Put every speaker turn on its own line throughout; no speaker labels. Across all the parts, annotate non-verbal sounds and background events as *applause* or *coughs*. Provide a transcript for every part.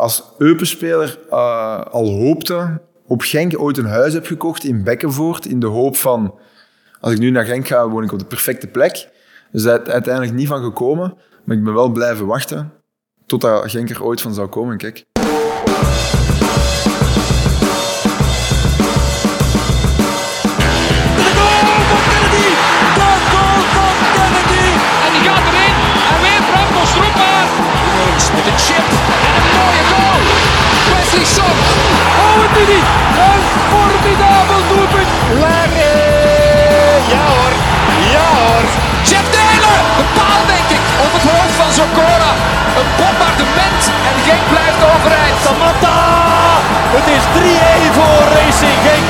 als Eupen-speler eh, al hoopte op Genk ooit een huis heb gekocht in Bekkenvoort in de hoop van als ik nu naar Genk ga, woon ik op de perfecte plek. Dus daar is uiteindelijk niet van gekomen, maar ik ben wel blijven wachten totdat Genk er ooit van zou komen. Kijk.
Met een chip en een mooie goal. Wesley Son. Oh, het is niet. Een formidabel doelpunt. Larry. Ja hoor. Ja hoor. Jeff Taylor. De paal denk ik. Op het hoofd van Zokora. Een bombardement. En Genk blijft overeind. Samatta. Het is 3-1 voor Racing Genk.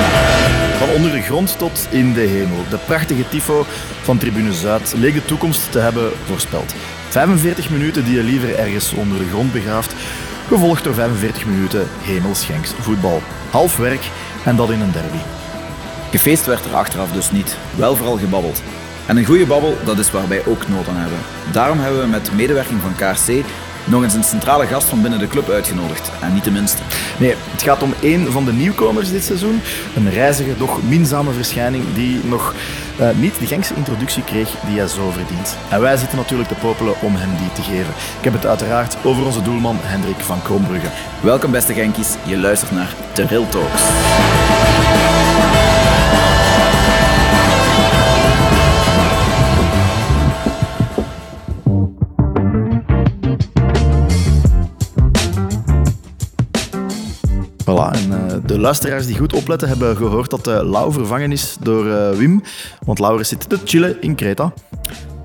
Van onder de grond tot in de hemel. De prachtige tifo van Tribune Zuid leek de toekomst te hebben voorspeld. 45 minuten die je liever ergens onder de grond begraaft, gevolgd door 45 minuten hemelschenks voetbal. Half werk en dat in een derby.
Gefeest werd er achteraf dus niet, wel vooral gebabbeld. En een goede babbel, dat is waar wij ook nood aan hebben. Daarom hebben we met medewerking van KRC nog eens een centrale gast van binnen de club uitgenodigd. En niet de minste.
Nee, het gaat om één van de nieuwkomers dit seizoen. Een reizige, doch minzame verschijning die nog eh, niet de Genkse introductie kreeg die hij zo verdient. En wij zitten natuurlijk te popelen om hem die te geven. Ik heb het uiteraard over onze doelman Hendrik van Kroonbrugge.
Welkom beste Genkies, je luistert naar The Real Talks.
Voilà, en eh, de luisteraars die goed opletten hebben gehoord dat uh, Lau vervangen is door eh, Wim. Want Laurens zit te chillen in Kreta.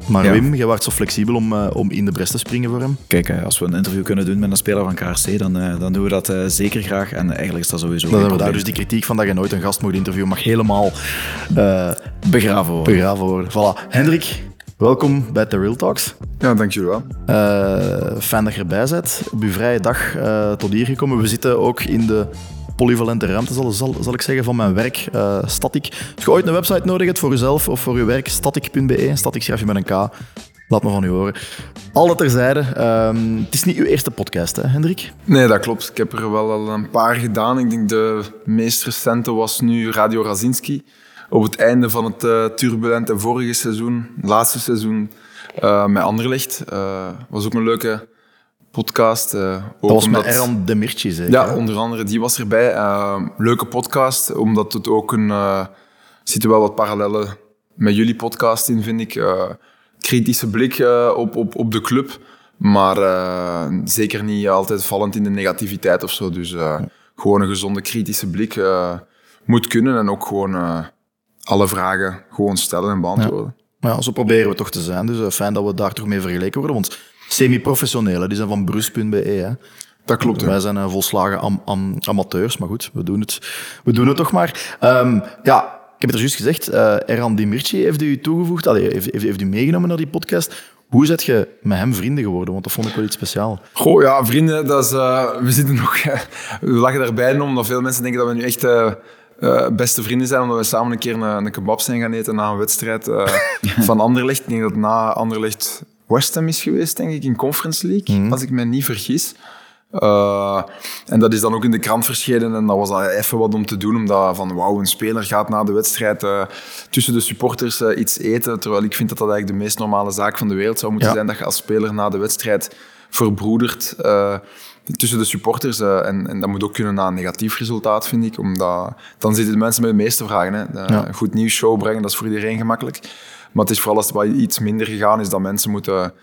Maar
Ja.
Wim, jij was zo flexibel om, om in de bres te springen voor hem.
Kijk, als we een interview kunnen doen met een speler van KRC, dan, dan doen we dat zeker graag. En eigenlijk is dat sowieso
Dan
geen
hebben we daar dus die kritiek van dat je nooit een gast moet interviewen, mag helemaal
begraven worden.
begraven worden. Voilà. Hendrik, welkom bij The Real Talks.
Ja, dank jullie wel.
Eh, fijn dat je erbij bent. Op uw vrije dag eh, tot hier gekomen. We zitten ook in de polyvalente ruimte, zal, zal, zal ik zeggen, van mijn werk, eh Static. Als je ooit een website nodig hebt voor jezelf of voor je werk, static.be. Static schrijf je met een K. Laat me van u horen. Al dat terzijde. ehm, het is niet uw eerste podcast, hè, Hendrik?
Nee, dat klopt. Ik heb er wel al een paar gedaan. Ik denk de meest recente was nu Radio Razinski. Op het einde van het eh, turbulente vorige seizoen, laatste seizoen, eh met Anderlecht. Eh was ook een leuke podcast.
Dat was met Erran Demirci, zeker?
Ja,
hè?
onder andere, die was erbij. Leuke podcast, omdat het ook een... er zitten wel wat parallellen met jullie podcast in, vind ik. Kritische blik op, op, op de club, maar zeker niet altijd vallend in de negativiteit of zo. Dus gewoon een gezonde kritische blik moet kunnen en ook gewoon alle vragen gewoon stellen en beantwoorden.
Maar ja, zo proberen we toch te zijn. Dus eh, fijn dat we daar toch mee vergeleken worden. Want semi-professionele, die zijn van Brus.be. hè.
Dat klopt, hè.
Wij zijn eh, volslagen am- am- amateurs, maar goed, we doen het, we doen het toch maar. Ehm, ja, ik heb het er juist gezegd, eh Erhan Dimirci heeft u toegevoegd, allee, heeft, heeft, heeft u meegenomen naar die podcast. Hoe zet je met hem vrienden geworden? Want dat vond ik wel iets speciaals.
Goh, ja, vrienden, dat is, we zitten nog... *laughs* we lachen daarbij om, omdat veel mensen denken dat we nu echt eh, beste vrienden zijn, omdat we samen een keer een, een kebab zijn gaan eten na een wedstrijd eh, *laughs* van Anderlecht. Ik denk dat na Anderlecht West Ham is geweest, denk ik, in Conference League, als ik me niet vergis. Eh, en dat is dan ook in de krant verschenen en dat was dan even wat om te doen, omdat van wauw, een speler gaat na de wedstrijd tussen de supporters iets eten, terwijl ik vind dat dat eigenlijk de meest normale zaak van de wereld zou moeten
Ja.
zijn, dat je als speler na de wedstrijd verbroedert tussen de supporters. eh, en, en dat moet ook kunnen na een negatief resultaat, vind ik, omdat dan zitten de mensen met de meeste vragen. Hè. De-
Ja.
Een goed nieuws show brengen, dat is voor iedereen gemakkelijk. Maar het is vooral als het iets minder gegaan is, dat mensen moeten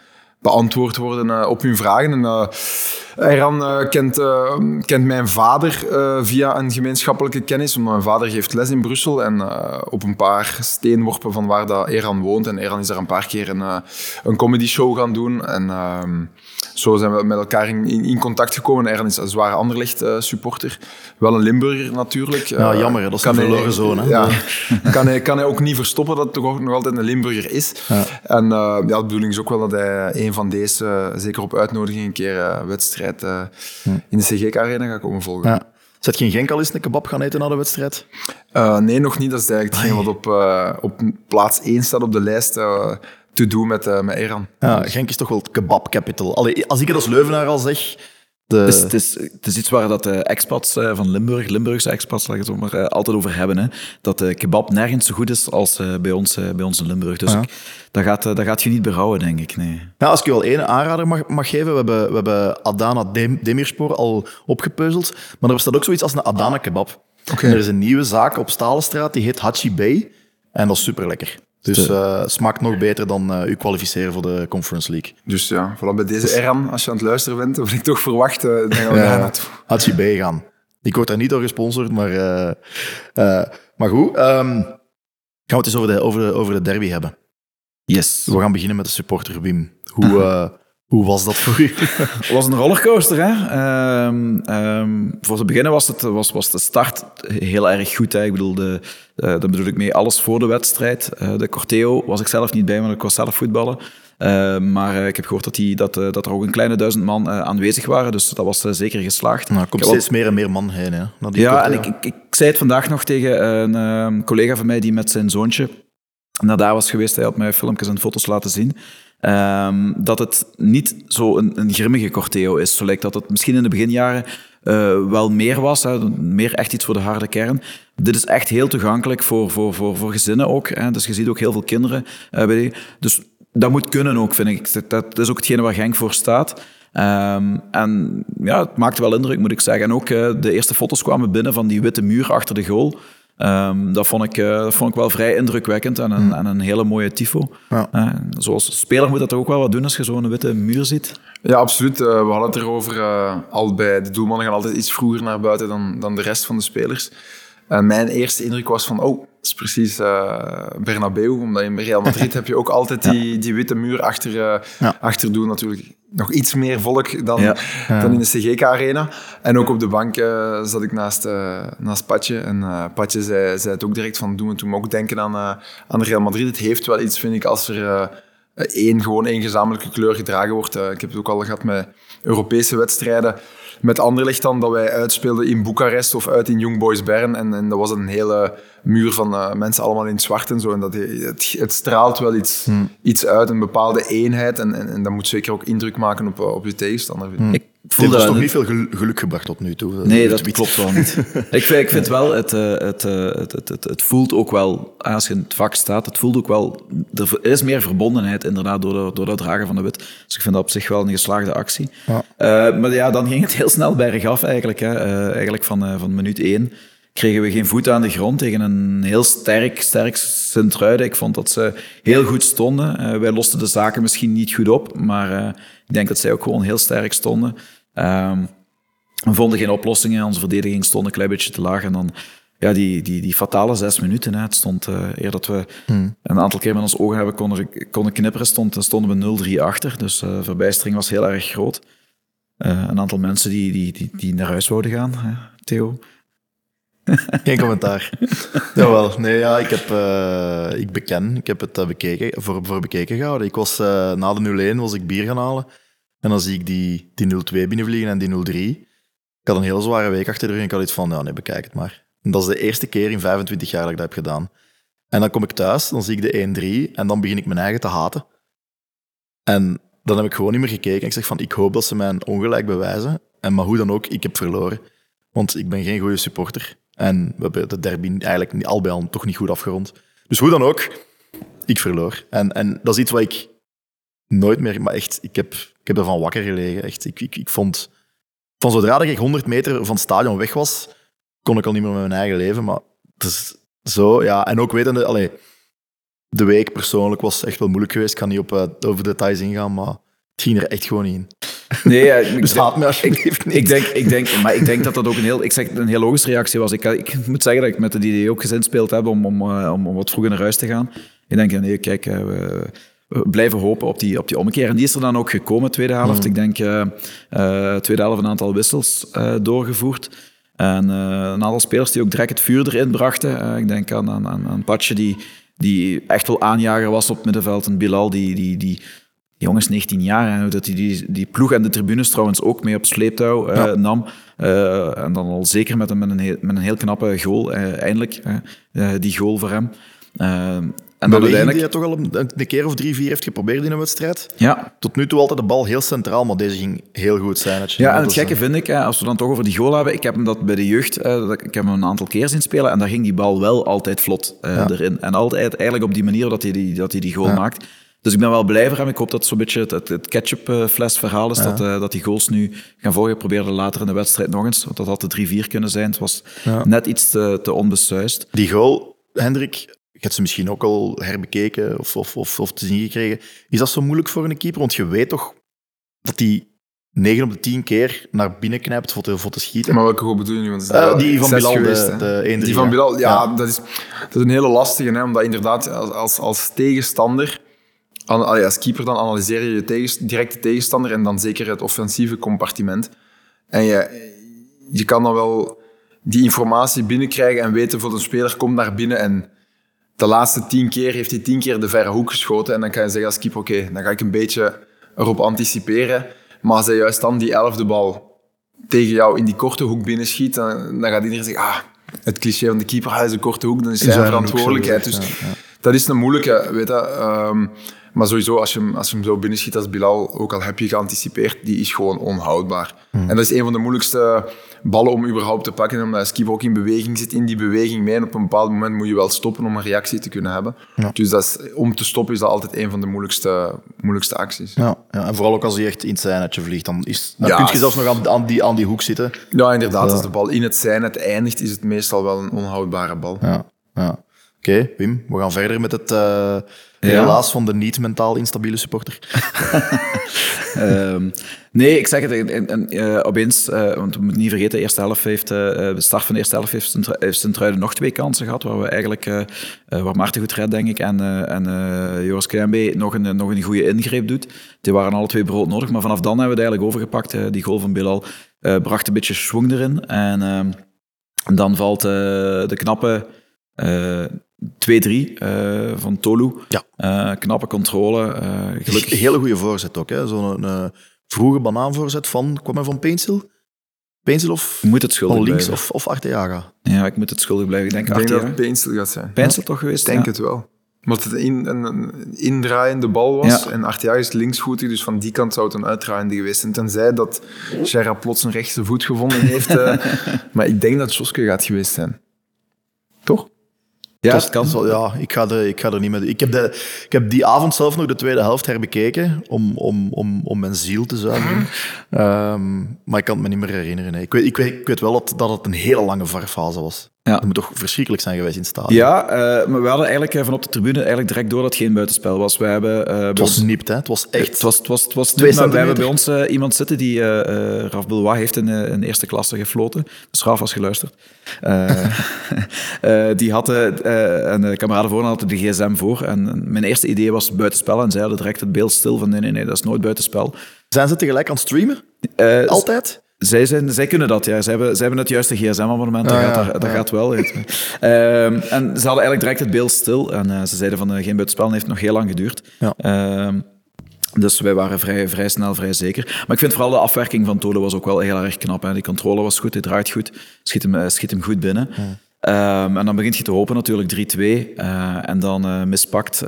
beantwoord worden eh, op hun vragen. En, eh, kent, kent mijn vader via een gemeenschappelijke kennis. Omdat mijn vader geeft les in Brussel. En op een paar steenworpen van waar dat Erhan woont. En Erhan is daar een paar keer een, een comedy show gaan doen. En ehm, zo zijn we met elkaar in, in, in contact gekomen. Erhan is een zware Anderlecht supporter. Wel een Limburger natuurlijk.
Ja, jammer. Dat is een verloren zoon, hè.
Ja, *laughs* kan, hij, kan hij ook niet verstoppen dat het toch nog altijd een Limburger is. En eh, ja, de bedoeling is ook wel dat hij een van deze, zeker op uitnodiging, een keer eh, wedstrijd eh, in de CGK-arena gaat komen volgen.
Ja. Zet je in Genk al eens een kebab gaan eten na de wedstrijd?
Eh, nee, nog niet. Dat is eigenlijk hetgeen wat op, op plaats 1 staat op de lijst te doen met, met Eran.
Ja, Genk is toch wel het kebab capital. Allee, als ik het als Leuvenaar al zeg, De,
Het is, het, is, het is iets waar dat de expats eh, van Limburg, Limburgse expats, laat ik het maar, eh, altijd over hebben. Hè. Dat de kebab nergens zo goed is als eh, bij, ons, eh, bij ons in Limburg. Dus
Ja.
ik- dat, gaat, eh, dat gaat je niet berouwen, denk ik. Nee.
Ja, als ik je al één aanrader mag, mag geven, we hebben, we hebben Adana Dem- Demirspor al opgepeuzeld, maar er bestaat ook zoiets als een Adana kebab. En er is een nieuwe zaak op Stalenstraat, die heet Hachi Bay, en dat is super lekker. Dus eh, smaakt nog beter dan eh u kwalificeren voor de Conference League.
Dus ja, voilà, bij deze Eran, als je aan het luisteren bent, of ik toch verwacht, eh, dan gaan we daar naartoe.
Hachi Bay gaan. Ik word daar niet door gesponsord, maar, eh, eh, maar goed. ehm, gaan we het eens over de, over, de, over de derby hebben.
Yes.
We gaan beginnen met de supporter Wim. Hoe, *laughs* eh, hoe was dat voor u? *laughs*
Het was een rollercoaster. Hè? Ehm, ehm, voor te beginnen was, het, was, was de start heel erg goed. Hè? Ik bedoel, de, eh, daar bedoel ik mee alles voor de wedstrijd. Eh, de Corteo was ik zelf niet bij, want ik was zelf voetballen. Eh, maar eh, ik heb gehoord dat, die, dat, dat er ook een kleine duizend man aanwezig waren. Dus dat was zeker geslaagd.
Nou, er komt steeds meer en meer man heen. Hè, naar die
ja, en ik, ik, ik zei het vandaag nog tegen een ehm, collega van mij die met zijn zoontje naar daar was geweest. Hij had mij filmpjes en foto's laten zien. Ehm, dat het niet zo een, een grimmige Corteo is. Zo lijkt dat het misschien in de beginjaren eh, wel meer was. Hè, meer echt iets voor de harde kern. Dit is echt heel toegankelijk voor, voor, voor, voor gezinnen ook. Hè. Dus je ziet ook heel veel kinderen eh, bij. Dus dat moet kunnen ook, vind ik. Dat, dat is ook hetgene waar Genk voor staat. Ehm, en ja, het maakte wel indruk, moet ik zeggen. En ook eh, de eerste foto's kwamen binnen van die witte muur achter de goal. Ehm, dat, vond ik, eh, dat vond ik wel vrij indrukwekkend en een, en een hele mooie tifo.
Ja.
Eh, zoals speler moet dat toch ook wel wat doen als je zo'n witte muur ziet.
Ja, absoluut. Eh, we hadden het erover. eh, al bij de doelmannen gaan altijd iets vroeger naar buiten dan, dan de rest van de spelers. Mijn eerste indruk was van, oh, dat is precies eh Bernabeu. Omdat in Real Madrid heb je ook altijd die, die witte muur achter, eh
Ja.
achter doen. Natuurlijk nog iets meer volk dan,
Ja.
dan in de CGK-arena. En ook op de bank eh, zat ik naast, naast Patje. En Patje zei, zei het ook direct van, doen we toen ook denken aan, aan Real Madrid. Het heeft wel iets, vind ik, als er... één, gewoon één gezamenlijke kleur gedragen wordt. Ik heb het ook al gehad met Europese wedstrijden. Met Anderlecht dan, dat wij uitspeelden in Boekarest of uit in Young Boys Bern. En, en dat was een hele muur van eh, mensen allemaal in het zwart en zo. En dat, het, het straalt wel iets, iets uit, een bepaalde eenheid. En, en, en dat moet zeker ook indruk maken op, eh, op je tegenstander. ik.
Ik
Het
voelde
heeft ons nog niet veel gel- geluk gebracht tot nu toe.
Nee, dat klopt wel niet. ik, vind, ik vind *laughs* wel, het, eh, het, eh, het, het, het, het voelt ook wel, als je in het vak staat, het voelt ook wel, er is meer verbondenheid inderdaad door, de, door dat dragen van de wit. Dus ik vind dat op zich wel een geslaagde actie.
Ja.
Eh, maar ja, dan ging het heel snel bergaf eigenlijk. Hè. Eh, eigenlijk van, eh, van minuut één kregen we geen voet aan de grond tegen een heel sterk, sterk Sint-Truiden. Ik vond dat ze heel goed stonden. Eh, wij losten de zaken misschien niet goed op, maar eh, ik denk dat zij ook gewoon heel sterk stonden. Ehm, we vonden geen oplossingen. Onze verdediging stond een klein beetje te laag. En dan ja, die, die, die fatale zes minuten. Hè. Het stond, eh eer dat we een aantal keer met ons ogen hebben konden, konden knipperen, stond, dan stonden we 0-3 achter. Dus eh verbijstering was heel erg groot. Eh, een aantal mensen die, die, die, die naar huis wouden gaan, hè, Theo. *laughs*
Geen commentaar. Jawel, nee, ja, ik, heb, eh, ik beken, ik heb het eh, bekeken, voor, voor bekeken gehouden. Ik was, eh, na de 0-1 was ik bier gaan halen. En dan zie ik die, die 0-2 binnenvliegen en die 0-3. Ik had een hele zware week achter de rug en ik had iets van, ja, nee, bekijk het maar. En dat is de eerste keer in 25 jaar dat ik dat heb gedaan. En dan kom ik thuis, dan zie ik de 1-3 en dan begin ik mijn eigen te haten. En dan heb ik gewoon niet meer gekeken. Ik zeg van, ik hoop dat ze mijn ongelijk bewijzen. En maar hoe dan ook, ik heb verloren. Want ik ben geen goede supporter. En we hebben de derby eigenlijk al bij al toch niet goed afgerond. Dus hoe dan ook, ik verloor. En, en dat is iets wat ik nooit meer... Maar echt, ik heb, ik heb ervan wakker gelegen. Echt, ik, ik, ik vond... Van zodra dat ik 100 meter van het stadion weg was, kon ik al niet meer met mijn eigen leven. Maar het is zo, ja. En ook wetende... Allee, de week persoonlijk was echt wel moeilijk geweest. Ik kan niet op, eh, over details ingaan, maar het ging er echt gewoon niet in.
Nee, ja, *laughs* ik,
Dus haat me alsjeblieft niet.
ik, denk, ik denk, maar ik denk dat dat ook een heel, ik zeg, een heel logische reactie was. Ik, ik moet zeggen dat ik met het idee ook gezinspeeld heb om, om, eh, om, om wat vroeger naar huis te gaan. Ik denk, ja, nee, kijk, eh, we blijven hopen op die, op die ommekeer. En die is er dan ook gekomen, tweede helft. Ik denk, eh eh, tweede helft een aantal wissels eh, doorgevoerd. En een aantal spelers die ook direct het vuur erin brachten. Ik denk aan, aan, aan, Patje, die, die echt wel aanjager was op het middenveld. En Bilal, die... die, die jongens 19 jaar, hè, dat hij die, die ploeg en de tribunes trouwens ook mee op sleeptouw eh, nam. En dan al zeker met een, met een, heel, met een heel knappe goal, eindelijk. die goal voor hem. En dan
die
uiteindelijk...
hij toch al een, een keer of drie, vier heeft geprobeerd in een wedstrijd.
Ja,
Tot nu toe altijd de bal heel centraal, maar deze ging heel goed zijn.
Ja, en het gekke vind ik, als we dan toch over die goal hebben, ik heb hem dat bij de jeugd, eh, ik heb hem een aantal keer zien spelen en daar ging die bal wel altijd vlot eh,
Ja.
erin. En altijd eigenlijk op die manier dat hij die, dat hij die goal maakt. Dus ik ben wel blij voor hem. Ik hoop dat het zo'n beetje het, het, het ketchup-fles verhaal is, dat, eh, dat die goals nu gaan volgen. Probeerde later in de wedstrijd nog eens, want dat had de 3-4 kunnen zijn. Het was net iets te, te onbesuist.
Die goal, Hendrik, je hebt ze misschien ook al herbekeken of, of, of, of te zien gekregen. Is dat zo moeilijk voor een keeper? Want je weet toch dat die 9 op de 10 keer naar binnen knijpt voor te, voor te schieten.
Maar welke goal bedoel je nu? Want
Eh, die van Bilal,
geweest,
de- de 1-3,
Die van. Bilal, ja,
Ja.
Dat, is, dat is een hele lastige. Hè, omdat inderdaad, als, als, als tegenstander, als keeper, dan analyseer je je tegens, directe tegenstander en dan zeker het offensieve compartiment. En je, je kan dan wel die informatie binnenkrijgen en weten voor een speler komt naar binnen en de laatste tien keer heeft hij tien keer de verre hoek geschoten. En dan kan je zeggen als keeper, oké, dan ga ik een beetje erop anticiperen. Maar als hij juist dan die elfde bal tegen jou in die korte hoek binnenschiet, dan, dan gaat iedereen zeggen, ah, het cliché van de keeper, hij is een korte hoek, dan is zijn verantwoordelijkheid. Dus
gezegd, ja, ja.
dat is een moeilijke, weet je. ehm, maar sowieso, als je, hem, als je hem zo binnenschiet als Bilal, ook al heb je geanticipeerd, die is gewoon onhoudbaar.
Hmm.
En dat is een van de moeilijkste ballen om überhaupt te pakken, omdat als keeper ook in beweging zit, in die beweging mee. En op een bepaald moment moet je wel stoppen om een reactie te kunnen hebben. Dus dat is, om te stoppen is dat altijd een van de moeilijkste, moeilijkste acties.
Ja, ja, en vooral ook als hij echt in het zijnetje vliegt, dan, is, dan
Ja.
kun je zelfs nog aan, aan, die, aan die hoek zitten.
Ja, inderdaad. Als de bal in het zijn het eindigt, is het meestal wel een onhoudbare bal.
Ja, ja. Oké, Wim, we gaan verder met het eh helaas van de niet mentaal instabiele supporter. *laughs* *laughs*
Ehm, nee, ik zeg het, en, en, eh, opeens, eh, want we moeten niet vergeten, de eerste helft heeft, eh, de start van de eerste helft heeft Sint- heeft Sint-Truiden nog twee kansen gehad, waar we eigenlijk, waar Maarten goed redt, denk ik, en, en Joris Kruijnbee nog een, nog een goede ingreep doet. Die waren alle twee brood nodig, maar vanaf dan hebben we het eigenlijk overgepakt. die goal van Bilal bracht een beetje schwung erin. En, en dan valt de knappe eh 2-3 eh, van Tolu.
Ja.
Knappe controle. gelukkig
hele goede voorzet ook. hè. Zo'n vroege banaanvoorzet van, kwam hij van Pencil? Pencil of
moet het schuldig
van links
blijven.
of, of Arteaga?
Ja, ik moet het schuldig blijven. Ik denk,
Ik denk dat. Peensel gaat zijn.
Pencil toch geweest?
Ik denk
ja.
het wel. Omdat het in, een, een indraaiende bal was
Ja.
en Arteaga is linksvoetig, dus van die kant zou het een uitdraaiende geweest zijn. Tenzij dat Gerra plots een rechtse voet gevonden heeft. eh, *laughs* maar ik denk dat Joske gaat geweest zijn. Toch?
Ja, het kan.
ja, ik ga, er, ik ga er niet mee. Ik heb, de, ik heb die avond zelf nog de tweede helft herbekeken om, om, om, om mijn ziel te zuiveren. Ehm, maar ik kan het me niet meer herinneren. nee. Ik, weet, ik, weet, ik weet wel dat, dat het een hele lange varfase was.
Ja.
Dat moet toch verschrikkelijk zijn geweest in het stadion.
Ja, eh, maar we hadden eigenlijk eh, van op de tribune eigenlijk direct door dat het geen buitenspel was. We hebben, eh,
Het was
ons-
nipt, hè. Het was echt...
Het was, het was, het was maar we hebben bij ons iemand zitten die, eh eh Raf Belois heeft in, in eerste klasse gefloten. Dus Raf was geluisterd. Eh, *laughs* eh, die had en de kameraden voor hadden de gsm voor. En mijn eerste idee was buitenspel. En zij hadden direct het beeld stil van nee, nee, nee, dat is nooit buitenspel.
Zijn ze tegelijk aan het streamen?
Eh,
Altijd?
Zij, zijn, zij kunnen dat, ja. Zij hebben, zij hebben het juiste gsm-abonnement, dat,
Ah,
gaat,
ja,
dat
ja.
gaat wel. Ehm, en ze hadden eigenlijk direct het beeld stil. En eh, ze zeiden van eh, geen buitenspel, en heeft nog heel lang geduurd.
Ja.
Ehm, dus wij waren vrij, vrij snel, vrij zeker. Maar ik vind vooral de afwerking van Tolo was ook wel heel erg knap. Hè. Die controle was goed, hij draait goed, schiet hem, eh, schiet hem goed binnen. Ehm, en dan begint je te hopen natuurlijk 3-2. eh, en dan mispakt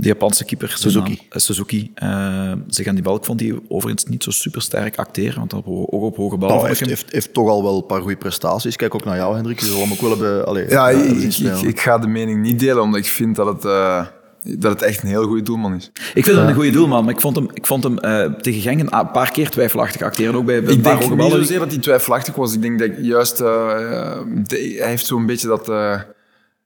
de Japanse keeper
Suzuki.
naam, eh, Suzuki eh, zich aan die bal. Ik vond die overigens niet zo super sterk acteren, want op, ook op hoge ballen.
Nou, heeft, heeft, heeft toch al wel een paar goede prestaties. Kijk ook naar jou, Hendrik. Je zal hem ook wel hebben... Allee,
Ja,
eh,
ik, ga de mening niet delen, omdat ik vind dat het, eh, dat het echt een heel goede doelman is.
Ik vind hem een goede doelman, maar ik vond hem, ik vond hem eh, tegen Genk een paar keer twijfelachtig acteren. Ook bij, een
Ik
paar
denk
hoge
niet
ballen.
zozeer dat hij twijfelachtig was. Ik denk dat juist... eh, de- hij heeft zo'n beetje dat...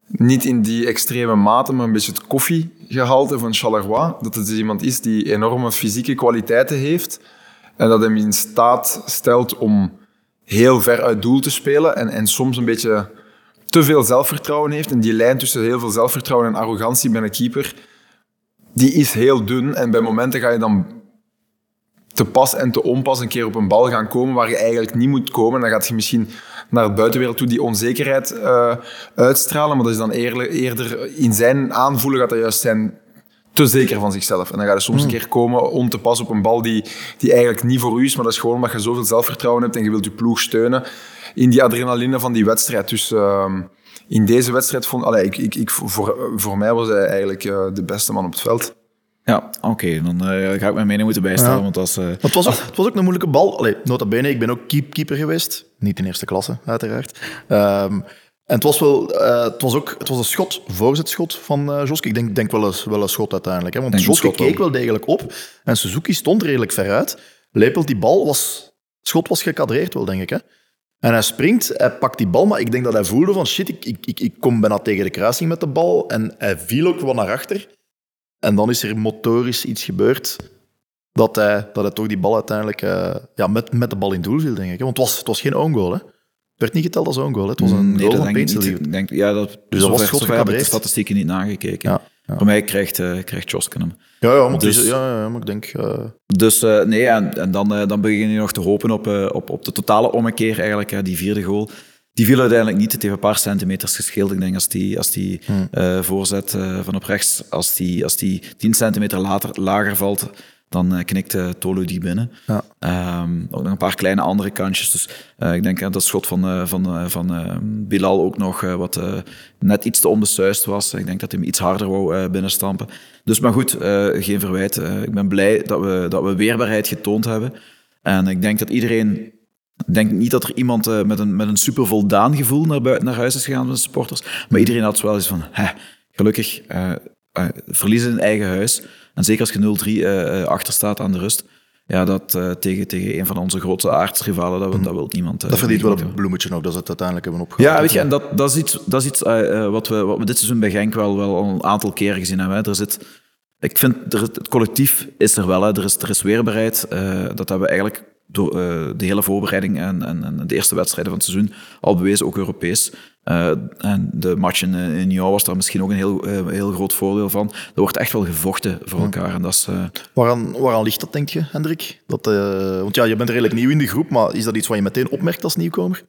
niet in die extreme mate, maar een beetje het koffiegehalte van Charleroi. Dat het dus iemand is die enorme fysieke kwaliteiten heeft. En dat hem in staat stelt om heel ver uit doel te spelen. En, en soms een beetje te veel zelfvertrouwen heeft. En die lijn tussen heel veel zelfvertrouwen en arrogantie bij een keeper, die is heel dun. En bij momenten ga je dan te pas en te onpas een keer op een bal gaan komen waar je eigenlijk niet moet komen. Dan gaat je misschien naar het buitenwereld toe die onzekerheid eh, uitstralen. Maar dat is dan eerder, eerder in zijn aanvoelen gaat dat juist zijn te zeker van zichzelf. En dan gaat je soms een keer komen om te pas op een bal die, die eigenlijk niet voor u is. Maar dat is gewoon omdat je zoveel zelfvertrouwen hebt en je wilt je ploeg steunen in die adrenaline van die wedstrijd. Dus ehm, in deze wedstrijd vond allee, ik, ik, ik, voor, voor mij was hij eigenlijk uh, de beste man op het veld.
Ja, oké. Dan uh, ga ik mijn mening moeten bijstellen.
Ja.
Want dat is, uh...
het, was ook, het was ook een moeilijke bal. Allee, nota bene, ik ben ook keep, keeper geweest. Niet in eerste klasse, uiteraard. Um, en het was, wel, uh, het was ook het was een schot, voorzetschot van uh, Joske. Ik denk, denk wel, eens, wel een schot uiteindelijk. Hè? Want Joske keek wel degelijk op en Suzuki stond redelijk veruit. Lepelt die bal, was, het schot was gekadreerd wel, denk ik. Hè? En hij springt, hij pakt die bal, maar ik denk dat hij voelde van shit, ik, ik, ik, ik kom bijna tegen de kruising met de bal. En hij viel ook wat naar achter. En dan is er motorisch iets gebeurd dat hij, dat hij toch die bal uiteindelijk uh, ja, met, met de bal in doel viel, denk ik. Want het was, het was geen own goal, hè? Het werd niet geteld als own goal. Hè? Het was een
nee,
goal van
denk denk, ja, dat,
Dus dat was schot
heb ik de statistieken niet nagekeken.
Ja, ja.
Voor mij krijgt, uh, krijgt Josken hem.
Ja, ja, maar,
Dus-
ja, maar ik denk... uh,
Dus nee, en, en dan, dan begin je nog te hopen op, op, op de totale ommekeer eigenlijk. Die vierde goal. Die viel uiteindelijk niet. Het heeft een paar centimeters gescheeld. Ik denk als die, als die
Hmm.
uh, voorzet uh, van op rechts, als die, als die 10 centimeter later, lager valt, dan uh, knikt Tolu die binnen.
Ja.
Um, ook nog een paar kleine andere kantjes. Dus ik denk uh, dat schot van, van, van Bilal ook nog wat net iets te onbesuist was. Ik denk dat hij hem iets harder wou binnenstampen. Dus maar goed, geen verwijt. Ik ben blij dat we, dat we weerbaarheid getoond hebben. En ik denk dat iedereen ik denk niet dat er iemand uh, met, een, met een super voldaan gevoel naar, buiten, naar huis is gegaan van de supporters. Maar iedereen had wel eens van, hè, gelukkig, uh, uh, verliezen in eigen huis. En zeker als je 0-3 achter staat aan de rust. Ja, dat tegen, tegen een van onze grootste aardsrivalen, dat, dat wil niemand.
dat verdient wel een bloemetje ook, dat ze het uiteindelijk hebben opgehaald.
Ja, weet je, en dat, dat is iets, dat is iets wat, we, wat we dit seizoen bij Genk wel, wel al een aantal keren gezien hebben. Hè. Er zit, ik vind, er, het collectief is er wel. Hè. Er, is, er is weerbaarheid. dat hebben we eigenlijk door uh, de hele voorbereiding en, en, en, de eerste wedstrijden van het seizoen al bewezen, ook Europees. Uh, en de match in, in Nyon was daar misschien ook een heel, uh, heel groot voordeel van. Er wordt echt wel gevochten voor elkaar. En dat is,
waaraan, waaraan ligt dat, denk je, Hendrik? Dat, want ja, je bent redelijk nieuw in de groep, maar is dat iets wat je meteen opmerkt als nieuwkomer?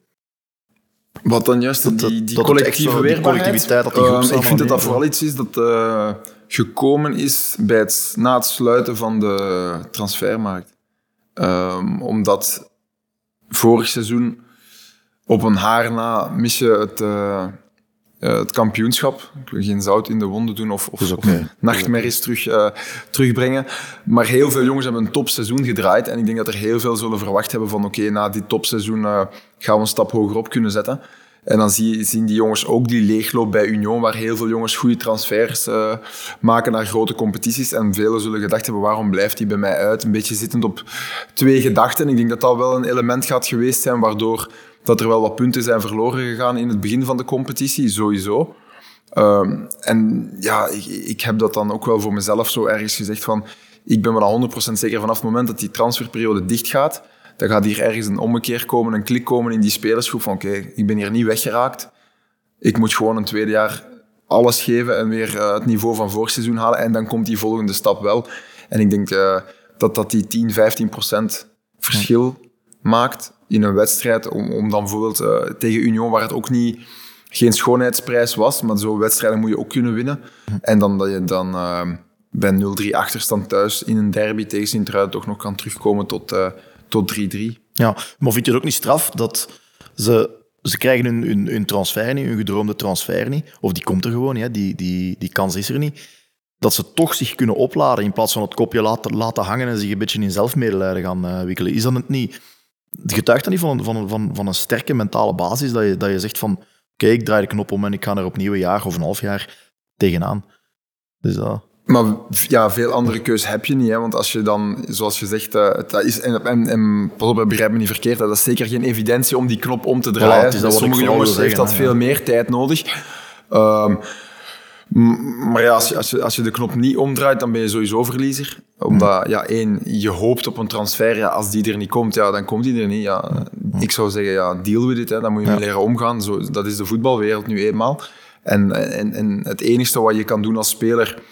Wat dan juist,
Dat-
die, die
dat
collectieve
zo- die collectiviteit, dat die groep
Ehm,
samen
ik vind dat dat vooral iets is dat eh, gekomen is bij het, na het sluiten van de transfermarkt. Ehm, omdat vorig seizoen op een haar na mis je het, eh, eh, het kampioenschap. Ik wil geen zout in de wonden doen of, of, nachtmerries terug, eh, terugbrengen. Maar heel veel jongens hebben een topseizoen gedraaid. En ik denk dat er heel veel zullen verwacht hebben van oké, na dit topseizoen gaan we een stap hoger op kunnen zetten. En dan zie, zien die jongens ook die leegloop bij Union, waar heel veel jongens goede transfers eh, maken naar grote competities. En velen zullen gedacht hebben, waarom blijft hij bij mij uit? Een beetje zittend op twee gedachten. Ik denk dat dat wel een element gaat geweest zijn, waardoor dat er wel wat punten zijn verloren gegaan in het begin van de competitie, sowieso. Ehm, en ja, ik, ik heb dat dan ook wel voor mezelf zo ergens gezegd van, ik ben me dan 100% zeker vanaf het moment dat die transferperiode dicht gaat, dan gaat hier ergens een ommekeer komen, een klik komen in die spelersgroep van oké, ik ben hier niet weggeraakt. Ik moet gewoon een tweede jaar alles geven en weer uh, het niveau van voorseizoen halen. En dan komt die volgende stap wel. En ik denk uh, dat dat die 10, 15 procent verschil maakt in een wedstrijd. Om, om dan bijvoorbeeld uh, tegen Union, waar het ook niet geen schoonheidsprijs was, maar zo'n wedstrijden moet je ook kunnen winnen. En dan dat je dan bij 0-3 achterstand thuis in een derby tegen Sint-Truiden toch nog kan terugkomen tot tot 3-3.
Ja, maar vind je het ook niet straf dat ze, ze krijgen hun, hun, transfer niet, hun gedroomde transfer niet, of die komt er gewoon die, die, die kans is er niet, dat ze toch zich kunnen opladen in plaats van het kopje laten, laten hangen en zich een beetje in zelfmedelijden gaan uh, wikkelen. Is dat het niet? Getuigt dat niet van, van, van, van een sterke mentale basis dat je, dat je zegt van oké, ik draai de knop om en ik ga er opnieuw een jaar of een half jaar tegenaan. Dus dat...
Maar ja, veel andere keus heb je niet. Hè? Want als je dan, zoals je zegt, uh, dat is, en, en, en pas op, begrijp me niet verkeerd, dat is zeker geen evidentie om die knop om te draaien.
Voilà, is
Sommige jongens
zeggen,
heeft dat veel
ja.
meer tijd nodig. Um, maar ja, als je, als, je, als je de knop niet omdraait, dan ben je sowieso verliezer. Omdat, ja, één, je hoopt op een transfer. Ja, als die er niet komt, ja, dan komt die er niet. Ja, ik zou zeggen, ja, deal with it. Hè. Dan moet je mee leren omgaan. Zo, dat is de voetbalwereld nu eenmaal. En, en, en het enige wat je kan doen als speler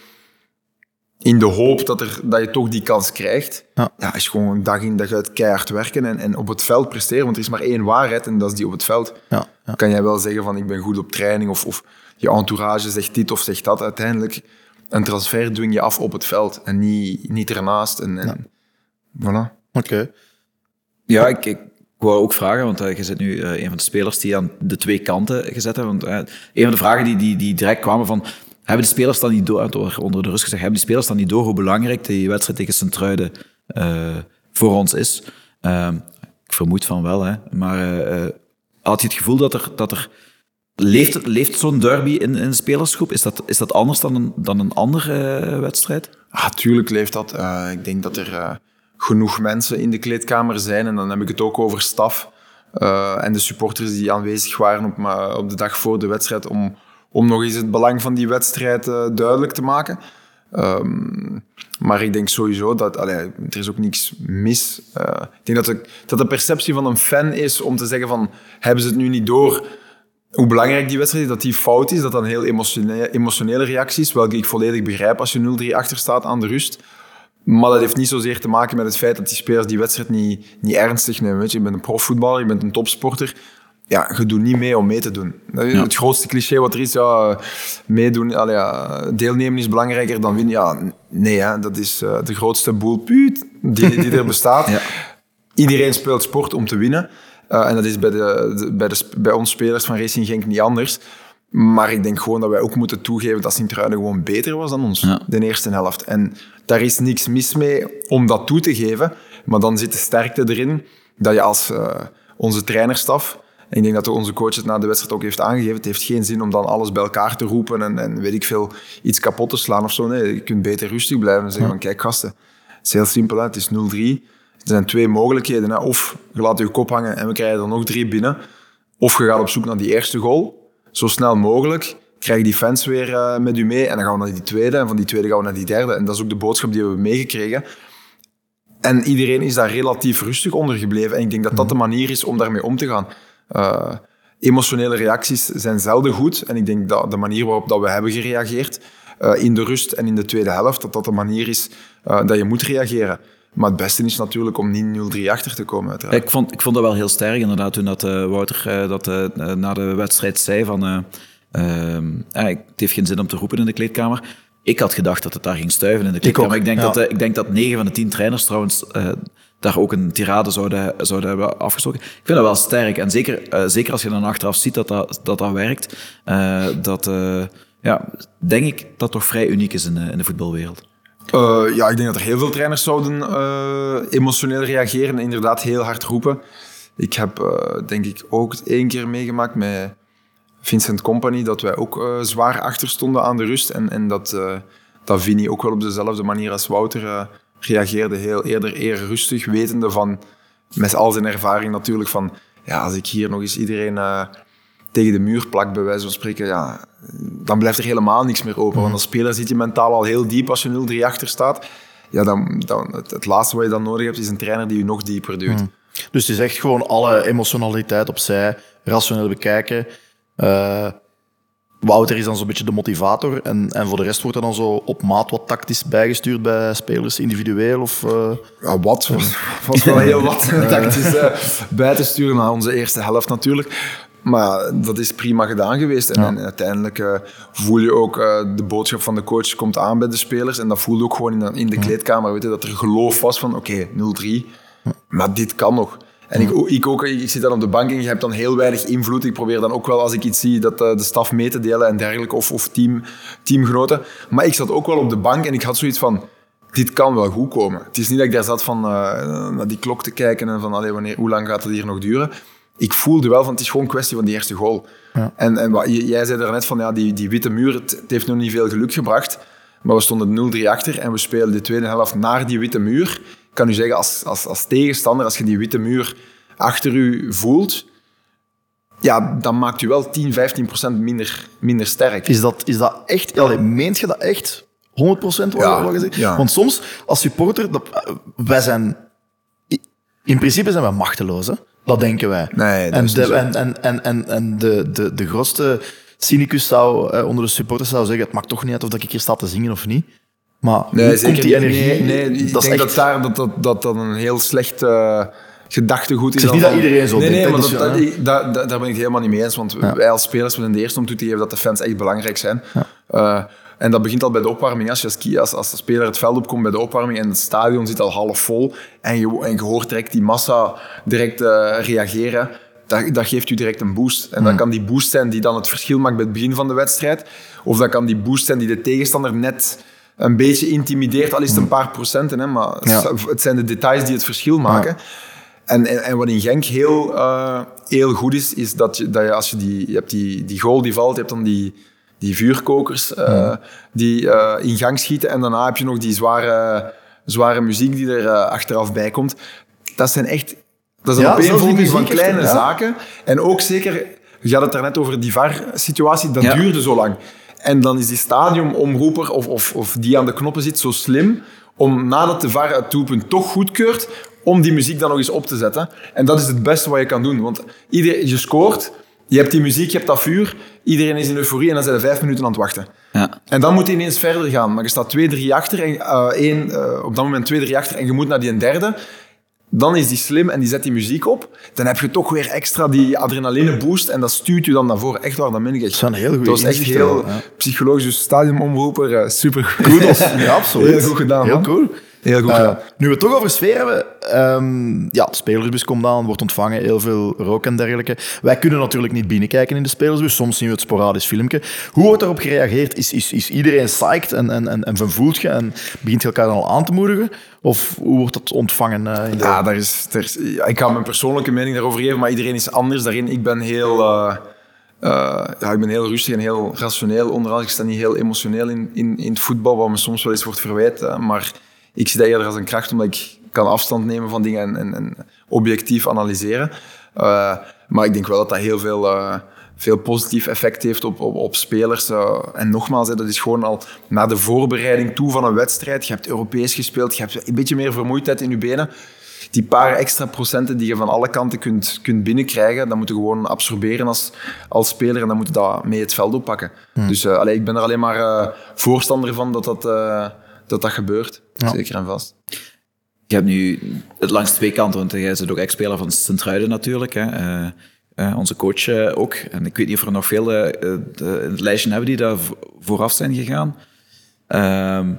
in de hoop dat, er, dat je toch die kans krijgt,
Ja.
ja. is gewoon dag in dag uit keihard werken en, en op het veld presteren. Want er is maar één waarheid en dat is die op het veld.
Ja, ja.
Kan jij wel zeggen van ik ben goed op training of, of je entourage zegt dit of zegt dat. Uiteindelijk, een transfer dwing je af op het veld en niet, niet ernaast. En, en voilà.
Oké.
Ja, ik, ik wou ook vragen, want uh, je zit nu uh, een van de spelers die aan de twee kanten gezet hebben. Want uh, een van de vragen die, die, die direct kwamen van, hebben de spelers dan niet door, onder de rust gezegd, hebben de spelers dan niet door hoe belangrijk die wedstrijd tegen Sint-Truiden voor ons is? Ehm, ik vermoed van wel, hè. maar had je het gevoel dat er, dat er Leeft, leeft zo'n derby in, in de spelersgroep? Is dat, is dat anders dan een, dan een andere wedstrijd?
Ah, tuurlijk leeft dat. Ik denk dat er genoeg mensen in de kleedkamer zijn. En dan heb ik het ook over staf. en de supporters die aanwezig waren op, op de dag voor de wedstrijd. Om, om nog eens het belang van die wedstrijd duidelijk te maken. Um, maar ik denk sowieso dat er is ook niks mis. ik denk dat de, perceptie van een fan is om te zeggen van hebben ze het nu niet door hoe belangrijk die wedstrijd is, dat die fout is, dat een heel emotionele, emotionele reactie is, welke ik volledig begrijp als je 0-3 achter staat aan de rust. Maar dat heeft niet zozeer te maken met het feit dat die spelers die wedstrijd niet, niet ernstig nemen. Weet je. je bent een profvoetballer, je bent een topsporter. Ja, je doet niet mee om mee te doen. Het grootste cliché wat er is, ja, meedoen, allee, ja, deelnemen is belangrijker dan winnen. Ja, nee, hè, dat is uh, de grootste boel puut die, die er bestaat. *laughs* ja. Iedereen speelt sport om te winnen. Uh, en dat is bij, de, bij, de, bij ons spelers van Racing Genk niet anders. Maar ik denk gewoon dat wij ook moeten toegeven dat Sint-Truiden gewoon beter was dan ons, ja. de eerste helft. En daar is niks mis mee om dat toe te geven. Maar dan zit de sterkte erin dat je als uh, onze trainerstaf... En ik denk dat onze coach het na de wedstrijd ook heeft aangegeven. Het heeft geen zin om dan alles bij elkaar te roepen en, en weet ik veel, iets kapot te slaan of zo. Nee, je kunt beter rustig blijven en zeggen van kijk gasten, het is heel simpel, hè? het is 0-3. Er zijn twee mogelijkheden. Hè. Of je laat je kop hangen en we krijgen er nog drie binnen. Of je gaat op zoek naar die eerste goal. Zo snel mogelijk. Krijg je die fans weer uh, met u mee. En dan gaan we naar die tweede. En van die tweede gaan we naar die derde. En dat is ook de boodschap die we hebben meegekregen. En iedereen is daar relatief rustig onder gebleven. En ik denk dat dat de manier is om daarmee om te gaan. Uh, emotionele reacties zijn zelden goed. En ik denk dat de manier waarop dat we hebben gereageerd uh, in de rust en in de tweede helft, dat dat de manier is dat je moet reageren. Maar het beste is natuurlijk om niet 0-3 achter te komen, uiteraard.
Ik vond, ik vond dat wel heel sterk, inderdaad, toen dat, uh, Wouter uh, dat uh, na de wedstrijd zei van... Ehm, het heeft geen zin om te roepen in de kleedkamer. Ik had gedacht dat het daar ging stuiven in de kleedkamer. Ik, ik denk, ja. dat, ik denk dat 9 van de 10 trainers trouwens daar ook een tirade zouden, zouden hebben afgestoken. Ik vind dat wel sterk. En zeker, zeker als je dan achteraf ziet dat dat, dat, dat werkt, dat ja, denk ik dat toch vrij uniek is in, in de voetbalwereld.
Ja, ik denk dat er heel veel trainers zouden emotioneel reageren en inderdaad heel hard roepen. Ik heb denk ik ook één keer meegemaakt met Vincent Company dat wij ook zwaar achter stonden aan de rust. En, en dat, dat Vinnie ook wel op dezelfde manier als Wouter reageerde. Heel eerder eer rustig, wetende van, met al zijn ervaring natuurlijk, van ja, als ik hier nog eens iedereen tegen de muur plakt, bij wijze van spreken, ja, dan blijft er helemaal niks meer open. Want als speler zit je mentaal al heel diep als je 0-3 achter staat. Ja, dan, dan, het, het, laatste wat je dan nodig hebt, is een trainer die je nog dieper duwt. Hmm.
Dus het is echt gewoon alle emotionaliteit opzij, rationeel bekijken. Uh, Wouter is dan zo'n beetje de motivator. En, en voor de rest wordt er dan zo op maat wat tactisch bijgestuurd bij spelers, individueel? Of, uh...
Ja, wat? *laughs* Was wel heel wat *laughs* tactisch uh, bij te sturen naar onze eerste helft natuurlijk. Maar dat is prima gedaan geweest. En, uiteindelijk uh, voel je ook uh, de boodschap van de coach komt aan bij de spelers. En dat voelde ook gewoon in de, in de kleedkamer. Weet je, dat er geloof was van oké, okay, 0-3. Maar dit kan nog. En ik, ik, ook, ik zit dan op de bank en je hebt dan heel weinig invloed. Ik probeer dan ook wel als ik iets zie dat uh, de staf mee te delen en dergelijke. Of, of team, teamgenoten. Maar ik zat ook wel op de bank en ik had zoiets van dit kan wel goed komen. Het is niet dat ik daar zat van naar die klok te kijken en van allee, wanneer, hoe lang gaat het hier nog duren ik voelde wel van het is gewoon een kwestie van die eerste goal. Ja. En, en wat, jij zei net van ja, die, die witte muur, het, heeft nog niet veel geluk gebracht. Maar we stonden 0-3 achter en we spelen de tweede helft naar die witte muur. Ik kan u zeggen, als, als, als tegenstander, als je die witte muur achter u voelt, ja, dan maakt u wel 10, 15 procent minder, minder sterk.
Is dat, is dat echt, allee, meent je dat echt? 100 procent? Ja, ja. Want soms, als supporter, dat, wij zijn... In principe zijn we machteloos, hè? Dat denken wij.
Nee,
en, de, en, en, en, en, en de, de, de grootste cynicus zou eh, onder de supporters zou zeggen: het maakt toch niet uit of ik hier sta te zingen of niet. Maar nee, komt die energie?
Nee, nee ik dat denk dat, daar, dat, dat, dat dat een heel slecht uh, gedachtegoed
is. Het is niet dat iedereen zo
nee,
denkt.
Nee, maar dat, dat, dat, daar ben ik het helemaal niet mee eens. Want wij als spelers zijn de eerste om toe te geven dat de fans echt belangrijk zijn. Ja. Uh, en dat begint al bij de opwarming. Als je als, als, als de speler het veld opkomt bij de opwarming en het stadion zit al half vol en je, en je hoort direct die massa direct eh, reageren, dat, dat geeft u direct een boost. En dat kan die boost zijn die dan het verschil maakt bij het begin van de wedstrijd. Of dat kan die boost zijn die de tegenstander net een beetje intimideert, al is het een paar procenten. Hè, maar
Ja.
het zijn de details die het verschil maken. En, en, en wat in Genk heel, eh, heel goed is, is dat je, dat je als je die, je hebt die, die goal die valt, je hebt dan die, die vuurkokers eh, die eh, in gang schieten. En daarna heb je nog die zware, zware muziek die er achteraf bij komt. Dat zijn echt... Dat is een opeenvolging van kleine zaken. En ook zeker, je had het daarnet over die VAR-situatie, dat duurde zo lang. En dan is die stadionomroeper of, of, of die aan de knoppen zit zo slim om nadat de VAR het doelpunt toch goedkeurt, om die muziek dan nog eens op te zetten. En dat is het beste wat je kan doen. Want iedereen, je scoort, je hebt die muziek, je hebt dat vuur, iedereen is in euforie en dan zijn er vijf minuten aan het wachten.
Ja.
En dan moet je ineens verder gaan. Maar je staat 2-3 achter, en, eh, één, eh, op dat moment 2-3 achter en je moet naar die derde. Dan is die slim en die zet die muziek op. Dan heb je toch weer extra die adrenaline boost en dat stuurt je dan naar voren. Echt waar, ik echt.
Dat zijn hele goede
Dat was echt heel
ja.
psychologisch. Dus stadionomroeper, eh, super goed. *laughs*
Ja, absoluut.
Heel goed gedaan,
Heel
man.
cool.
Heel goed
Eh, nu we het toch over sfeer hebben. ehm, ja, de spelersbus komt aan, wordt ontvangen, heel veel rook en dergelijke. Wij kunnen natuurlijk niet binnenkijken in de spelersbus. Soms zien we het sporadisch filmpje. Hoe wordt daarop gereageerd? Is, is, is iedereen psyched en, en, en, en vervoelt je en begint je elkaar dan al aan te moedigen? Of hoe wordt dat ontvangen? eh, in de...
Ja, daar is, daar is, ja, ik ga mijn persoonlijke mening daarover geven, maar iedereen is anders daarin. Ik ben heel, eh, ja, ik ben heel rustig en heel rationeel. Onderaan, ik sta niet heel emotioneel in, in, in het voetbal, wat me soms wel eens wordt verwijt. eh, maar ik zie dat eerder als een kracht, omdat ik kan afstand nemen van dingen en, en, en objectief analyseren. Eh, maar ik denk wel dat dat heel veel, eh, veel positief effect heeft op, op, op spelers. eh. en nogmaals, hè, dat is gewoon al na de voorbereiding toe van een wedstrijd. Je hebt Europees gespeeld, je hebt een beetje meer vermoeidheid in je benen die paar extra procenten die je van alle kanten kunt, kunt binnenkrijgen, dat moet je gewoon absorberen als, als speler en dan moet je dat mee het veld oppakken. Dus eh, allee, ik ben er alleen maar voorstander van dat dat, dat, dat gebeurt. Zeker en vast.
Je hebt nu het langs twee kanten, want jij bent ook ex-speler van Sint-Truiden natuurlijk. Hè. Eh, eh, onze coach eh, ook. En ik weet niet of er nog veel de- in het lijstje hebben die daar vo- vooraf zijn gegaan. Ehm,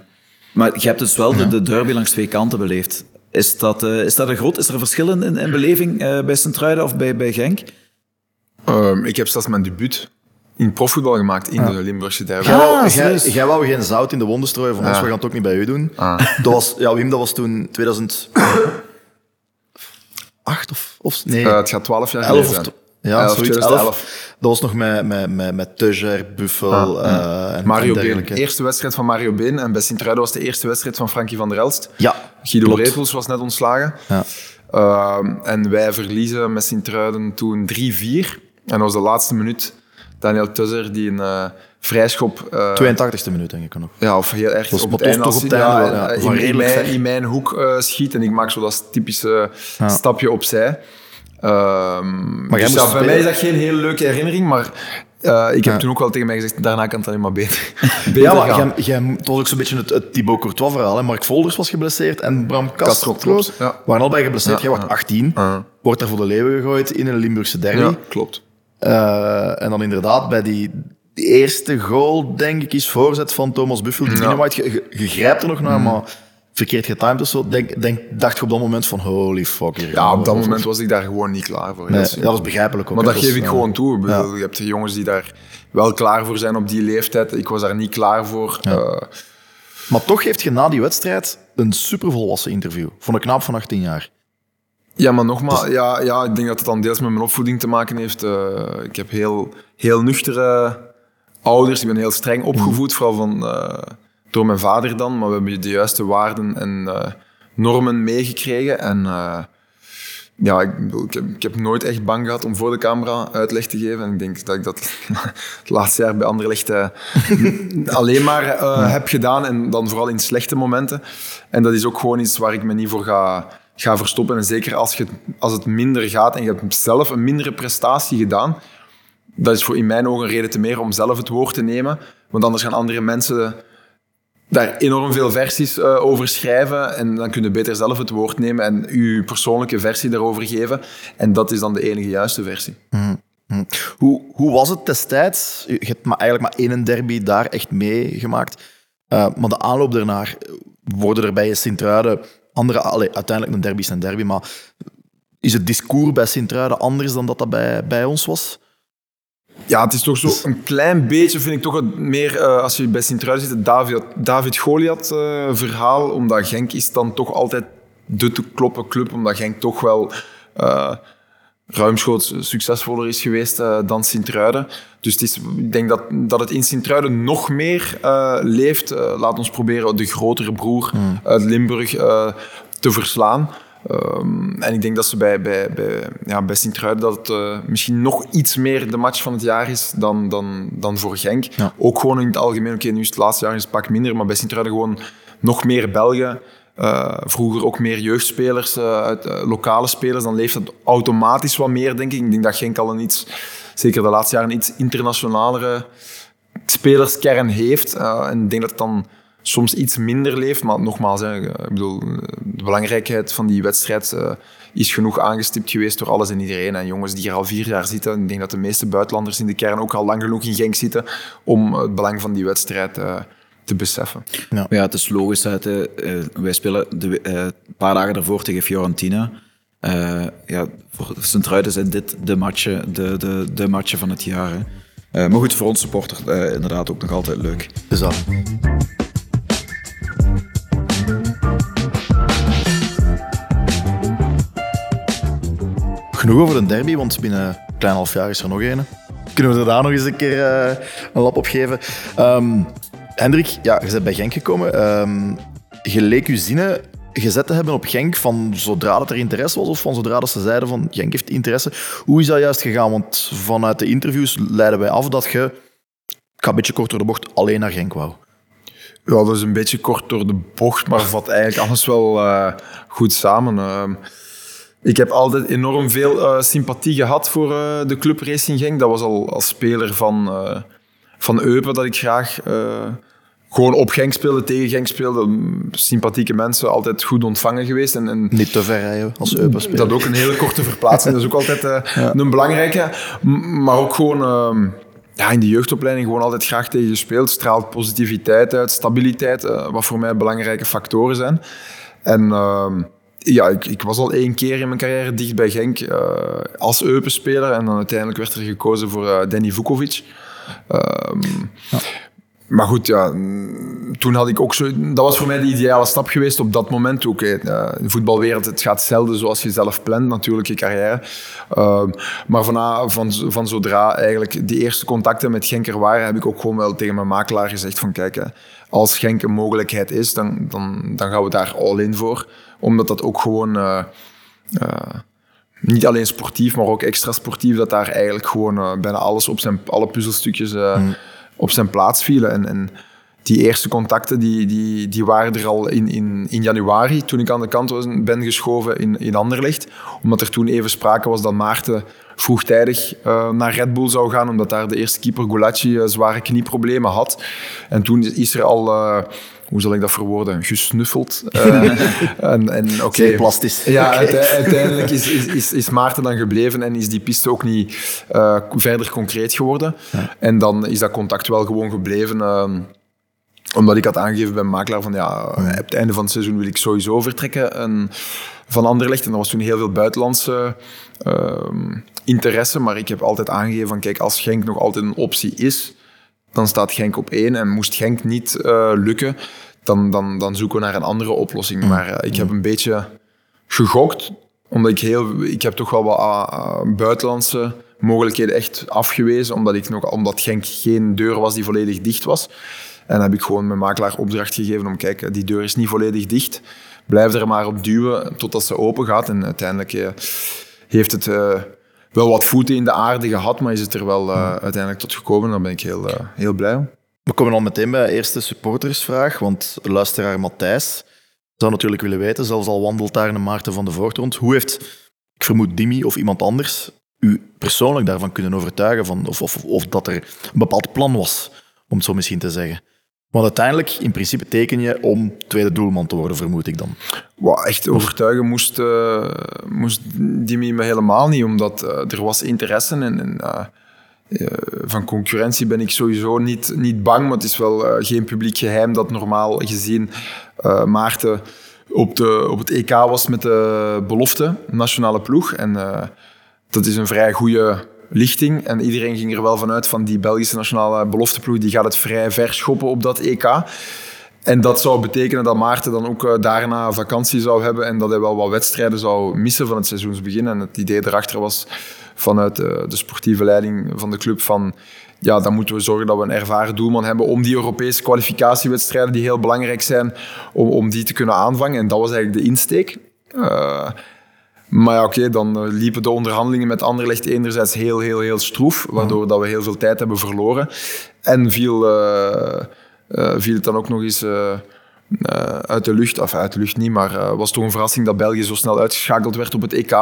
maar je hebt dus wel de, de derby langs twee kanten beleefd. Is dat, is dat een groot... Is er een verschil in, in, in beleving bij Sint-Truiden of bij, bij Genk?
Ehm, ik heb zelfs mijn debuut in profvoetbal gemaakt in de Limburgse derby.
Jij wou-
Ah,
jij,
serieus?
jij wou geen zout in de wonden strooien van ons, we gaan het ook niet bij u doen. Dat was, ja, Wim, dat was toen 2008 of, of nee,
Eh, het gaat 12 jaar
11
geleden
of
zijn.
ja,
Elf,
zoiets,
2011.
11. Dat was nog met, met, met, met Teuger, Buffel eh, en
Mario
en
Been.
dergelijke.
Eerste wedstrijd van Mario Been. En bij Sint-Truiden was de eerste wedstrijd van Frankie van der Elst.
Ja,
Guido
klopt.
Repels was net ontslagen.
Ja.
Ehm, en wij verliezen met Sint-Truiden toen 3-4. En dat was de laatste minuut. Daniel Tusser die een eh, vrijschop... eh,
82e minuut, denk ik nog.
ja, of heel erg op
maar
het einde.
toch
als-
op het einde wel, ja.
eh,
Van
in, mijn,
ver.
in mijn hoek eh, schiet en ik maak zo dat typische stapje opzij. Ehm,
jij
dus bij mij is dat geen hele leuke herinnering, maar eh, ik heb
Ja.
toen ook wel tegen mij gezegd, daarna kan het alleen maar beter, *laughs* beter
Ja, maar
gaan.
jij, het was ook zo'n beetje het, het Thibaut Courtois verhaal. Hè. Mark Volders was geblesseerd en Bram Castro,
Castro, ja.
waren allebei geblesseerd. Jij wordt
ja.
18,
Ja.
wordt daar voor de leeuwen gegooid in een Limburgse derby.
Ja, klopt.
Eh, en dan inderdaad bij die, die eerste goal, denk ik, is voorzet van Thomas Buffel.
Ja. Mm.
Je, grijpt er nog naar, maar verkeerd getimed of zo. Denk, denk, dacht je op dat moment van holy fuck. Hier
Ja, op dat moment was ik daar gewoon niet klaar voor.
Nee, dat is begrijpelijk ook.
Maar dat geef ik gewoon toe. Je hebt de jongens die daar wel klaar voor zijn op die leeftijd. Ik was daar niet klaar voor. Eh,
Maar toch heeft je na die wedstrijd een supervolwassen interview van een knaap van 18 jaar.
Ja, maar nogmaals, ja, ja, ik denk dat het dan deels met mijn opvoeding te maken heeft. Eh, ik heb heel, heel nuchtere ouders. Ik ben heel streng opgevoed, vooral van, eh, door mijn vader dan. Maar we hebben de juiste waarden en eh, normen meegekregen. En ja, ik, ik, heb, ik heb nooit echt bang gehad om voor de camera uitleg te geven. En ik denk dat ik dat *laughs* het laatste jaar bij Anderlecht eh, *laughs* alleen maar heb gedaan. En dan vooral in slechte momenten. En dat is ook gewoon iets waar ik me niet voor ga, ga verstoppen. En zeker als, je, als het minder gaat en je hebt zelf een mindere prestatie gedaan, dat is voor in mijn ogen een reden te meer om zelf het woord te nemen. Want anders gaan andere mensen daar enorm veel versies eh, over schrijven. En dan kun je beter zelf het woord nemen en je persoonlijke versie daarover geven. En dat is dan de enige juiste versie.
Hm. Hoe, hoe was het destijds? Je hebt maar eigenlijk maar één derby daar echt meegemaakt. Uh, maar de aanloop daarnaar, worden er bij Sint-Truiden andere... Allee, uiteindelijk een derby is een derby, maar is het discours bij Sint-Truiden anders dan dat dat bij, bij ons was?
Ja, het is toch zo een klein beetje, vind ik toch het meer, uh, als je bij Sint-Truiden zit, het David, David Goliath-verhaal. omdat Genk is dan toch altijd de te kloppen club, omdat Genk toch wel uh, ruimschoots succesvoller is geweest uh, dan Sint-Truiden. Dus het is, ik denk dat, dat het in Sint-Truiden nog meer uh, leeft. laat ons proberen de grotere broer hmm. uit Limburg te verslaan. Um, en ik denk dat ze bij, bij, bij, ja, bij Sint-Truiden dat het misschien nog iets meer de match van het jaar is dan, dan, dan voor Genk. Ja. Ook gewoon in het algemeen, oké, okay, nu is het laatste jaar het pak minder, maar bij Sint-Truiden gewoon nog meer Belgen. Uh, vroeger ook meer jeugdspelers, uh, uit, lokale spelers. Dan leeft het automatisch wat meer, denk ik. Ik denk dat Genk al een iets, zeker de laatste jaren, een iets internationalere spelerskern heeft. en ik denk dat het dan soms iets minder leeft. Maar nogmaals, ik bedoel, de belangrijkheid van die wedstrijd is genoeg aangestipt geweest door alles en iedereen. En jongens die hier al vier jaar zitten, ik denk dat de meeste buitenlanders in de kern ook al lang genoeg in Genk zitten om het belang van die wedstrijd te beseffen.
Ja. ja, het is logisch. Hè, uh, wij spelen de, een paar dagen daarvoor tegen Fiorentina. ja, voor Sint-Truiden zijn dit de matchen, de, de, de matchen van het jaar. Hè. maar goed, voor ons supporter inderdaad ook nog altijd leuk.
Dus dat. Genoeg over een derby, want binnen een klein half jaar is er nog een. Kunnen we er daar nog eens een keer uh, een lap op geven? Um, Hendrik, ja, je bent bij Genk gekomen. Um, je leek je zinnen gezet te hebben op Genk van zodra dat er interesse was of van zodra dat ze zeiden van Genk heeft interesse. Hoe is dat juist gegaan? Want vanuit de interviews leiden wij af dat je, ik ga een beetje kort door de bocht, alleen naar Genk wou.
Ja, dat is een beetje kort door de bocht, maar vat eigenlijk alles wel uh, goed samen. Uh, ik heb altijd enorm veel uh, sympathie gehad voor uh, de club Racing Genk. Dat was al als speler van, van Eupen dat ik graag gewoon op Genk speelde, tegen Genk speelde. Sympathieke mensen, altijd goed ontvangen geweest. En, en
Niet te ver rijden als Eupen speler.
Dat ook een hele korte verplaatsing. dat is ook altijd *laughs* ja. een belangrijke. Maar ook gewoon ehm, ja, in de jeugdopleiding gewoon altijd graag tegen gespeeld. Straalt positiviteit uit, stabiliteit, wat voor mij belangrijke factoren zijn. En ehm, ja, ik, ik, was al één keer in mijn carrière dicht bij Genk als Eupen-speler. En dan uiteindelijk werd er gekozen voor Danny Vukovic. Um, ja. Maar goed, ja, toen had ik ook zo... Dat was voor mij de ideale stap geweest op dat moment ook. in de voetbalwereld, het gaat zelden zoals je zelf plant, natuurlijk, je carrière. Uh, maar van, van, van zodra eigenlijk die eerste contacten met Genk er waren, heb ik ook gewoon wel tegen mijn makelaar gezegd van kijk, als Genk een mogelijkheid is, dan, dan, dan gaan we daar all in voor omdat dat ook gewoon... Uh, uh, niet alleen sportief, maar ook extra sportief, dat daar eigenlijk gewoon uh, bijna alles op zijn, alle puzzelstukjes mm. op zijn plaats vielen. En, en, die eerste contacten die, die, die waren er al in, in, in januari, toen ik aan de kant was, ben geschoven in, in Anderlecht. Omdat er toen even sprake was dat Maarten vroegtijdig uh, naar Red Bull zou gaan, omdat daar de eerste keeper Gulacsi zware knieproblemen had. En toen is er al hoe zal ik dat verwoorden, gesnuffeld. Uh, *laughs*
en, en, okay. plastisch.
Ja, uiteindelijk is, is, is, is, Maarten dan gebleven en is die piste ook niet uh, verder concreet geworden. Ja. En dan is dat contact wel gewoon gebleven. Uh, omdat ik had aangegeven bij mijn makelaar van ja, op het einde van het seizoen wil ik sowieso vertrekken en, van Anderlecht. En er was toen heel veel buitenlandse ehm, interesse. Maar ik heb altijd aangegeven van kijk, als Genk nog altijd een optie is dan staat Genk op één. En moest Genk niet uh, lukken, dan, dan, dan zoeken we naar een andere oplossing. Mm. Maar uh, ik heb een beetje gegokt, omdat ik heel... Ik heb toch wel wat uh, buitenlandse mogelijkheden echt afgewezen, omdat, ik nog, omdat Genk geen deur was die volledig dicht was. En heb ik gewoon mijn makelaar opdracht gegeven om, kijk, die deur is niet volledig dicht. Blijf er maar op duwen totdat ze open gaat. En uiteindelijk heeft het wel wat voeten in de aarde gehad, maar is het er wel uh, uiteindelijk tot gekomen. Daar ben ik heel, uh, heel blij om.
We komen al meteen bij de eerste supportersvraag, want luisteraar Matthijs zou natuurlijk willen weten, zelfs al wandelt daar een Maarten van de Voort rond, hoe heeft, ik vermoed Dimi of iemand anders, u persoonlijk daarvan kunnen overtuigen, van, of, of, of dat er een bepaald plan was, om het zo misschien te zeggen? Want uiteindelijk, in principe, teken je om tweede doelman te worden, vermoed ik dan.
Wow, echt overtuigen moest, uh, moest Dimi me helemaal niet, omdat uh, er was interesse en, en uh, van concurrentie ben ik sowieso niet, niet bang, maar het is wel geen publiek geheim dat normaal gezien Maarten op, de, op het EK was met de belofte, nationale ploeg. En dat is een vrij goede lichting. En iedereen ging er wel vanuit van die Belgische nationale belofteploeg, die gaat het vrij ver schoppen op dat EK. En dat zou betekenen dat Maarten dan ook uh, daarna vakantie zou hebben en dat hij wel wat wedstrijden zou missen van het seizoensbegin. En het idee erachter was vanuit de, de sportieve leiding van de club van ja, dan moeten we zorgen dat we een ervaren doelman hebben om die Europese kwalificatiewedstrijden die heel belangrijk zijn, om, om die te kunnen aanvangen. En dat was eigenlijk de insteek. Uh, maar ja, oké, dan eh, liepen de onderhandelingen met Anderlecht enerzijds heel, heel, heel stroef, waardoor dat we heel veel tijd hebben verloren. En viel, uh, uh, viel het dan ook nog eens uit de lucht, of uit de lucht niet, maar was toch een verrassing dat België zo snel uitgeschakeld werd op het EK,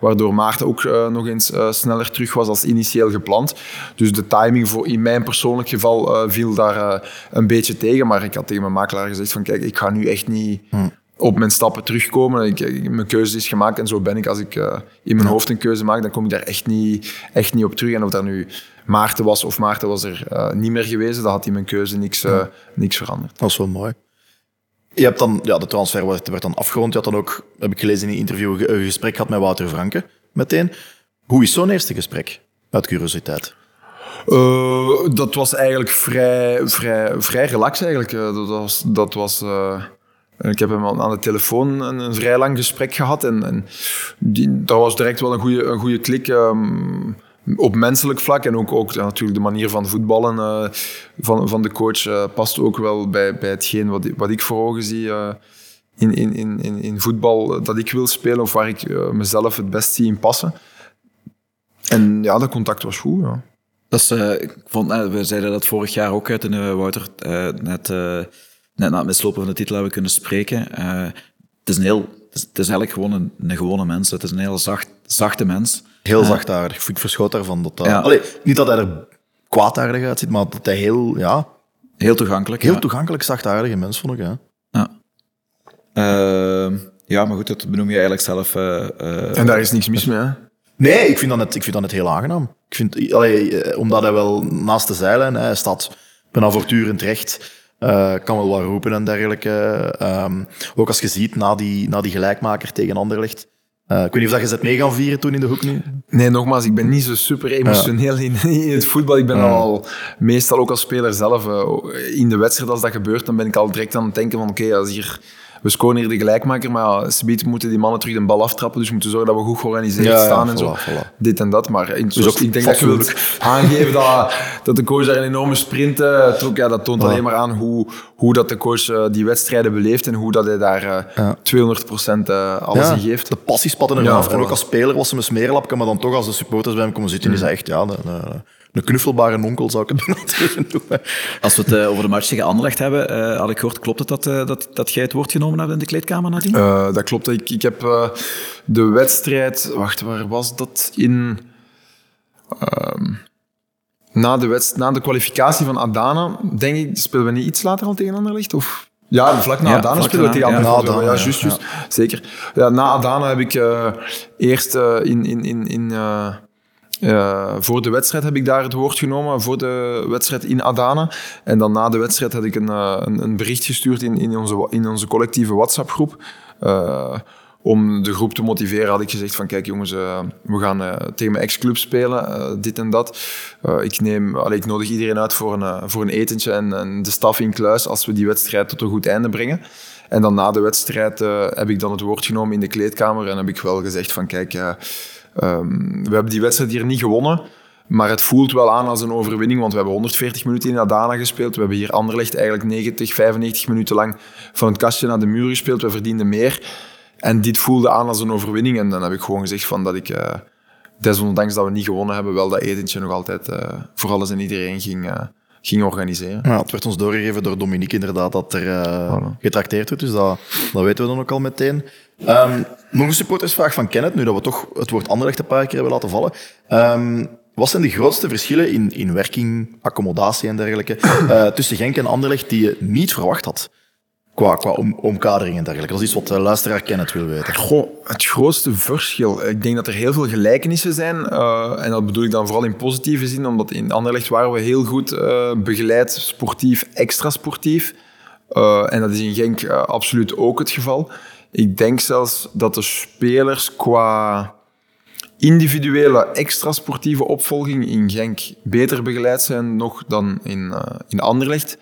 waardoor Maarten ook nog eens sneller terug was als initieel gepland. Dus de timing voor, in mijn persoonlijk geval viel daar een beetje tegen, maar ik had tegen mijn makelaar gezegd van kijk, ik ga nu echt niet... Hm op mijn stappen terugkomen. Ik, mijn keuze is gemaakt en zo ben ik. Als ik uh, in mijn hoofd een keuze maak, dan kom ik daar echt niet, echt niet op terug. En of dat nu Maarten was of Maarten was er uh, niet meer geweest, dan had in mijn keuze niks, uh, niks veranderd.
Dat is wel mooi. Je hebt dan, ja, de transfer werd, werd dan afgerond. Je had dan ook, heb ik gelezen in een interview, een gesprek gehad met Wouter Franke meteen. Hoe is zo'n eerste gesprek? Uit curiositeit.
dat was eigenlijk vrij, vrij, vrij relaxed eigenlijk. dat was... Dat was ik heb hem aan de telefoon een, vrij lang gesprek gehad. En, en die, dat was direct wel een goede, een goede klik um, op menselijk vlak. En ook, ook natuurlijk de manier van voetballen uh, van, van de coach uh, past ook wel bij, bij hetgeen wat, wat ik voor ogen zie uh, in, in, in, in voetbal dat ik wil spelen. Of waar ik mezelf het best zie in passen. En ja, dat contact was goed. Ja.
Dat is, ik vond, we zeiden dat vorig jaar ook uit en Wouter net net na het mislopen van de titel hebben kunnen spreken. Uh, het, is een heel, het is, het is eigenlijk gewoon een, een, gewone mens. Het is een heel zacht, zachte mens.
Heel uh, zachtaardig. Ik verschoot daarvan. Dat, dat, ja. allee, niet dat hij er kwaadaardig uitziet, maar dat hij heel... Ja,
heel toegankelijk.
Heel ja. toegankelijk, zachtaardige mens, vond ik. Ja.
Ja. Uh, ja, maar goed, dat benoem je eigenlijk zelf. Uh,
en daar is niks mis mee, hè?
Nee, ik vind dat net, ik vind dat net heel aangenaam. Ik vind, allee, omdat hij wel naast de zeilen, hij staat bijna voortdurend recht. Uh, kan wel wat roepen en dergelijke. Um, ook als je ziet, na die, na die gelijkmaker tegen Anderlecht. Uh, ik weet niet of dat je zet mee gaan vieren toen in de hoek nu?
Nee, nogmaals, ik ben niet zo super emotioneel in, in, het voetbal. Ik ben ja. al meestal ook als speler zelf uh, in de wedstrijd als dat gebeurt, dan ben ik al direct aan het denken van oké, okay, als hier we scoren hier de gelijkmaker, maar subiet moeten die mannen terug de bal aftrappen, dus we moeten zorgen dat we goed georganiseerd ja, staan ja, en zo. Voilà. Dit en dat, maar in, dus ook ik denk dat je wilt aangeven dat, dat de coach daar een enorme sprint uh, trok. Ja, dat toont alleen maar aan hoe, hoe dat de coach uh, die wedstrijden beleeft en hoe dat hij daar uh, 200% alles in geeft.
De passie spatten eraf. Ja, en ook als speler was hij een smeerlapje, maar dan toch als de supporters bij hem komen zitten, mm. is hij echt ja, de, de, een knuffelbare onkel zou ik het *laughs* noemen.
Als we het uh, over de match tegen Anderlecht hebben, uh, had ik gehoord, klopt het dat, uh, dat, dat jij het woord genomen hebt in de kleedkamer nadien?
dat klopt. Ik, ik heb de wedstrijd... Wacht, waar was dat? In... Ehm, na, de wedst, na de kwalificatie van Adana, denk ik, spelen we niet iets later al tegen Anderlecht? Of... Ja, vlak na ja, Adana spelen we tegen Anderlecht. Ja, Adana, ja, juist, juist. Zeker. Ja, na Adana heb ik eerst in... in, in, in uh, voor de wedstrijd heb ik daar het woord genomen, voor de wedstrijd in Adana. En dan na de wedstrijd had ik een, uh, een, een, bericht gestuurd in, in, onze, in onze collectieve WhatsApp-groep. Uh, om de groep te motiveren had ik gezegd van kijk jongens, we gaan tegen mijn ex-club spelen, dit en dat. ik, neem, allee, ik nodig iedereen uit voor een, voor een etentje en, en, de staf in kluis als we die wedstrijd tot een goed einde brengen. En dan na de wedstrijd heb ik dan het woord genomen in de kleedkamer en heb ik wel gezegd van kijk Um, we hebben die wedstrijd hier niet gewonnen. Maar het voelt wel aan als een overwinning, want we hebben 140 minuten in Adana gespeeld. We hebben hier Anderlecht eigenlijk 90, 95 minuten lang van het kastje naar de muur gespeeld. We verdienden meer. En dit voelde aan als een overwinning. En dan heb ik gewoon gezegd van dat ik, uh, desondanks dat we niet gewonnen hebben, wel dat etentje nog altijd uh, voor alles en iedereen ging, uh, ging organiseren.
Ja, het werd ons doorgegeven door Dominique inderdaad dat er voilà. getrakteerd wordt. Dus dat, dat weten we dan ook al meteen. Um, nog een supportersvraag van Kenneth, nu dat we toch het woord Anderlecht een paar keer hebben laten vallen. Um, wat zijn de grootste verschillen in, in werking, accommodatie en dergelijke uh, *coughs* tussen Genk en Anderlecht die je niet verwacht had? Qua, qua om, omkadering en dergelijke. Dat is iets wat de luisteraar Kenneth wil weten.
Goh, het grootste verschil. Ik denk dat er heel veel gelijkenissen zijn. Uh, en dat bedoel ik dan vooral in positieve zin, omdat in Anderlecht waren we heel goed uh, begeleid, sportief, extra sportief. En dat is in Genk absoluut ook het geval. Ik denk zelfs dat de spelers qua individuele extra sportieve opvolging in Genk beter begeleid zijn nog dan in, in Anderlecht.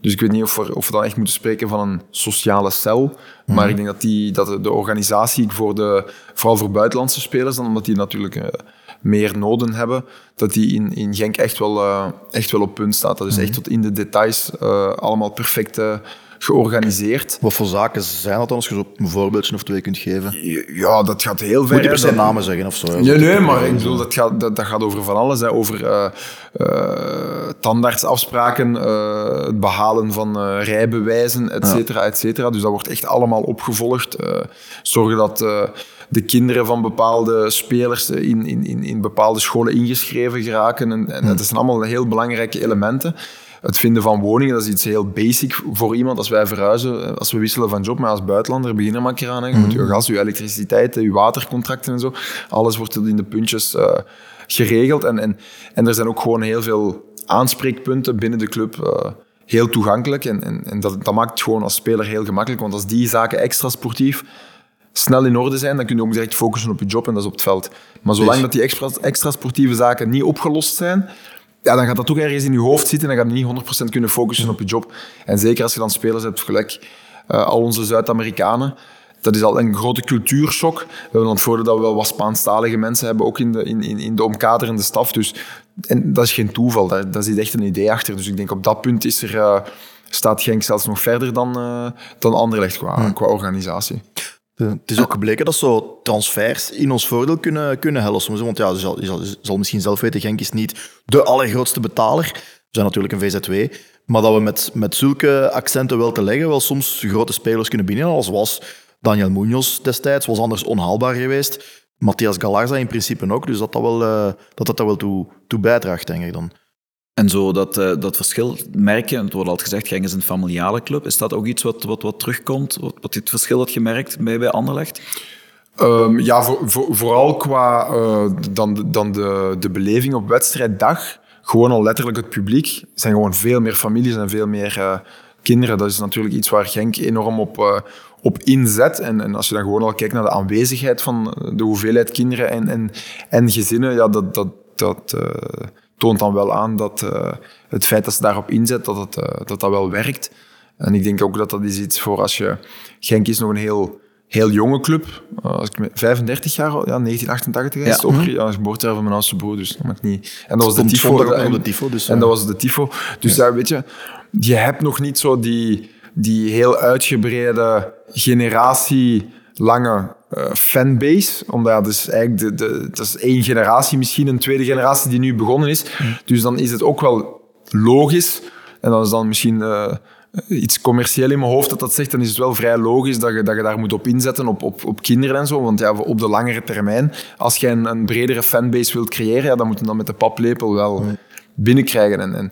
Dus ik weet niet of we, of we dan echt moeten spreken van een sociale cel. Maar mhm. ik denk dat, die, dat de organisatie voor de, vooral voor buitenlandse spelers, dan, omdat die natuurlijk uh, meer noden hebben, dat die in, in Genk echt wel, uh, echt wel op punt staat. Dat is echt mhm. tot in de details allemaal perfect georganiseerd.
Wat voor zaken zijn dat dan, als je zo een voorbeeldje of twee kunt geven?
Ja, dat gaat heel ver.
Moet je per se namen zeggen of zo?
Nee, nee, maar ik bedoel, dat gaat, dat, dat gaat over van alles. Hè. Over uh, uh, tandartsafspraken, uh, het behalen van rijbewijzen, et cetera, et cetera. Dus dat wordt echt allemaal opgevolgd. zorgen dat de kinderen van bepaalde spelers in, in, in, in bepaalde scholen ingeschreven geraken. En, en dat zijn allemaal heel belangrijke elementen het vinden van woningen, dat is iets heel basic voor iemand. Als wij verhuizen, als we wisselen van job, maar als buitenlander beginnen maar een keer aan. Je moet je gas, je elektriciteit, je watercontracten en zo. Alles wordt in de puntjes uh, geregeld. En, en, en er zijn ook gewoon heel veel aanspreekpunten binnen de club. Uh, heel toegankelijk. En, en, en dat, dat maakt het gewoon als speler heel gemakkelijk. Want als die zaken extra sportief snel in orde zijn, dan kun je ook direct focussen op je job en dat is op het veld. Maar zolang dat die extra, extra sportieve zaken niet opgelost zijn, ja, dan gaat dat toch ergens in je hoofd zitten en dan ga je niet 100% kunnen focussen op je job. En zeker als je dan spelers hebt, gelijk uh, al onze Zuid-Amerikanen, dat is al een grote cultuurshock. We hebben dan het voordeel dat we wel wat Spaanstalige mensen hebben, ook in de, in, in de omkaderende staf. Dus, en dat is geen toeval, daar, daar zit echt een idee achter. Dus ik denk op dat punt is er, uh, staat Genk zelfs nog verder dan, uh, dan Anderlecht qua, qua organisatie.
Het is ook gebleken dat zo transfers in ons voordeel kunnen, kunnen helpen. Want ja, je zal, zal, misschien zelf weten, Genk is niet de allergrootste betaler. We zijn natuurlijk een VZW. Maar dat we met, met zulke accenten wel te leggen wel soms grote spelers kunnen binnenhalen. Zoals Daniel Munoz destijds, was anders onhaalbaar geweest. Matthias Galarza in principe ook. Dus dat dat, wel, uh, dat, dat wel toe, toe bijdraagt, denk ik dan.
En zo dat, uh, dat verschil merk je, het wordt altijd gezegd, Genk is een familiale club. Is dat ook iets wat, wat, wat terugkomt, wat, wat dit verschil dat je merkt bij, bij Anderlecht?
Um, ja, voor, voor, vooral qua uh, dan, dan de, de beleving op wedstrijddag. Gewoon al letterlijk het publiek. zijn gewoon veel meer families en veel meer uh, kinderen. Dat is natuurlijk iets waar Genk enorm op, uh, op inzet. En, en als je dan gewoon al kijkt naar de aanwezigheid van de hoeveelheid kinderen en, en, en gezinnen, ja, dat, dat, dat, toont dan wel aan dat uh, het feit dat ze daarop inzet, dat, het, uh, dat dat wel werkt. En ik denk ook dat dat is iets voor als je... Genk is nog een heel, heel jonge club. Uh, als ik 35 jaar, ja, 1988 is ja. het ja, geboortejaar van mijn oudste broer, dus dat mag niet. En dat was de tifo.
En, de tifo dus,
en dat was de tifo. Dus ja. weet je, je hebt nog niet zo die, die heel uitgebreide generatie lange uh, fanbase. Omdat ja, dus eigenlijk de, de, dat is één generatie, misschien een tweede generatie die nu begonnen is. Dus dan is het ook wel logisch. En dan is dan misschien uh, iets commercieel in mijn hoofd dat dat zegt. Dan is het wel vrij logisch dat je, dat je daar moet op inzetten, op, op, op kinderen en zo. Want ja, op de langere termijn, als je een, een bredere fanbase wilt creëren, ja, dan moet je dan met de paplepel wel binnenkrijgen. En, en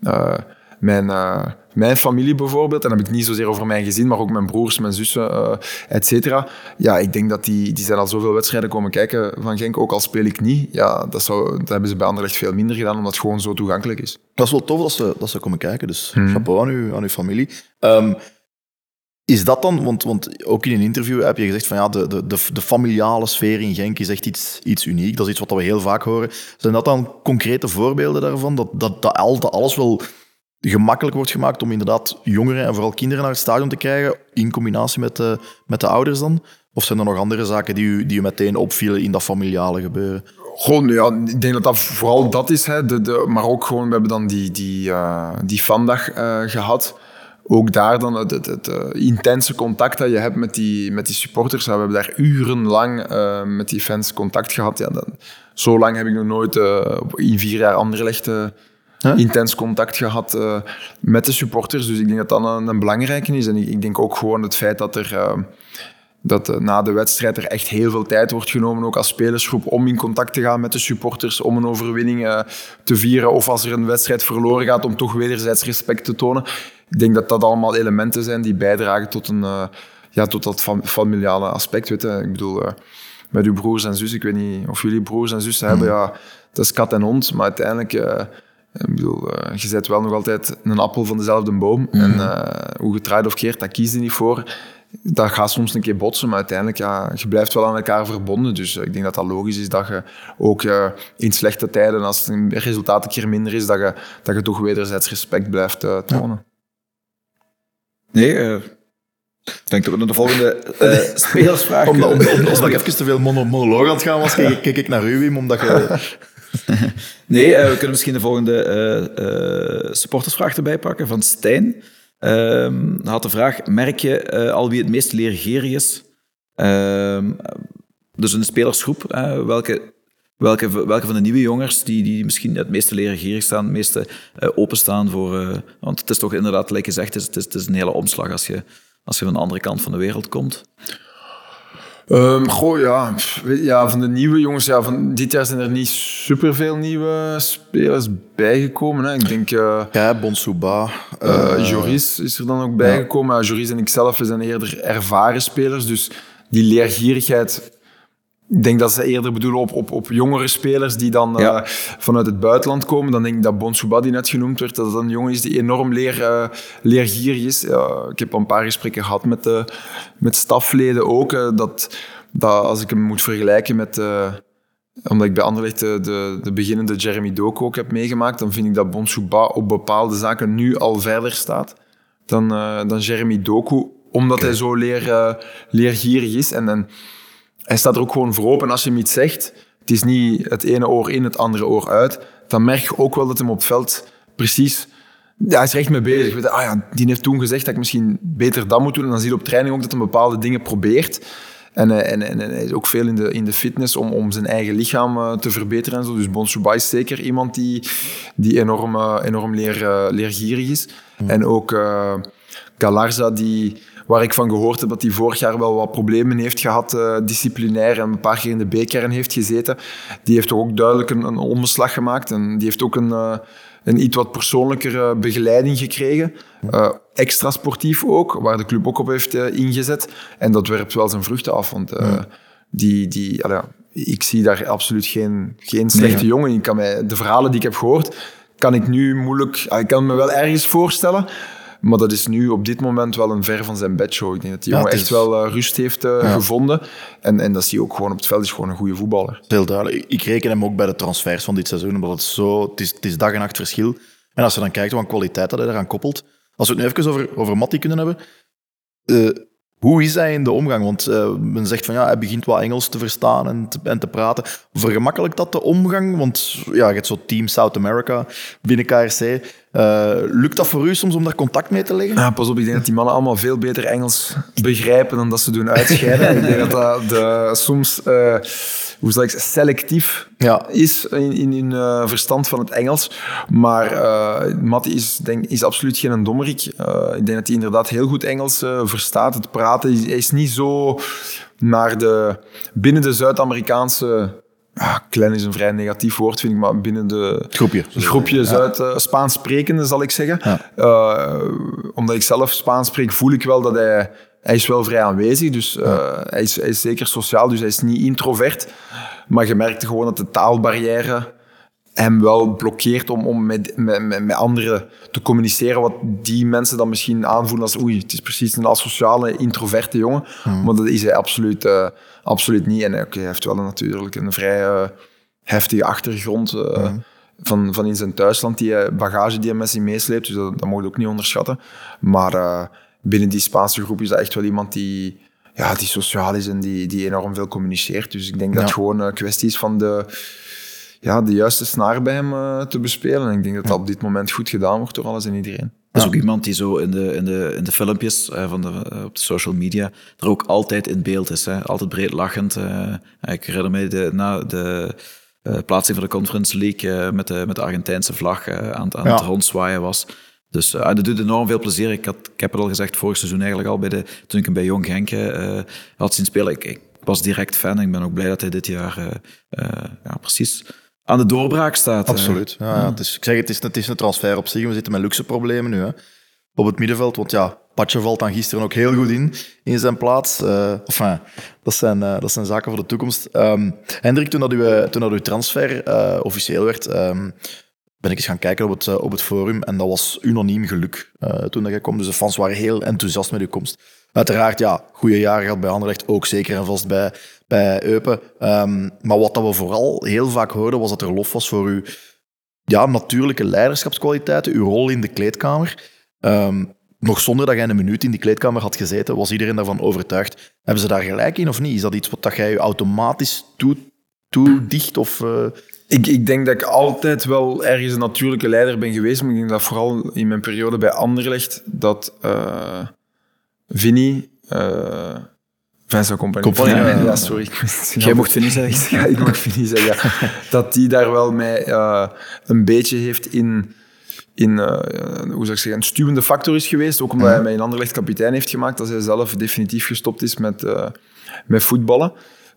uh, mijn, uh, mijn familie bijvoorbeeld, en dan heb ik niet zozeer over mijn gezin, maar ook mijn broers, mijn zussen, uh, et cetera. Ja, ik denk dat die, die zijn al zoveel wedstrijden komen kijken van Genk, ook al speel ik niet. Ja, dat, zou, dat hebben ze bij Anderlecht veel minder gedaan, omdat het gewoon zo toegankelijk is.
Dat is wel tof dat ze, dat ze komen kijken, dus hmm. chapeau aan, u, aan uw familie. Um, is dat dan, want, want ook in een interview heb je gezegd van ja, de, de, de, familiale sfeer in Genk is echt iets, iets uniek. Dat is iets wat we heel vaak horen. Zijn dat dan concrete voorbeelden daarvan? Dat, dat, dat alles wel gemakkelijk wordt gemaakt om inderdaad jongeren en vooral kinderen naar het stadion te krijgen, in combinatie met de, met de ouders dan? Of zijn er nog andere zaken die u, die u meteen opvielen in dat familiale gebeuren?
Gewoon, ja, ik denk dat dat vooral dat is. Hè, de, de, maar ook gewoon, we hebben dan die, die, uh, die vandag uh, gehad. Ook daar dan het, het, uh, intense contact dat je hebt met die, met die supporters. we hebben daar urenlang met die fans contact gehad. Ja, dan, zo lang heb ik nog nooit in vier jaar Anderlecht intens contact gehad uh, met de supporters. Dus ik denk dat dat een, een belangrijke is. En ik, ik, denk ook gewoon het feit dat er... Uh, dat eh, na de wedstrijd er echt heel veel tijd wordt genomen, ook als spelersgroep, om in contact te gaan met de supporters, om een overwinning eh, te vieren. Of als er een wedstrijd verloren gaat, om toch wederzijds respect te tonen. Ik denk dat dat allemaal elementen zijn die bijdragen tot, een, uh, ja, tot dat fam familiale aspect. Weet je. Ik bedoel, met uw broers en zussen, ik weet niet of jullie broers en zussen hebben, ja, dat is kat en hond, maar uiteindelijk... Ik bedoel, je zet wel nog altijd een appel van dezelfde boom. En hoe getraaid of keert, dat kies je niet voor dat gaat soms een keer botsen, maar uiteindelijk, ja, je blijft wel aan elkaar verbonden. Dus ik denk dat dat logisch is dat je ook uh, in slechte tijden, als het resultaat een keer minder is, dat je, dat je toch wederzijds respect blijft uh, tonen.
Nee, uh, ik denk dat we naar de volgende *laughs* uh, spelersvraag
om, om, ik even te veel mono monoloog aan het gaan was, kijk, kijk ik naar u, Wim, omdat je... *laughs* *laughs*
nee, we kunnen misschien de volgende supportersvraag erbij pakken van Stijn. Um, had de vraag, merk je al wie het meest leergierig is? Um, dus een spelersgroep, welke, welke, welke van de nieuwe jongens die, die misschien het meeste leergierig staan, het meeste openstaan voor... want het is toch inderdaad, gelijk gezegd, het is, het is een hele omslag als je, als je van de andere kant van de wereld komt.
Um, goh, ja. ja. Van de nieuwe jongens, ja, van dit jaar zijn er niet superveel nieuwe spelers bijgekomen. Hè. Ik denk... Uh,
ja, Bonsouba.
Uh, Joris is er dan ook bijgekomen. Ja. Joris en ik zelf zijn eerder ervaren spelers, dus die leergierigheid ik denk dat ze eerder bedoelen op, op, op jongere spelers die dan uh, vanuit het buitenland komen. Dan denk ik dat Bonsouba, die net genoemd werd, dat dat een jongen is die enorm leer, uh, leergierig is. Uh, ik heb al een paar gesprekken gehad met, uh, met stafleden ook. dat, dat als ik hem moet vergelijken met... omdat ik bij Anderlecht de, de, de, beginnende Jeremy Doku ook heb meegemaakt, dan vind ik dat Bonsouba op bepaalde zaken nu al verder staat dan, dan Jeremy Doku. Omdat okay. hij zo leer, leergierig is. En, en hij staat er ook gewoon voor open. als je hem iets zegt, het is niet het ene oor in, het andere oor uit, dan merk je ook wel dat hem op het veld precies... Ja, hij is er echt mee bezig. Weet, ah ja, die heeft toen gezegd dat ik misschien beter dat moet doen. En dan zie je op training ook dat hij bepaalde dingen probeert. En, eh, en, en, en, hij is ook veel in de, in de fitness om, om zijn eigen lichaam uh, te verbeteren en zo. Dus Bonsubai is zeker iemand die, die enorm, uh, enorm leer, uh, leergierig is. Mm. En ook Galarza, die waar ik van gehoord heb dat hij vorig jaar wel wat problemen heeft gehad, uh, disciplinair, en een paar keer in de B-kern heeft gezeten. Die heeft toch ook duidelijk een, een omslag gemaakt. En die heeft ook een, uh, een iets wat persoonlijkere begeleiding gekregen. Uh, extra sportief ook, waar de club ook op heeft ingezet. En dat werpt wel zijn vruchten af, want die, die, allee, ik zie daar absoluut geen, geen slechte nee, jongen in. Kan mij, de verhalen die ik heb gehoord, kan ik nu moeilijk... Ik kan me wel ergens voorstellen... Maar dat is nu op dit moment wel een ver van zijn bedshow. Ik denk dat die jongen echt wel uh, rust heeft uh, gevonden. En, en dat zie je ook gewoon op het veld. is gewoon een goede voetballer.
Heel duidelijk. Ik reken hem ook bij de transfers van dit seizoen. Omdat het zo... Het is, het is dag en nacht verschil. En als je dan kijkt wat kwaliteit dat hij eraan koppelt... Als we het nu even over, over Matty kunnen hebben... Uh, hoe is hij in de omgang? Want uh, men zegt van ja, hij begint wel Engels te verstaan en te, en te praten. Vergemakkelijkt dat de omgang? Want ja, je hebt zo Team South America binnen KRC. Uh, lukt dat voor u soms om daar contact mee te leggen?
Ja, pas op, ik denk dat die mannen allemaal veel beter Engels begrijpen dan dat ze doen uitscheiden. *laughs* ik denk dat dat de, soms... Uh, hoe zal ik selectief ja. is in, in, in uh, verstand van het Engels. Maar Matti is, denk, is absoluut geen dommerik. Ik denk dat hij inderdaad heel goed Engels verstaat. Het praten hij is niet zo naar de... Binnen de Zuid-Amerikaanse ah, klein is een vrij negatief woord, vind ik, maar binnen de
groepje,
groepje Zuid, uh, Spaans sprekende, zal ik zeggen. Ja. Uh, omdat ik zelf Spaans spreek, voel ik wel dat hij hij is wel vrij aanwezig, dus uh, hij, is, hij, is, zeker sociaal, dus hij is niet introvert. Maar je merkte gewoon dat de taalbarrière hem wel blokkeert om, om met, met, met, anderen te communiceren. Wat die mensen dan misschien aanvoelen als oei, het is precies een asociale, introverte jongen. Mm. Maar dat is hij absoluut, uh, absoluut niet. En okay, hij heeft wel natuurlijk een vrij uh, heftige achtergrond. Mm. Van, van in zijn thuisland, die bagage die hij met zich meesleept. Dus dat, dat je ook niet onderschatten. Maar binnen die Spaanse groep is dat echt wel iemand die, ja, die sociaal is en die, die enorm veel communiceert. Dus ik denk dat het gewoon een kwestie is van de, ja, de juiste snaar bij hem uh, te bespelen. En ik denk dat dat op dit moment goed gedaan wordt door alles en iedereen.
Dat is ook iemand die zo in de, in de, in de filmpjes uh, van de, uh, op de social media er ook altijd in beeld is. Hè? Altijd breed lachend. ik herinner me de, na de plaatsing van de Conference League met, de, met de Argentijnse vlag aan, aan ja. het rondzwaaien was Dus uh, dat doet enorm veel plezier. Ik, had, ik heb het al gezegd vorig seizoen eigenlijk al, bij de, toen ik hem bij Jong Genk uh, had zien spelen. Ik, ik, was direct fan en ik ben ook blij dat hij dit jaar uh, ja, precies aan de doorbraak staat.
Absoluut. Ja, ja. Het is, ik zeg, het is, het is een transfer op zich. We zitten met luxe problemen nu hè, op het middenveld. Want ja, Patje valt dan gisteren ook heel goed in, in zijn plaats. Uh, enfin, dat, zijn, uh, dat zijn zaken voor de toekomst. Um, Hendrik, toen dat uw, toen dat uw transfer officieel werd, um, ben ik eens gaan kijken op het, op het forum. En dat was unaniem geluk toen dat jij kwam. Dus de fans waren heel enthousiast met uw komst. Uiteraard, ja, goede jaren gehad bij Anderlecht, ook zeker en vast bij, bij Eupen. Um, maar wat dat we vooral heel vaak hoorden, was dat er lof was voor uw ja, natuurlijke leiderschapskwaliteiten, uw rol in de kleedkamer. Um, nog zonder dat jij een minuut in die kleedkamer had gezeten, was iedereen daarvan overtuigd. Hebben ze daar gelijk in of niet? Is dat iets wat dat jij je automatisch toedicht? Of, uh...
ik, ik denk dat ik altijd wel ergens een natuurlijke leider ben geweest, maar ik denk dat vooral in mijn periode bij Anderlecht, dat uh, Vinnie... Uh, Vincent Compagnie.
Compagnie
ja,
ja,
ja, sorry.
Jij mocht Vinnie zeggen. *laughs*
Ja, ik mag Vinnie zeggen. Ja. Dat die daar wel mij uh, een beetje heeft in in, uh, hoe zou ik zeggen, een stuwende factor is geweest. Ook omdat hij mij in Anderlecht kapitein heeft gemaakt. Dat hij zelf definitief gestopt is met, uh, met voetballen.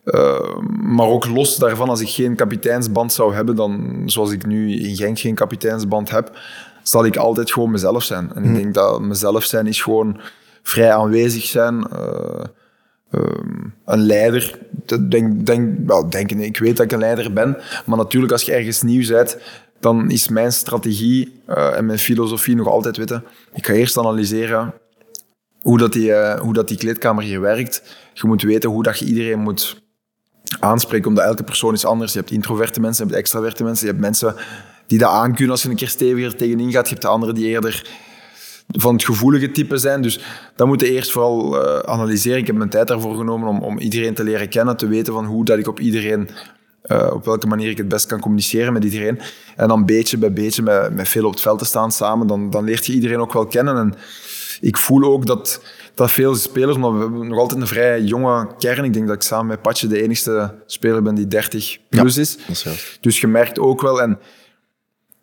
Uh, maar ook los daarvan, als ik geen kapiteinsband zou hebben, dan zoals ik nu in Genk geen kapiteinsband heb, zal ik altijd gewoon mezelf zijn. En ik denk dat mezelf zijn is gewoon vrij aanwezig zijn. een leider, denk, denk, well, denk, ik weet dat ik een leider ben, maar natuurlijk als je ergens nieuw bent, dan is mijn strategie uh, en mijn filosofie nog altijd weten. Ik ga eerst analyseren hoe dat die, uh, hoe dat die kleedkamer hier werkt. Je moet weten hoe dat je iedereen moet aanspreken, omdat elke persoon is anders. Je hebt introverte mensen, je hebt extraverte mensen, je hebt mensen die dat aankunnen als je een keer steviger tegenin gaat. Je hebt de anderen die eerder van het gevoelige type zijn. Dus dat moet je eerst vooral uh, analyseren. Ik heb mijn tijd daarvoor genomen om, om iedereen te leren kennen, te weten van hoe dat ik op iedereen uh, op welke manier ik het best kan communiceren met iedereen. En dan beetje bij beetje met, met veel op het veld te staan samen, dan, dan leert je iedereen ook wel kennen. En ik voel ook dat, dat veel spelers, omdat we hebben nog altijd een vrij jonge kern. Ik denk dat ik samen met Patje de enige speler ben die 30 plus
ja,
is.
is
dus je merkt ook wel... En,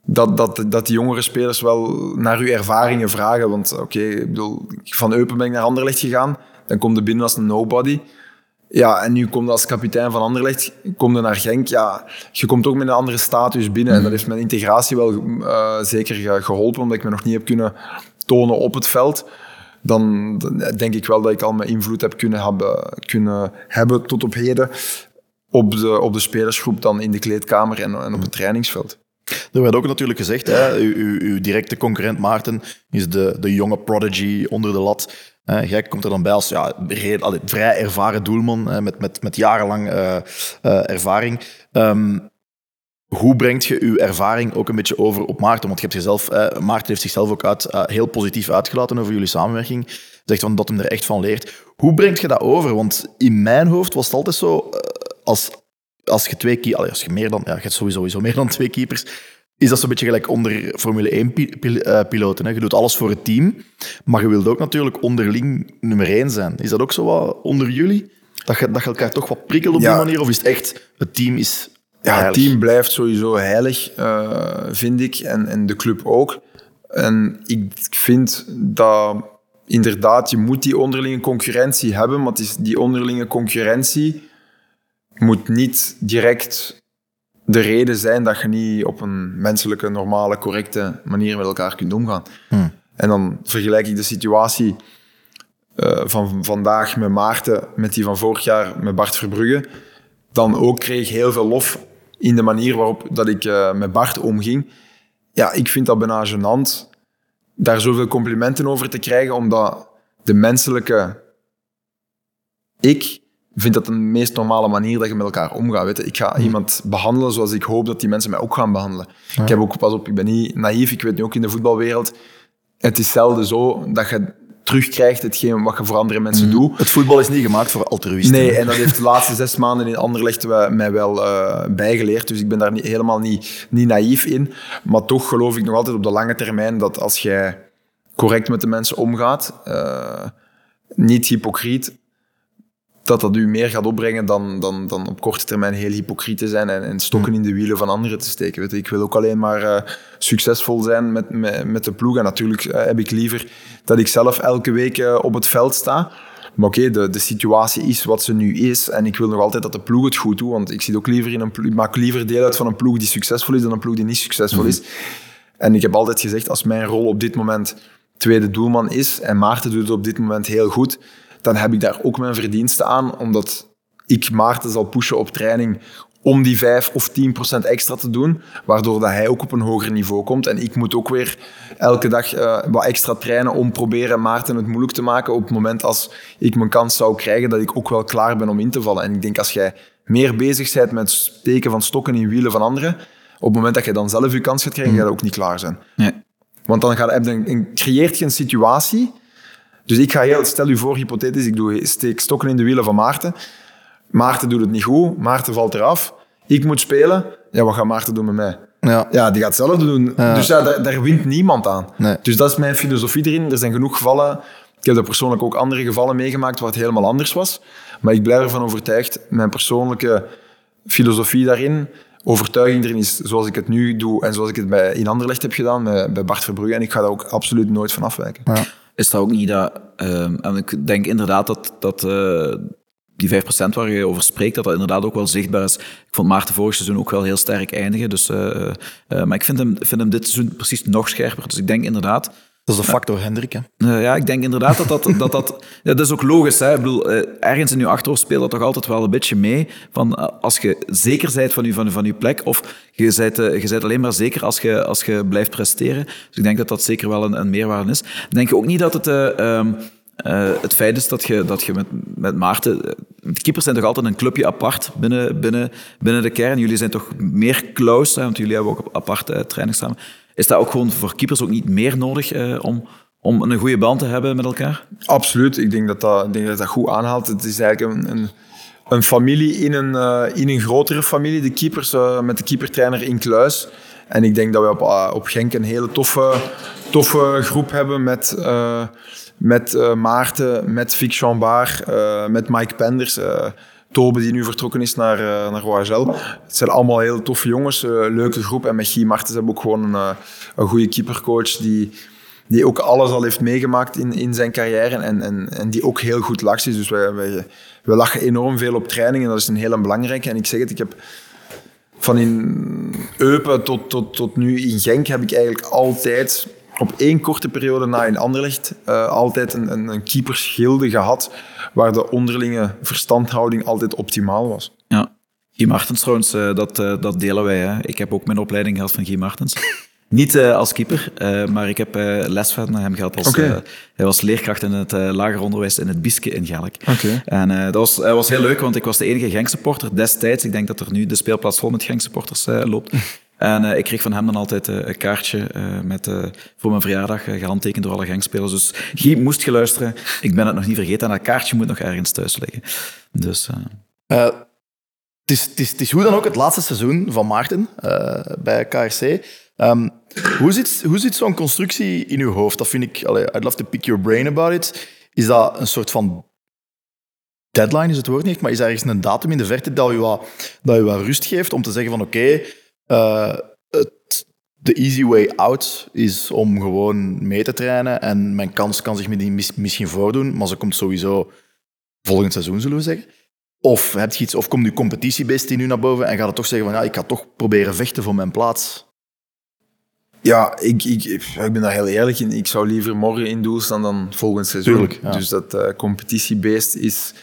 dat, dat, dat die jongere spelers wel naar uw ervaringen vragen. Want oké, van Eupen ben ik naar Anderlecht gegaan. Dan komt je binnen als een nobody. Ja, en nu komt als kapitein van Anderlecht, kom naar Genk. Ja, je komt ook met een andere status binnen. En dat heeft mijn integratie wel uh, zeker geholpen, omdat ik me nog niet heb kunnen tonen op het veld. Dan, denk ik wel dat ik al mijn invloed heb kunnen hebben, kunnen hebben tot op heden op de, op de spelersgroep, dan in de kleedkamer en op het trainingsveld.
Er werd ook natuurlijk gezegd, hè, uw, uw, uw directe concurrent Maarten is de, de jonge prodigy onder de lat. Uh, jij komt er dan bij als ja, allee, vrij ervaren doelman met, met, met jarenlang uh, ervaring. Um, hoe brengt je uw ervaring ook een beetje over op Maarten? Want je hebt jezelf, Maarten heeft zichzelf ook uit, heel positief uitgelaten over jullie samenwerking. Zegt van dat hem er echt van leert. Hoe brengt je dat over? Want in mijn hoofd was het altijd zo, als, als je twee keepers, als je meer dan, ja, je hebt sowieso meer dan twee keepers, is dat zo'n beetje gelijk onder Formule 1-piloten. Eh, je doet alles voor het team, maar je wilt ook natuurlijk onderling nummer 1 zijn. Is dat ook zo wat onder jullie? Dat je, dat je elkaar toch wat prikkelt op
Ja.
die manier? Of is het echt, het team is
Ja, het
heilig?
team blijft sowieso heilig, eh, vind ik. En, en de club ook. En ik vind dat inderdaad, je moet die onderlinge concurrentie hebben. Maar het is, die onderlinge concurrentie moet niet direct de reden zijn dat je niet op een menselijke, normale, correcte manier met elkaar kunt omgaan.
Hmm.
En dan vergelijk ik de situatie eh, van vandaag met Maarten met die van vorig jaar met Bart Verbrugge. Dan ook kreeg ik heel veel lof in de manier waarop dat ik eh, met Bart omging. Ja, ik vind dat bijna gênant daar zoveel complimenten over te krijgen, omdat de menselijke ik vind dat de meest normale manier dat je met elkaar omgaat. Weet je. Ik ga iemand behandelen zoals ik hoop dat die mensen mij ook gaan behandelen. Ik heb ook, pas op, ik ben niet naïef, ik weet nu ook in de voetbalwereld, het is zelden zo dat je terugkrijgt hetgeen wat je voor andere mensen doet.
Het voetbal is niet gemaakt voor altruïsten.
Nee, en dat heeft de laatste zes maanden in Anderlecht mij wel eh, bijgeleerd. Dus ik ben daar niet, helemaal niet, niet naïef in. Maar toch geloof ik nog altijd op de lange termijn dat als jij correct met de mensen omgaat, eh, niet hypocriet, dat dat u meer gaat opbrengen dan, dan, dan op korte termijn heel hypocriet te zijn en, en stokken in de wielen van anderen te steken. Weet je, ik wil ook alleen maar uh, succesvol zijn met, met, met de ploeg. En natuurlijk uh, heb ik liever dat ik zelf elke week uh, op het veld sta. Maar oké, okay, de, de situatie is wat ze nu is. En ik wil nog altijd dat de ploeg het goed doet. Want ik, zit ook liever in een ploeg, ik maak liever deel uit van een ploeg die succesvol is dan een ploeg die niet succesvol is. En ik heb altijd gezegd, als mijn rol op dit moment tweede doelman is en Maarten doet het op dit moment heel goed, dan heb ik daar ook mijn verdiensten aan, omdat ik Maarten zal pushen op training om die 5 of 10 procent extra te doen, waardoor dat hij ook op een hoger niveau komt. En ik moet ook weer elke dag uh, wat extra trainen om proberen Maarten het moeilijk te maken op het moment als ik mijn kans zou krijgen, dat ik ook wel klaar ben om in te vallen. En ik denk als jij meer bezig bent met steken van stokken in wielen van anderen, op het moment dat je dan zelf je kans gaat krijgen, ga je ook niet klaar zijn.
Nee.
Want dan, gaat, dan creëert je een situatie. Dus ik ga heel, stel u voor, hypothetisch, ik doe, steek stokken in de wielen van Maarten. Maarten doet het niet goed, Maarten valt eraf. Ik moet spelen. Ja, wat gaat Maarten doen met mij?
Ja.
ja, die gaat hetzelfde doen.
Ja.
Dus ja, daar, daar, wint niemand aan.
Nee.
Dus dat is mijn filosofie erin. Er zijn genoeg gevallen. Ik heb er persoonlijk ook andere gevallen meegemaakt waar het helemaal anders was. Maar ik blijf ervan overtuigd, mijn persoonlijke filosofie daarin, overtuiging erin is zoals ik het nu doe en zoals ik het bij, in Anderlecht heb gedaan, bij, bij Bart Verbrugge. En ik ga daar ook absoluut nooit van afwijken.
Ja.
Is dat ook niet dat... Uh, en ik denk inderdaad dat... dat uh, die 5% waar je over spreekt, dat dat inderdaad ook wel zichtbaar is. Ik vond Maarten vorig seizoen ook wel heel sterk eindigen. Dus, uh, uh, maar ik vind hem, vind hem dit seizoen precies nog scherper. Dus ik denk inderdaad...
Dat is de factor Hendrik, hè?
Uh, ja, ik denk inderdaad dat dat... dat, dat, *laughs* ja, dat is ook logisch. Hè? Ik bedoel, ergens in je achterhoofd speelt dat toch altijd wel een beetje mee. Van, als je zeker bent van je, van, van je plek, of je bent, je bent alleen maar zeker als je, als je blijft presteren. Dus ik denk dat dat zeker wel een, een meerwaarde is. Denk je ook niet dat het... Um, Uh, het feit is dat je, dat je met, met Maarten... De keepers zijn toch altijd een clubje apart binnen, binnen, binnen de kern. Jullie zijn toch meer close, hè, want jullie hebben ook aparte uh, trainingssamen. Is dat ook gewoon voor keepers ook niet meer nodig uh, om, om een goede band te hebben met elkaar?
Absoluut. Ik denk dat dat, dat, goed aanhaalt. Het is eigenlijk een, een, familie in een, in een grotere familie. De keepers met de keepertrainer in kluis. En ik denk dat we op, op Genk een hele toffe, toffe groep hebben met met Maarten, met Vic Chambard, uh, met Mike Penders, Tobe die nu vertrokken is naar, uh, naar OHL. Het zijn allemaal heel toffe jongens, leuke groep. En met Guy Martens hebben we ook gewoon een, een goede keepercoach die, die ook alles al heeft meegemaakt in, in zijn carrière en, en, en die ook heel goed laks is. Dus wij, wij, lachen enorm veel op training en dat is een hele belangrijke. En ik zeg het, ik heb van in Eupen tot, tot, tot nu in Genk heb ik eigenlijk altijd op één korte periode na in Anderlecht uh, altijd een, een, een keepersgilde gehad, waar de onderlinge verstandhouding altijd optimaal was.
Ja. Guy Martens trouwens, uh, dat, uh, dat delen wij. Hè. Ik heb ook mijn opleiding gehad van Guy Martens. *laughs* Niet als keeper, maar ik heb les van hem gehad. Als,
okay.
hij was leerkracht in het lager onderwijs in het Biske in Gelk.
Okay.
En dat was, was heel leuk, want ik was de enige Genk-supporter destijds. Ik denk dat er nu de speelplaats vol met Genk-supporters loopt. En uh, ik kreeg van hem dan altijd uh, een kaartje uh, met, voor mijn verjaardag, gehandtekend door alle gangspelers. Dus Guy, moest je luisteren. Ik ben het nog niet vergeten en dat kaartje moet nog ergens thuis liggen. Dus...
het, is, het, hoe dan ook het laatste seizoen van Maarten bij KRC. Um, hoe zit, hoe zit zo'n constructie in uw hoofd? Dat vind ik... Allee, I'd love to pick your brain about it. Is dat een soort van deadline, is het woord niet, maar is er ergens een datum in de verte dat je wat, dat je wat rust geeft om te zeggen van oké, uh, het, de easy way out is om gewoon mee te trainen. En mijn kans kan zich mis, misschien voordoen, maar ze komt sowieso volgend seizoen, zullen we zeggen. Of, heb je iets, of komt je competitiebeest nu naar boven en gaat het toch zeggen van ja, ik ga toch proberen vechten voor mijn plaats?
Ja, ik, ik, ik ben daar heel eerlijk in. Ik zou liever morgen in doel staan dan volgend seizoen.
Tuurlijk, ja.
Dus dat uh, competitiebeest is,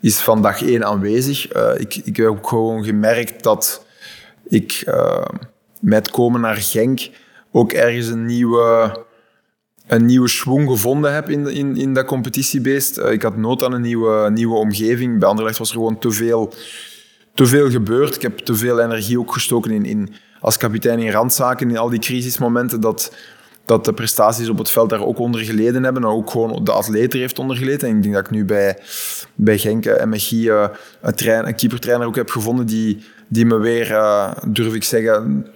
is van dag één aanwezig. Uh, ik, ik heb ook gewoon gemerkt dat ik uh, met komen naar Genk ook ergens een nieuwe, een nieuwe schwung gevonden heb in, in, in dat competitiebeest. Uh, ik had nood aan een nieuwe, nieuwe omgeving. Bij Anderlecht was er gewoon te veel, te veel gebeurd. Ik heb te veel energie ook gestoken in, in, als kapitein in randzaken, in al die crisismomenten, dat, dat de prestaties op het veld daar ook onder geleden hebben. En ook gewoon de atleet er heeft onder geleden. En ik denk dat ik nu bij, bij Genk en met Guy uh, een, trein, een keepertrainer ook heb gevonden die die me weer, uh, durf ik zeggen,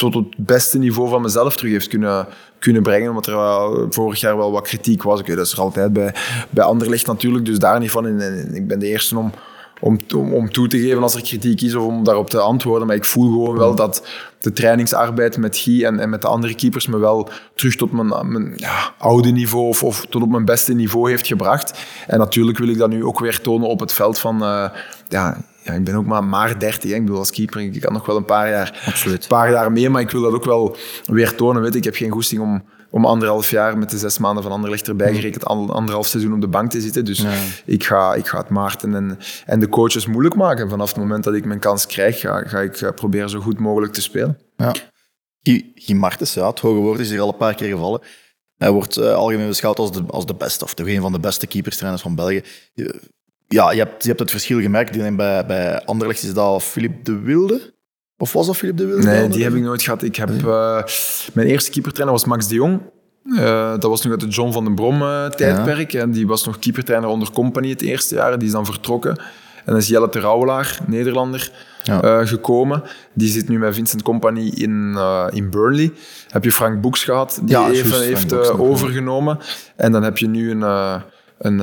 tot het beste niveau van mezelf terug heeft kunnen, kunnen brengen. Omdat er wel vorig jaar wel wat kritiek was. Dat is er altijd bij, bij Anderlecht natuurlijk, dus daar niet van. En, ik ben de eerste om, om, om, toe te geven als er kritiek is of om daarop te antwoorden. Maar ik voel gewoon wel dat de trainingsarbeid met Guy en, en met de andere keepers me wel terug tot mijn, mijn ja, oude niveau of, of tot op mijn beste niveau heeft gebracht. En natuurlijk wil ik dat nu ook weer tonen op het veld van... eh, ja, ja, ik ben ook maar, maar 30. Hè. Ik bedoel, als keeper, ik kan nog wel een paar jaar,
Absoluut.
een paar jaar mee, maar ik wil dat ook wel weer tonen. Weet, ik heb geen goesting om, om anderhalf jaar met de zes maanden van Anderlecht erbij gerekend, an- anderhalf seizoen op de bank te zitten. Dus ik, ga, ik ga het Maarten en, en de coaches moeilijk maken. Vanaf het moment dat ik mijn kans krijg, ga, ga ik eh, proberen zo goed mogelijk te spelen.
Ja. Guy, Martens, ja, het hoge woord is hier al een paar keer gevallen. Hij wordt eh, algemeen beschouwd als de, als de beste, of toch een van de beste keeperstrainers van België. Ja, je hebt, je hebt het verschil gemerkt. Ik denk Bij, bij Anderlecht is dat Philippe de Wilde. Of was dat Philippe de Wilde?
Nee, die heb ik nooit gehad. Ik heb, eh, mijn eerste keepertrainer was Max de Jong. Eh, dat was nog uit het John van den Brom eh, tijdperk. En die was nog keepertrainer onder Company het eerste jaar. Die is dan vertrokken. En dan is Jelle Terouwelaar, Nederlander,
Ja.
gekomen. Die zit nu met Vincent Company in, in Burnley. Heb je Frank Boeks gehad, die
Ja,
even heeft overgenomen. En dan heb je nu een, een,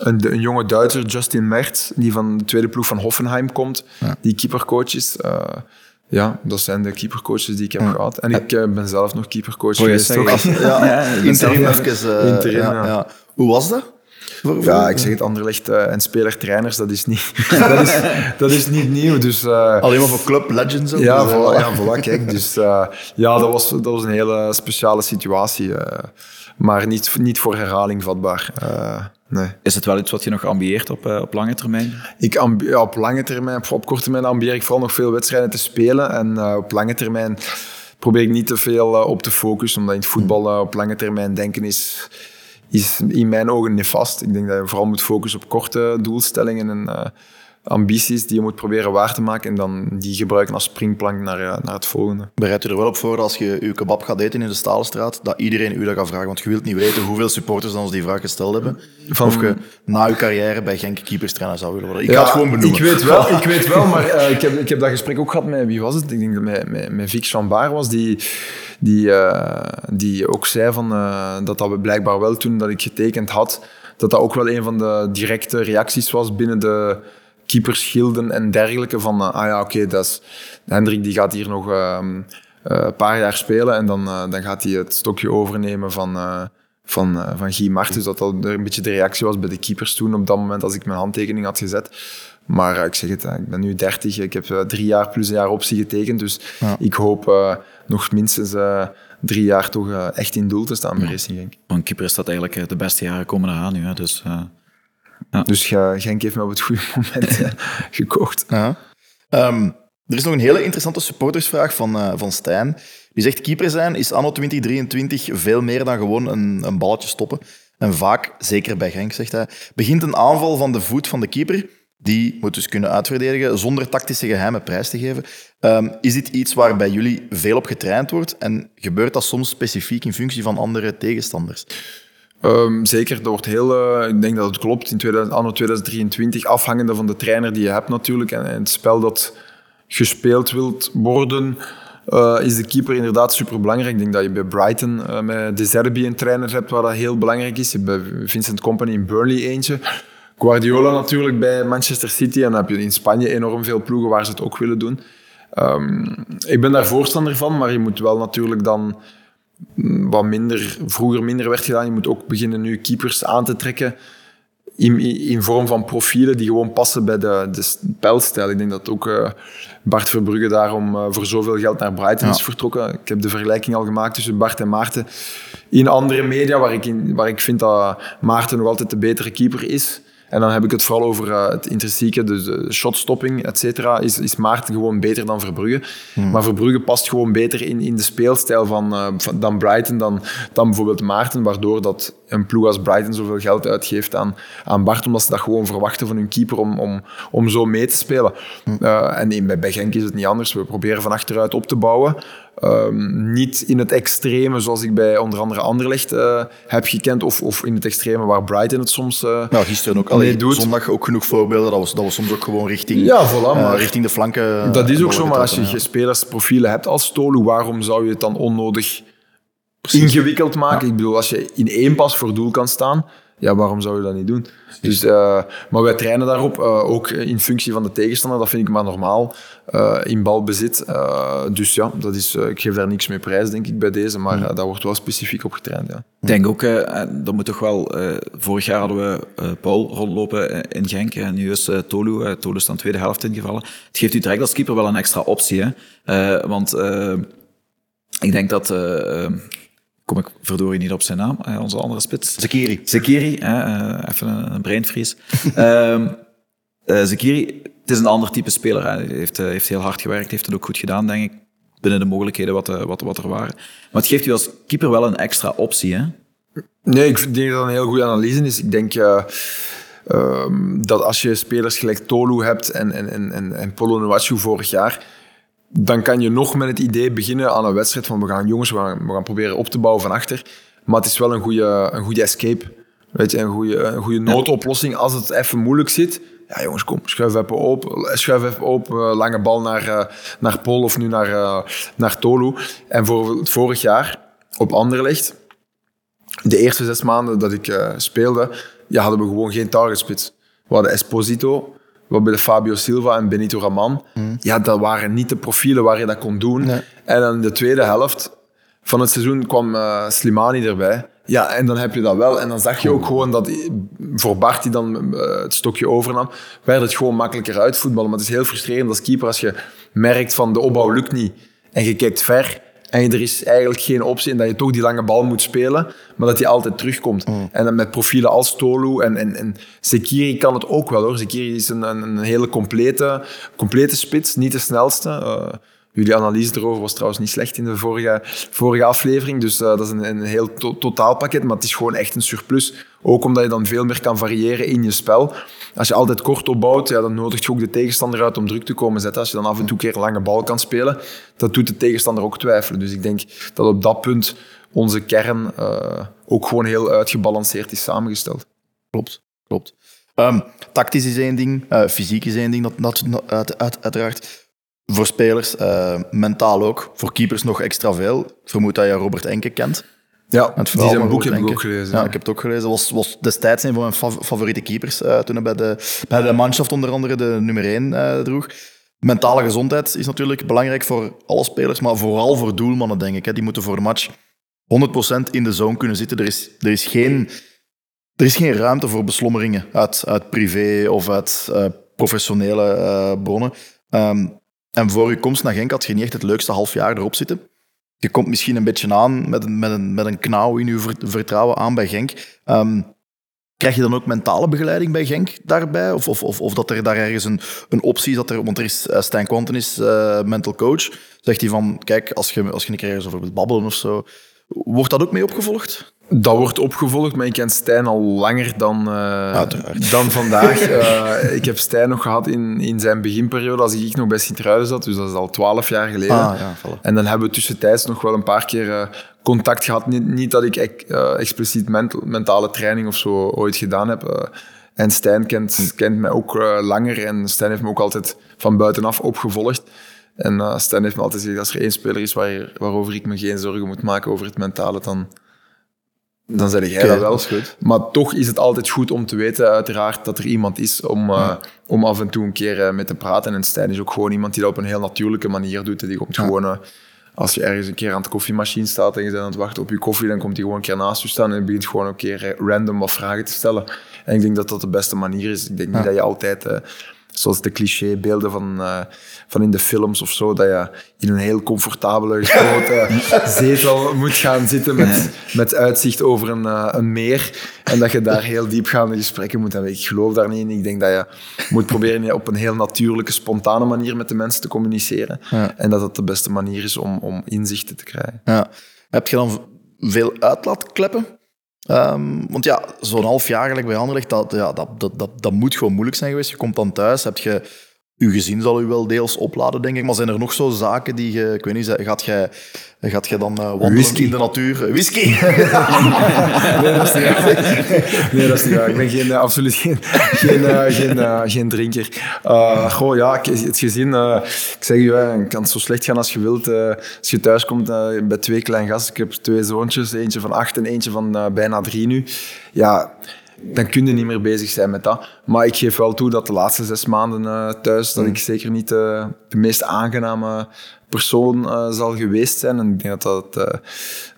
een, een jonge Duitser, Justin Mertz, die van de tweede ploeg van Hoffenheim komt. Die keepercoach is. Eh, ja, dat zijn de keepercoaches die ik heb gehad. En ik eh, ben zelf nog keepercoach
je
geweest. *laughs*
Ja,
Ja,
interim even. eh,
Interim,
ja,
ja.
ja. Hoe was dat? Voor-
Ja,
voor-
ik zeg het, Anderlecht eh, en speler-trainers, dat is niet, *laughs* *laughs* dat is, dat is niet nieuw. Dus, eh,
Alleen maar voor Club Legends ook.
ja,
dus,
voilà, ja, voilà, kijk. Dus eh, ja, dat was, dat was een hele speciale situatie. Maar niet, niet voor herhaling vatbaar. Eh, nee.
Is het wel iets wat je nog ambieert op, eh, op lange termijn?
Ik ja, op lange termijn, op, op korte termijn ambieer ik vooral nog veel wedstrijden te spelen. En eh, op lange termijn probeer ik niet te veel op te focussen, omdat in het voetbal op lange termijn denken is, is in mijn ogen nefast. Ik denk dat je vooral moet focussen op korte doelstellingen en ambities die je moet proberen waar te maken en dan die gebruiken als springplank naar, naar het volgende.
Bereid u er wel op voor als je je kebab gaat eten in de Stalenstraat, dat iedereen u dat gaat vragen. Want je wilt niet weten hoeveel supporters dan ons die vraag gesteld hebben.
Van-
Of je na je carrière bij Genk keeperstrainer zou willen worden. Ik ga het gewoon benoemen.
Ik weet wel, ik weet wel maar eh, ik, heb, ik heb dat gesprek ook gehad met, wie was het? Ik denk dat met, met, met Vic Chambard was, die, die, eh, die ook zei van, eh, dat dat blijkbaar wel toen dat ik getekend had, dat dat ook wel een van de directe reacties was binnen de keepersgilden en dergelijke. Van, eh, ah ja, oké, dat is Hendrik die gaat hier nog ehm, eh, een paar jaar spelen en dan, eh, dan gaat hij het stokje overnemen van... van, eh, van Guy Martens, dat dat een beetje de reactie was bij de keepers toen, op dat moment als ik mijn handtekening had gezet. Maar ik zeg het, eh, ik ben nu 30, ik heb drie jaar plus een jaar optie getekend, dus ik hoop nog minstens drie jaar toch echt in doel te staan bij Racing Genk.
Keeper is dat eigenlijk de beste jaren komen eraan nu. Hè? Dus, eh,
Dus eh, Genk heeft me op het goede *laughs* moment eh, gekocht.
Ja. Ehm, er is nog een hele interessante supportersvraag van, eh, van Stijn. Die zegt, keeper zijn is anno 2023 veel meer dan gewoon een, een balletje stoppen. En vaak, zeker bij Genk, zegt hij, begint een aanval van de voet van de keeper. Die moet dus kunnen uitverdedigen zonder tactische geheime prijs te geven. Ehm, is dit iets waar bij jullie veel op getraind wordt? En gebeurt dat soms specifiek in functie van andere tegenstanders?
Ehm, zeker, dat wordt heel, eh, ik denk dat het klopt, in 2000, anno 2023, afhangende van de trainer die je hebt natuurlijk en, en het spel dat gespeeld wilt worden, eh, is de keeper inderdaad superbelangrijk. Ik denk dat je bij Brighton eh, met De Zerbi een trainer hebt waar dat heel belangrijk is. Je hebt bij Vincent Company in Burnley eentje. Guardiola natuurlijk bij Manchester City en dan heb je in Spanje enorm veel ploegen waar ze het ook willen doen. Ehm, ik ben daar voorstander van, maar je moet wel natuurlijk dan wat minder, vroeger minder werd gedaan. Je moet ook beginnen nu keepers aan te trekken in, in vorm van profielen die gewoon passen bij de, de spelstijl. Ik denk dat ook eh, Bart Verbrugge daarom eh, voor zoveel geld naar Brighton is vertrokken. Ik heb de vergelijking al gemaakt tussen Bart en Maarten. In andere media, waar ik, in, waar ik vind dat Maarten nog altijd de betere keeper is. En dan heb ik het vooral over eh, het intrinsieke, dus de shotstopping, et cetera. Is, is Maarten gewoon beter dan Verbrugge. Maar Verbrugge past gewoon beter in, in de speelstijl van, eh, van, dan Brighton, dan, dan bijvoorbeeld Maarten. Waardoor dat, een ploeg als Brighton zoveel geld uitgeeft aan, aan Bart, omdat ze dat gewoon verwachten van hun keeper om, om, om zo mee te spelen. Uh, en bij, bij Genk is het niet anders. We proberen van achteruit op te bouwen. Um, niet in het extreme, zoals ik bij onder andere Anderlecht uh, heb gekend, of, of in het extreme waar Brighton het soms uh,
nou, gisteren ook. Allee, doet. Zondag ook genoeg voorbeelden, dat was, dat was soms ook gewoon richting,
ja, voilà, maar
richting de flanken.
Dat is ook zo, maar als je ja. spelersprofielen hebt als Tolu, waarom zou je het dan onnodig Precies. ingewikkeld maken? Ja. Ik bedoel, als je in één pas voor doel kan staan, ja, waarom zou je dat niet doen? Dus, uh, maar wij trainen daarop, uh, ook in functie van de tegenstander. Dat vind ik maar normaal, uh, in balbezit. dus ja, dat is, ik geef daar niks mee prijs, denk ik, bij deze. Maar mm. daar wordt wel specifiek op getraind. Ja.
Ik denk ook, dat moet toch wel... vorig jaar hadden we Paul rondlopen in Genk. En nu is Tolu. Tolu is dan tweede helft ingevallen. Het geeft u direct als keeper wel een extra optie. Hè? want ik denk dat kom ik verdorie niet op zijn naam, uh, onze andere spits.
Zekiri.
Zekiri, uh, even een, een breinvries. um, *laughs* uh, Zekiri, het is een ander type speler. Hij heeft, heeft heel hard gewerkt, heeft het ook goed gedaan, denk ik. Binnen de mogelijkheden wat, wat, wat er waren. Maar het geeft u als keeper wel een extra optie, hè?
Nee, ik denk dat dat een heel goede analyse is. Ik denk uh, um, dat als je spelers gelijk Tolu hebt en, en, en, en Polo Nuachu vorig jaar dan kan je nog met het idee beginnen aan een wedstrijd van we gaan jongens, we gaan, we gaan proberen op te bouwen van achter. Maar het is wel een goede, een goede escape. Weet je, een goede, een goede noodoplossing als het even moeilijk zit. Ja, jongens, kom, schuif even op. Schuif even op. lange bal naar, uh, naar Pol of nu naar, uh, naar Tolu. En voor het vorig jaar op Anderlecht, de eerste zes maanden dat ik uh, speelde, ja, hadden we gewoon geen targetspits. We hadden Esposito, hebben Fabio Silva en Benito Raman. Mm. Ja, dat waren niet de profielen waar je dat kon doen. Nee. En dan in de tweede helft van het seizoen kwam uh, Slimani erbij. Ja, en dan heb je dat wel. En dan zag je ook gewoon dat voor Bart, die dan uh, het stokje overnam, werd het gewoon makkelijker uitvoetballen. Maar het is heel frustrerend als keeper als je merkt van de opbouw lukt niet en je kijkt ver en er is eigenlijk geen optie in dat je toch die lange bal moet spelen, maar dat die altijd terugkomt. Mm. En dan met profielen als Tolu en, en, en Sekiri kan het ook wel hoor. Sekiri is een, een, een hele complete, complete spits, niet de snelste. Uh, jullie analyse erover was trouwens niet slecht in de vorige, vorige aflevering. Dus uh, dat is een, een heel to totaalpakket, maar het is gewoon echt een surplus. Ook omdat je dan veel meer kan variëren in je spel. Als je altijd kort opbouwt, ja, dan nodigt je ook de tegenstander uit om druk te komen zetten. Als je dan af en toe een keer lange bal kan spelen, dat doet de tegenstander ook twijfelen. Dus ik denk dat op dat punt onze kern uh, ook gewoon heel uitgebalanceerd is samengesteld.
Klopt, klopt. Um, tactisch is één ding, uh, fysiek is één ding, dat, dat, uit, uit, uiteraard. Voor spelers, uh, mentaal ook. Voor keepers nog extra veel. Ik vermoed dat je Robert Enke kent.
Ja, het die zijn boek heb ik ook gelezen.
Ja, ik heb het ook gelezen. was, was destijds een van mijn favoriete keepers. Uh, toen hij bij de, bij de Mannschaft onder andere de nummer 1 uh, eh, droeg. Mentale gezondheid is natuurlijk belangrijk voor alle spelers, maar vooral voor doelmannen, denk ik. Hè. Die moeten voor de match 100% in de zone kunnen zitten. Er is, er is, geen, er is geen ruimte voor beslommeringen uit, uit privé of uit uh, professionele bronnen. Um, en voor je komst naar Genk had je niet echt het leukste half jaar erop zitten. Je komt misschien een beetje aan met een, met een, met een knauw in je vertrouwen aan bij Genk. Um, krijg je dan ook mentale begeleiding bij Genk daarbij? Of, of, of, of dat er daar ergens een, een optie is, dat er, want er is uh, Stijn Quanten is uh, mental coach. Zegt hij van, kijk, als je, als je een keer ergens over babbelen of zo, wordt dat ook mee opgevolgd?
Dat wordt opgevolgd, maar ik ken Stijn al langer dan, uh, dan vandaag. uh, *laughs* ik heb Stijn nog gehad in, in zijn beginperiode, als ik nog bij Sint-Truiden zat. Dus dat is al twaalf jaar geleden. Ah, ja, en dan hebben we tussentijds nog wel een paar keer uh, contact gehad. Niet, niet dat ik expliciet ment mentale training of zo ooit gedaan heb. en Stijn kent, kent mij ook langer. En Stijn heeft me ook altijd van buitenaf opgevolgd. En uh, Stijn heeft me altijd gezegd, als er één speler is waar, waarover ik me geen zorgen moet maken over het mentale, dan, dan zeg jij dat wel.
Dat goed.
Maar toch is het altijd goed om te weten, uiteraard, dat er iemand is om, uh, om af en toe een keer uh, met te praten. En Stijn is ook gewoon iemand die dat op een heel natuurlijke manier doet. Die komt gewoon, uh, als je ergens een keer aan de koffiemachine staat en je bent aan het wachten op je koffie, dan komt hij gewoon een keer naast je staan en begint gewoon een keer random wat vragen te stellen. En ik denk dat dat de beste manier is. Ik denk niet dat je altijd zoals de clichébeelden van, uh, van in de films of zo, dat je in een heel comfortabele grote *laughs* zetel moet gaan zitten met, met uitzicht over een, uh, een meer en dat je daar heel diepgaande gesprekken moet hebben. Ik geloof daar niet in. Ik denk dat je moet proberen op een heel natuurlijke, spontane manier met de mensen te communiceren. Ja. En dat dat de beste manier is om, om inzichten te krijgen.
Ja. Heb je dan veel uitlaatkleppen? Ehm, want ja, zo'n half jaar bij Anderlecht, dat, ja, dat, dat, dat, dat moet gewoon moeilijk zijn geweest. Je komt dan thuis, heb je uw gezin zal u wel deels opladen, denk ik. Maar zijn er nog zo zaken die je... Ik weet niet, gaat jij, gaat jij dan uh, wandelen
Whisky.
in de natuur? Eh, Whisky? *laughs*
Nee, dat is niet waar. Nee, dat is niet waar. Ik ben geen, eh, absoluut geen, geen, eh, geen, eh, geen drinker. Eh, goh, ja, ik- het gezin... eh, ik zeg je, het kan zo slecht gaan als je wilt. eh, als je thuis komt eh, bij twee klein gasten. Ik heb twee zoontjes, eentje van acht en eentje van eh, bijna drie nu. Ja, dan kun je niet meer bezig zijn met dat. Maar ik geef wel toe dat de laatste zes maanden eh, thuis... dat ik zeker niet eh, de meest aangename persoon eh, zal geweest zijn. En ik denk dat, dat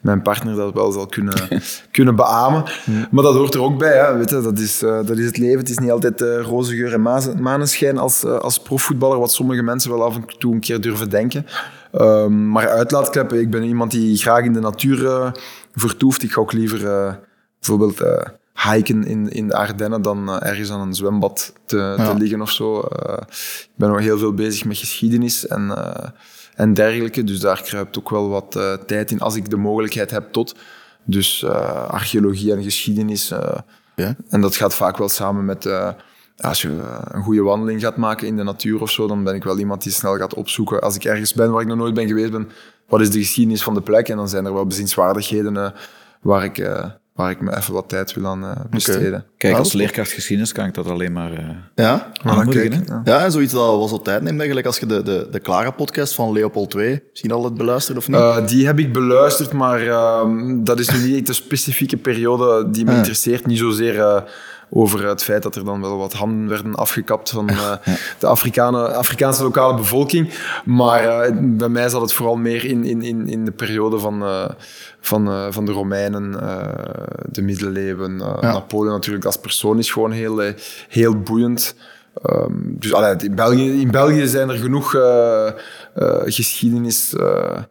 mijn partner dat wel zal kunnen, *laughs* kunnen beamen. Maar dat hoort er ook bij. Hè. Weet je, dat, is, dat is het leven. Het is niet altijd roze geur en maneschijn als, als profvoetballer, wat sommige mensen wel af en toe een keer durven denken. Ehm, maar uitlaatkleppen, ik ben iemand die graag in de natuur vertoeft. Ik ga ook liever bijvoorbeeld hiken in, in de Ardennen dan eh, ergens aan een zwembad te,
Ja.
te liggen of zo. Eh, ik ben nog heel veel bezig met geschiedenis en, eh, en dergelijke. Dus daar kruipt ook wel wat tijd in als ik de mogelijkheid heb tot. Dus archeologie en geschiedenis.
Ja.
En dat gaat vaak wel samen met... als je een goede wandeling gaat maken in de natuur of zo, dan ben ik wel iemand die snel gaat opzoeken. Als ik ergens ben waar ik nog nooit ben geweest ben, wat is de geschiedenis van de plek? En dan zijn er wel bezienswaardigheden waar, ik, waar ik me even wat tijd wil aan eh, besteden.
Kijk, als
is
leerkracht geschiedenis kan ik dat alleen maar eh
ja?
aanmoedigen.
kijk,
hè.
ja.
Ja, en zoiets dat wel zo tijd neemt. Eigenlijk als je de, de, de Clara-podcast van Leopold 2 misschien al het beluisterd of niet?
Eh, die heb ik beluisterd, maar ehm, dat is nu niet echt een specifieke periode die me
Ah.
interesseert. Niet zozeer eh, over het feit dat er dan wel wat handen werden afgekapt van eh, de Afrikanen, Afrikaanse lokale bevolking. Maar eh, bij mij zat het vooral meer in, in, in, in de periode van, eh, van, van de Romeinen, de middeleeuwen.
Ja.
Napoleon natuurlijk als persoon is gewoon heel, heel boeiend. Ehm, dus allee, in, België, in België zijn er genoeg eh, eh, geschiedenis... eh,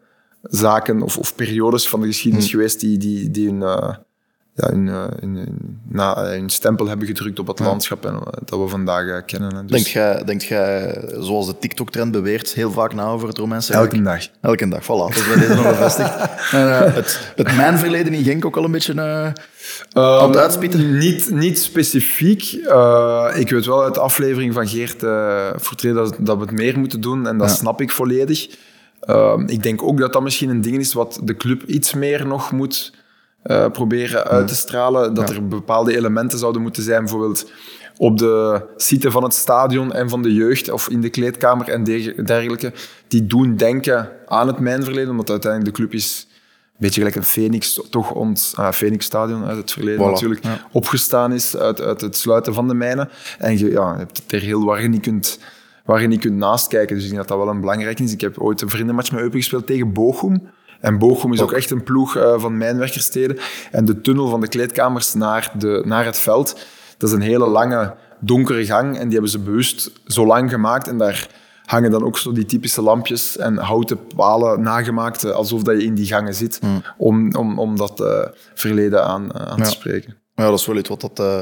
zaken of, of periodes van de geschiedenis
Hmm.
geweest die, die, die hun, ja, hun- na, eh, stempel hebben gedrukt op het landschap en, eh, dat we vandaag eh, kennen. hè. Dus
Denkt jij, denkt jij, zoals de TikTok-trend beweert, heel vaak na over het Romeinse
elke
Rijk?
dag.
Elke dag, voilà. Dat is bij deze nog bevestigd. *laughs* En, het, het mijn verleden in Genk ook al een beetje... eh, Aan het uitspitten?
Ehm, Niet, niet specifiek. Ik weet wel uit de aflevering van Geert uh, Fortree dat, dat we het meer moeten doen en dat
Ja.
snap ik volledig. Ehm, ik denk ook dat dat misschien een ding is wat de club iets meer nog moet eh, proberen uit te stralen. Dat er bepaalde elementen zouden moeten zijn, bijvoorbeeld op de site van het stadion en van de jeugd of in de kleedkamer en de- dergelijke, die doen denken aan het mijnverleden, omdat uiteindelijk de club is een beetje gelijk een Phoenix, toch ons ah, Phoenix Stadion uit het verleden
Voilà,
natuurlijk,
ja.
opgestaan is uit, uit het sluiten van de mijnen. En je, ja, je hebt het er heel waar je niet kunt, waar je niet kunt naast kijken. Dus ik denk dat dat wel een belangrijk is. Ik heb ooit een vriendenmatch met Eupen gespeeld tegen Bochum. En Bochum is ook echt een ploeg eh, van mijnwerkersteden. En de tunnel van de kleedkamers naar, de, naar het veld, dat is een hele lange, donkere gang. En die hebben ze bewust zo lang gemaakt. En daar hangen dan ook zo die typische lampjes en houten palen nagemaakt, eh, alsof dat je in die gangen zit, om, om, om dat eh, verleden aan, aan
Ja.
te spreken.
Ja, dat is wel iets wat dat, eh,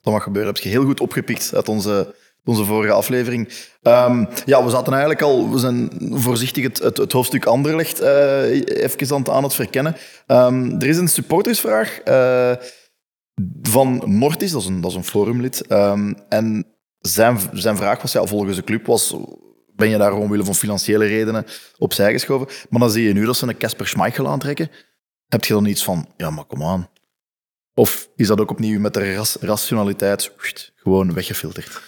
dat mag gebeuren. Heb je heel goed opgepikt uit onze, onze vorige aflevering. Ehm, ja, we zaten eigenlijk al, we zijn voorzichtig het, het, hoofdstuk Anderlecht eh even aan, het- aan het verkennen. Ehm, er is een supportersvraag eh, van Mortis, dat is een, dat is een forumlid. Ehm, en zijn, zijn vraag was, ja, volgens de club was... Ben je daar omwille van financiële redenen opzij geschoven? Maar dan zie je nu dat ze een Casper Schmeichel aantrekken. Heb je dan iets van, ja, maar kom aan. Of is dat ook opnieuw met de ras- rationaliteit gewoon weggefilterd?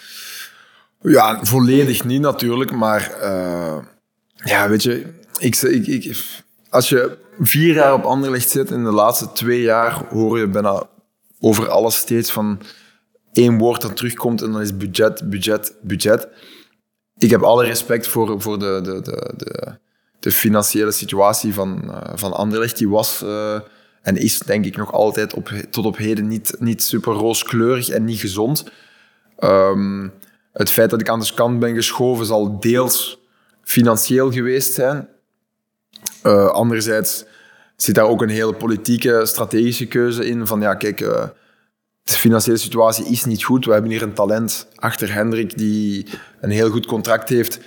Ja, volledig niet natuurlijk, maar eh, ja, weet je, ik, ik, als je vier jaar op Anderlecht zit en de laatste twee jaar hoor je bijna over alles steeds van één woord dat terugkomt en dan is budget, budget, budget. Ik heb alle respect voor, voor de, de, de, de, financiële situatie van, eh, van Anderlecht. Die was eh, en is denk ik nog altijd op, tot op heden niet, niet super rooskleurig en niet gezond. Ehm, het feit dat ik aan de kant ben geschoven zal deels financieel geweest zijn. Eh, anderzijds zit daar ook een hele politieke, strategische keuze in. Van ja, kijk, eh, de financiële situatie is niet goed. We hebben hier een talent achter Hendrik die een heel goed contract heeft,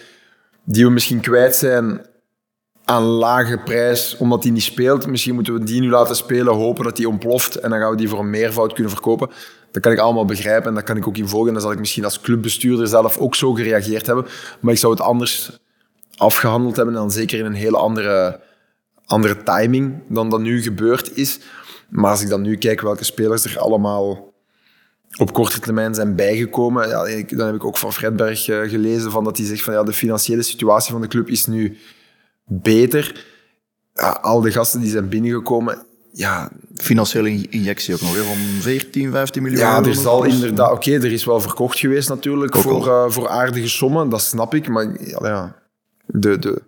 die we misschien kwijt zijn aan lage prijs, omdat die niet speelt. Misschien moeten we die nu laten spelen, hopen dat die ontploft en dan gaan we die voor een meervoud kunnen verkopen. Dat kan ik allemaal begrijpen en dat kan ik ook in volgen. Dan zal ik misschien als clubbestuurder zelf ook zo gereageerd hebben. Maar ik zou het anders afgehandeld hebben en dan zeker in een hele andere, andere timing dan dat nu gebeurd is. Maar als ik dan nu kijk welke spelers er allemaal op korte termijn zijn bijgekomen. Ja, dan heb ik ook van Fredberg uh, gelezen van dat hij zegt van ja, de financiële situatie van de club is nu beter. Al de gasten die zijn binnengekomen, ja...
Financiële injectie ook nog, hè, van 14, 15 miljoen
Ja, er zal inderdaad... Oké, er is wel verkocht geweest natuurlijk voor, uh, voor aardige sommen, dat snap ik. Maar ja, ja de, de,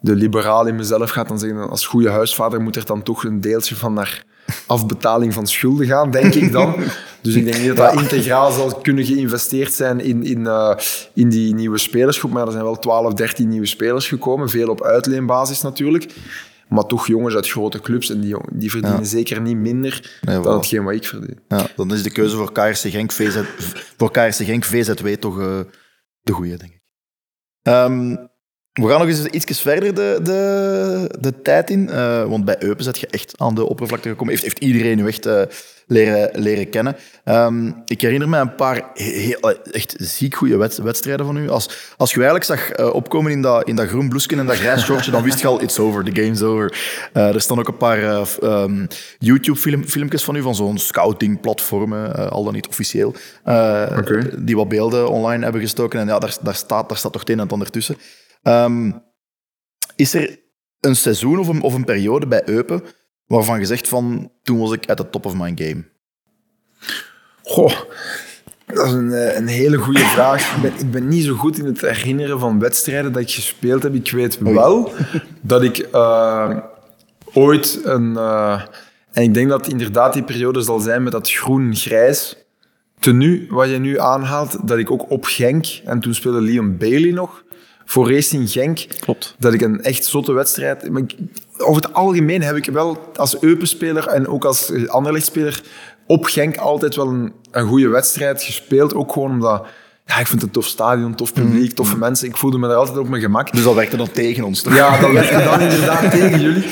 de liberaal in mezelf gaat dan zeggen, als goede huisvader moet er dan toch een deeltje van naar afbetaling van schulden gaan, denk ik dan. *laughs* Dus ik denk niet dat dat integraal zal kunnen geïnvesteerd zijn in, in, uh, in die nieuwe spelersgroep. Maar er zijn wel 12, 13 nieuwe spelers gekomen. Veel op uitleenbasis natuurlijk. Maar toch jongens uit grote clubs. En die, die verdienen ja. zeker niet minder nee, dan hetgeen wat ik verdien.
Ja, dan is de keuze voor KRC Genk, VZ, voor KRC Genk VZW toch uh, de goede, denk ik. Um, we gaan nog eens iets verder de, de, de tijd in. Uh, want bij Eupen zet je echt aan de oppervlakte gekomen. Heeft, heeft iedereen u echt uh, leren, leren kennen. Um, ik herinner me een paar heel, echt ziek goede wedstrijden van u. Als, als je eigenlijk zag uh, opkomen in dat, in dat groen bloesje en dat grijs shortje, dan wist je al, it's over, the game's over. er staan ook een paar um, YouTube-filmpjes van u, van zo'n scouting-platformen, al dan niet officieel, okay. die wat beelden online hebben gestoken. En ja, daar, daar, staat, daar staat toch het een en het ander tussen. Um, is er een seizoen of een, of een periode bij Eupen waarvan je zegt van toen was ik at the top of my game?
Goh, dat is een, een hele goede vraag. Ik ben, ik ben, niet zo goed in het herinneren van wedstrijden dat ik gespeeld heb. Ik weet wel dat ik uh, ooit een... Uh, en ik denk dat inderdaad die periode zal zijn met dat groen-grijs tenue wat je nu aanhaalt, dat ik ook op Genk, en toen speelde Leon Bailey nog, voor Racing Genk.
Klopt.
Dat ik een echt zotte wedstrijd... Maar ik, over het algemeen heb ik wel als Eupen-speler en ook als Anderlecht-speler op Genk altijd wel een, een goede wedstrijd gespeeld. Ook gewoon omdat... Ja, ik vind het een tof stadion, tof publiek, toffe mensen. Ik voelde me daar altijd op mijn gemak.
Dus dat werkte dan tegen ons, toch?
Ja, dat *laughs* werkte dan inderdaad *laughs* tegen jullie.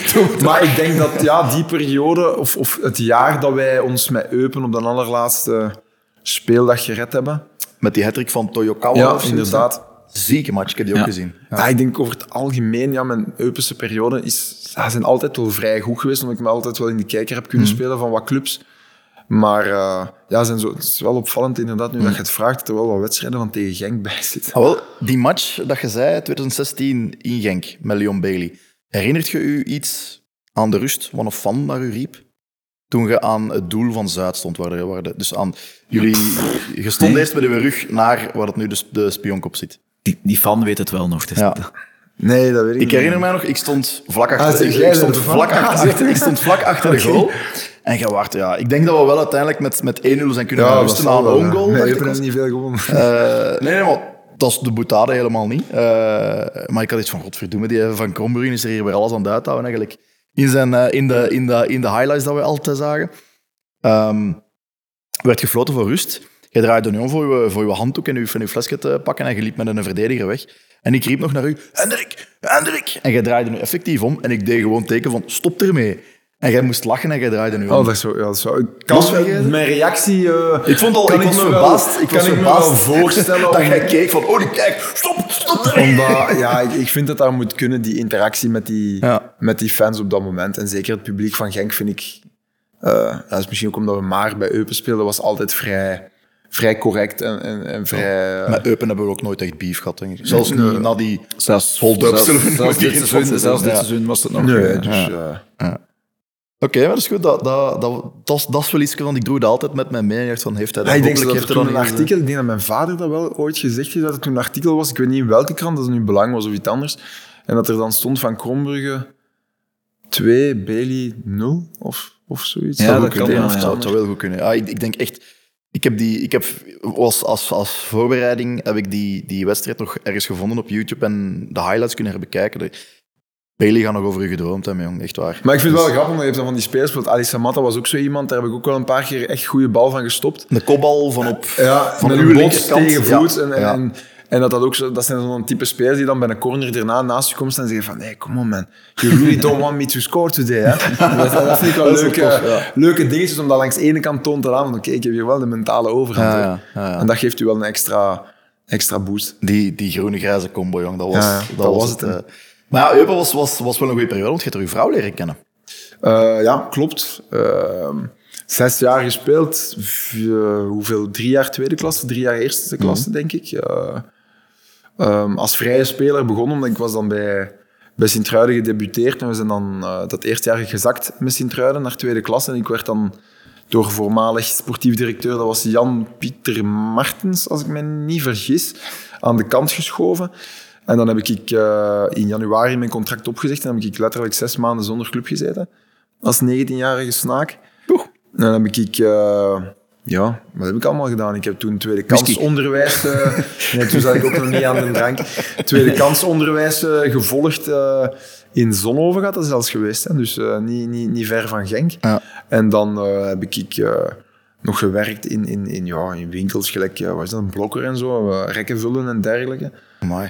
Maar ik denk dat ja, die periode, of, of het jaar dat wij ons met Eupen op de allerlaatste speeldag gered hebben.
Met die hattrick van Toyokawa
Ja, inderdaad.
Zieke match, ik heb die ook gezien.
Ja. ja. ik denk over het algemeen, ja, mijn Eupense periode is, ja, zijn altijd wel vrij goed geweest, omdat ik me altijd wel in de kijker heb kunnen mm. spelen van wat clubs. Maar uh, ja, zijn zo, het is wel opvallend inderdaad, nu mm. dat je het vraagt, dat er wel wat wedstrijden van tegen Genk bij zitten.
Ah, wel, die match dat je zei, 2016 in Genk, met Leon Bailey. Herinnert je u iets aan de rust, wat een fan naar u riep? Toen je aan het doel van Zuid stond, waar de, waar de, dus aan jullie... Je stond nee. eerst met uw rug naar waar het nu de, de spionkop zit.
Die, die fan weet het wel nog. Dus
ja.
Nee, dat weet ik
Ik herinner mij nog, ik stond vlak achter, ah, ik, ik, stond vlak achter, ik stond vlak achter de *laughs* goal. En je wacht, ja. Ik denk dat we wel uiteindelijk met, met 1-0 zijn kunnen ja, rusten aan een own goal.
Nee, je hebt niet veel gewonnen.
Uh, nee, nee, maar dat is de boetade helemaal niet. Uh, maar ik had iets van, godverdomme, die van Krombruggen is er hier weer alles aan het uithouden eigenlijk. In, zijn, uh, in, de, in, de, in de highlights dat we altijd zagen. Um, werd gefloten voor rust. Je draaide nu om voor je, voor je handdoek en je, van je flesje te pakken en je liep met een verdediger weg. En ik riep nog naar u, Hendrik, Hendrik. En jij draaide nu effectief om en ik deed gewoon teken van, stop ermee. En jij moest lachen en jij draaide nu om.
Oh, dat is zo. Ja, dat is zo. Ik kan mijn reactie... Uh,
ik vond al, ik was verbaasd.
Wel,
ik was
me
verbaasd
wel voorstellen... *laughs*
dat jij keek van, oh, die kijk, stop, stop ermee.
Omdat, ja, ik, ik vind dat dat moet kunnen, die interactie met die,
ja.
met die fans op dat moment. En zeker het publiek van Genk vind ik... Uh, dat is misschien ook omdat we maar bij Eupen speelden, was altijd vrij vrij correct en, en, en vrij...
Ja. Met Eupen hebben we ook nooit echt beef gehad, denk ik. Zelfs
nee.
niet na die
zelfs,
hold-up.
Zelfs, zelfs, dit seizoen, zelfs dit seizoen was het nog.
Nee, dus... Ja.
Ja. Oké, okay, maar dat is goed. Dat, dat, dat, dat, is, dat is wel iets, want ik droeg dat altijd met mijn mening van heeft hij dat
ja, ik denk dat er toen een artikel, ik denk dat mijn vader dat wel ooit gezegd heeft, dat het toen een artikel was, ik weet niet in welke krant, dat het nu Belang was of iets anders, en dat er dan stond van Krombrugge 2, Bailey 0 of, of zoiets.
Ja, dat, dat kan ja, ja, zou wel goed kunnen. Ja, ik, ik denk echt... Ik heb die, ik heb, als, als, als voorbereiding heb ik die, die wedstrijd nog ergens gevonden op YouTube en de highlights kunnen herbekijken. Bailey gaat nog over u gedroomd hebben, jong. Echt waar.
Maar ik vind het wel grappig, want je hebt dan van die spelers. Want Ali Samatta was ook zo iemand, daar heb ik ook wel een paar keer echt goede bal van gestopt.
De kopbal van op
ja,
van uw
een tegen voet.
Ja.
En, en,
ja.
en En dat, dat, ook zo, dat zijn zo'n type spelers die dan bij een corner erna naast je komen staan en zeggen van hey, come on man, you really don't want me to score today. Hè? *laughs* Dat, dat vind ik wel
is
leuke,
tof, ja.
leuke dingetjes om dat langs de ene kant toont te van oké, ik heb hier wel de mentale overhand.
Ja, ja.
En dat geeft u wel een extra, extra boost.
Die, die groene-grijze combo, jong, dat was, dat was het. eh. Maar ja, Eupen was, was, was wel een goede periode, want je hebt er uw vrouw leren kennen.
Eh, ja, klopt. Ehm, zes jaar gespeeld. V- eh, hoeveel? Drie jaar tweede klasse, drie jaar eerste klasse, denk ik. Eh, ehm, als vrije speler begonnen, omdat ik was dan bij, bij Sint-Truiden gedebuteerd. En we zijn dan eh, dat eerste jaar gezakt met Sint-Truiden naar tweede klasse. En ik werd dan door voormalig sportief directeur, dat was Jan-Pieter Martens, als ik me niet vergis, aan de kant geschoven. En dan heb ik eh, in januari mijn contract opgezegd en dan heb ik letterlijk zes maanden zonder club gezeten. Als 19-jarige snaak. En dan heb ik... eh, ja, wat heb ik allemaal gedaan? Ik heb toen tweede kansonderwijs... eh *laughs* nee, toen zat ik ook nog niet aan de drank. Tweede kansonderwijs eh, gevolgd eh, in Zonhoven gaat dat zelfs geweest. Hè? Dus niet, niet, niet ver van Genk.
Ja.
En dan heb ik eh, nog gewerkt in, in, in, ja, in winkels, gelijk, wat is dat, een blokker en zo, rekken vullen en dergelijke.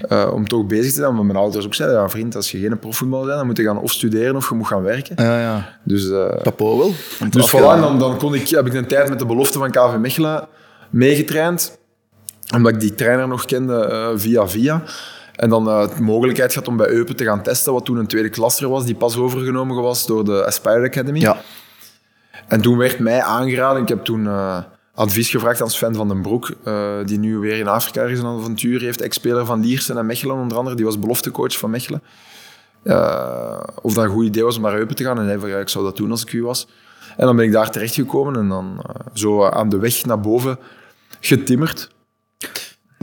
Eh, om toch bezig te zijn. Want mijn ouders ook zeiden, ja vriend, als je geen profvoetballer bent, dan moet je gaan of studeren of je moet gaan werken.
Ja, ja.
Dus, eh,
Chapeau wel.
Dus voilà, dan, dan kon ik, heb ik een tijd met de belofte van KV Mechelen meegetraind. Omdat ik die trainer nog kende eh, via via. En dan eh, de mogelijkheid gehad om bij Eupen te gaan testen, wat toen een tweede klasser was, die pas overgenomen was door de Aspire Academy.
Ja,
En toen werd mij aangeraden, ik heb toen eh, advies gevraagd aan Sven van den Broek, eh, die nu weer in Afrika is een avontuur heeft, ex-speler van Liersen en Mechelen onder andere, die was beloftecoach van Mechelen. Eh, of dat een goed idee was om naar Eupen te gaan. En hij van, ik zou dat doen als ik u was. En dan ben ik daar terechtgekomen en dan eh, zo aan de weg naar boven getimmerd.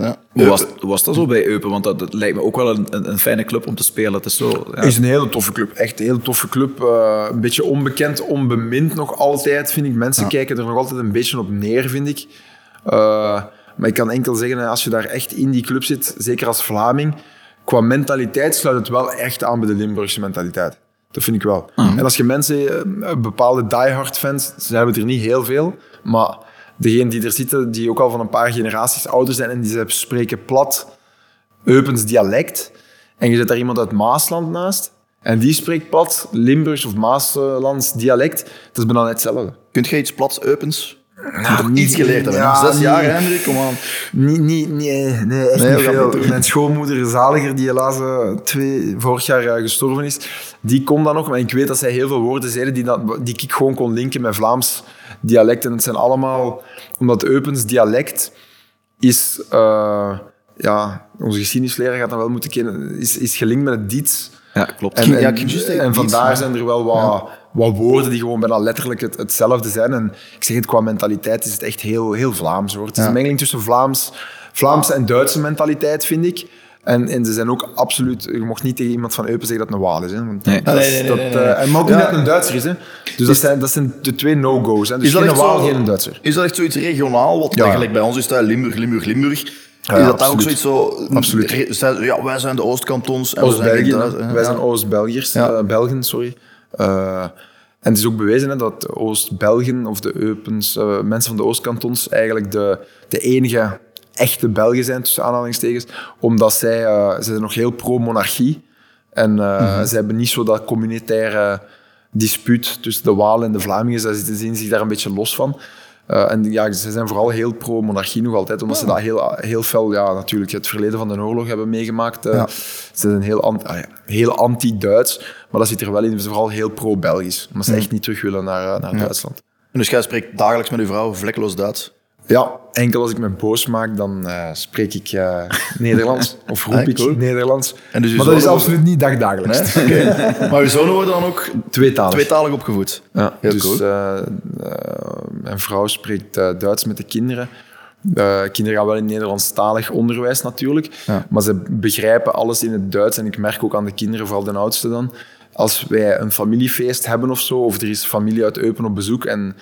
Ja.
Hoe was, hoe was dat zo bij Eupen? Want dat, dat lijkt me ook wel een, een, een fijne club om te spelen. Het is zo... Ja.
is een hele toffe club. Echt een hele toffe club. Eh, een beetje onbekend, onbemind nog altijd, vind ik. Mensen kijken er nog altijd een beetje op neer, vind ik. Eh, maar ik kan enkel zeggen, als je daar echt in die club zit, zeker als Vlaming, qua mentaliteit sluit het wel echt aan bij de Limburgse mentaliteit. Dat vind ik wel. En als je mensen, eh, bepaalde diehard fans, ze hebben er niet heel veel, maar degenen die er zitten, die ook al van een paar generaties ouder zijn en die ze spreken plat, Eupens dialect. En je zet daar iemand uit Maasland naast. En die spreekt plat Limburgs of Maaslands dialect. Dat is bijna net hetzelfde.
Kunt jij iets plats Eupens?
Nou,
Iets geleerd hebben.
Ja,
Zes
niet-
jaar, Hendrik, kom aan.
Niet, niet, nee, nee, echt
Nee,
niet veel. Mijn schoonmoeder Zaliger, die helaas eh, twee, vorig jaar eh, gestorven is, die kon dat nog. Maar ik weet dat zij heel veel woorden zeiden die, dat, die ik gewoon kon linken met Vlaams dialect. En het zijn allemaal... Omdat Eupens dialect is... eh, ja, onze geschiedenisleraar gaat dat wel moeten kennen. Is, is gelinkt met het Diets.
Ja, klopt.
En,
Ja,
en, vandaar zijn er wel wat, wat woorden die gewoon bijna letterlijk het, hetzelfde zijn. En ik zeg het, qua mentaliteit is het echt heel, heel Vlaams. Hoor. Het is
Ja.
een mengeling tussen Vlaams, Vlaamse en Duitse mentaliteit, vind ik. En, en ze zijn ook absoluut... Je mocht niet tegen iemand van Eupen zeggen dat het een Waal is. Hè, want
Nee.
dat
Nee, nee,
dat,
nee, nee.
eh, en maar ook
Ja.
niet dat het een Duitser is. Hè. Dus dat, zijn, dat zijn de twee no-go's. hè. Dus
Is dat
geen
echt
Waal,
zo-
geen Duitser.
Is dat echt zoiets regionaal? Wat
Ja.
gelijk bij ons is dat Limburg, Limburg, Limburg.
Ja,
is dat daar ook zoiets zo...
Absoluut.
Ja, wij zijn de Oostkantons. en zijn. Duits- hè.
Wij zijn Oost-Belgiërs.
Ja.
eh, Belgen, sorry. Eh, en het is ook bewezen hè, dat Oost-Belgen of de Eupens, eh, mensen van de Oostkantons, eigenlijk de, de enige echte Belgen zijn, tussen aanhalingstekens. Omdat zij, eh, zij zijn nog heel pro-monarchie. En eh, ze hebben niet zo dat communitaire dispuut tussen de Walen en de Vlamingen. Zij zitten- zien zich daar een beetje los van. Eh, en ja, ze zijn vooral heel pro-monarchie nog altijd, omdat ze dat heel, heel fel, ja, natuurlijk het verleden van de oorlog hebben meegemaakt. eh.
Ja.
Ze zijn heel, an- ah ja, heel anti-Duits, maar dat zit er wel in. Ze zijn vooral heel pro-Belgisch, omdat ze echt niet terug willen naar, naar Duitsland.
En Dus jij spreekt dagelijks met uw vrouw vlekkeloos Duits.
Ja, enkel als ik me boos maak, dan eh, spreek ik eh, Nederlands. *laughs* Of roep
Ah,
ik
cool.
Nederlands.
En dus
maar dat is absoluut niet dagdagelijks. *laughs* *laughs*
Maar uw zonen worden dan ook
Tweetalig.
tweetalig opgevoed.
Ja,
Heel
dus
cool.
eh, mijn vrouw spreekt Duits met de kinderen. Kinderen gaan wel in Nederlandstalig onderwijs natuurlijk,
Ja.
maar ze begrijpen alles in het Duits. En ik merk ook aan de kinderen, vooral de oudste dan, als wij een familiefeest hebben of zo, of er is familie uit Eupen op bezoek en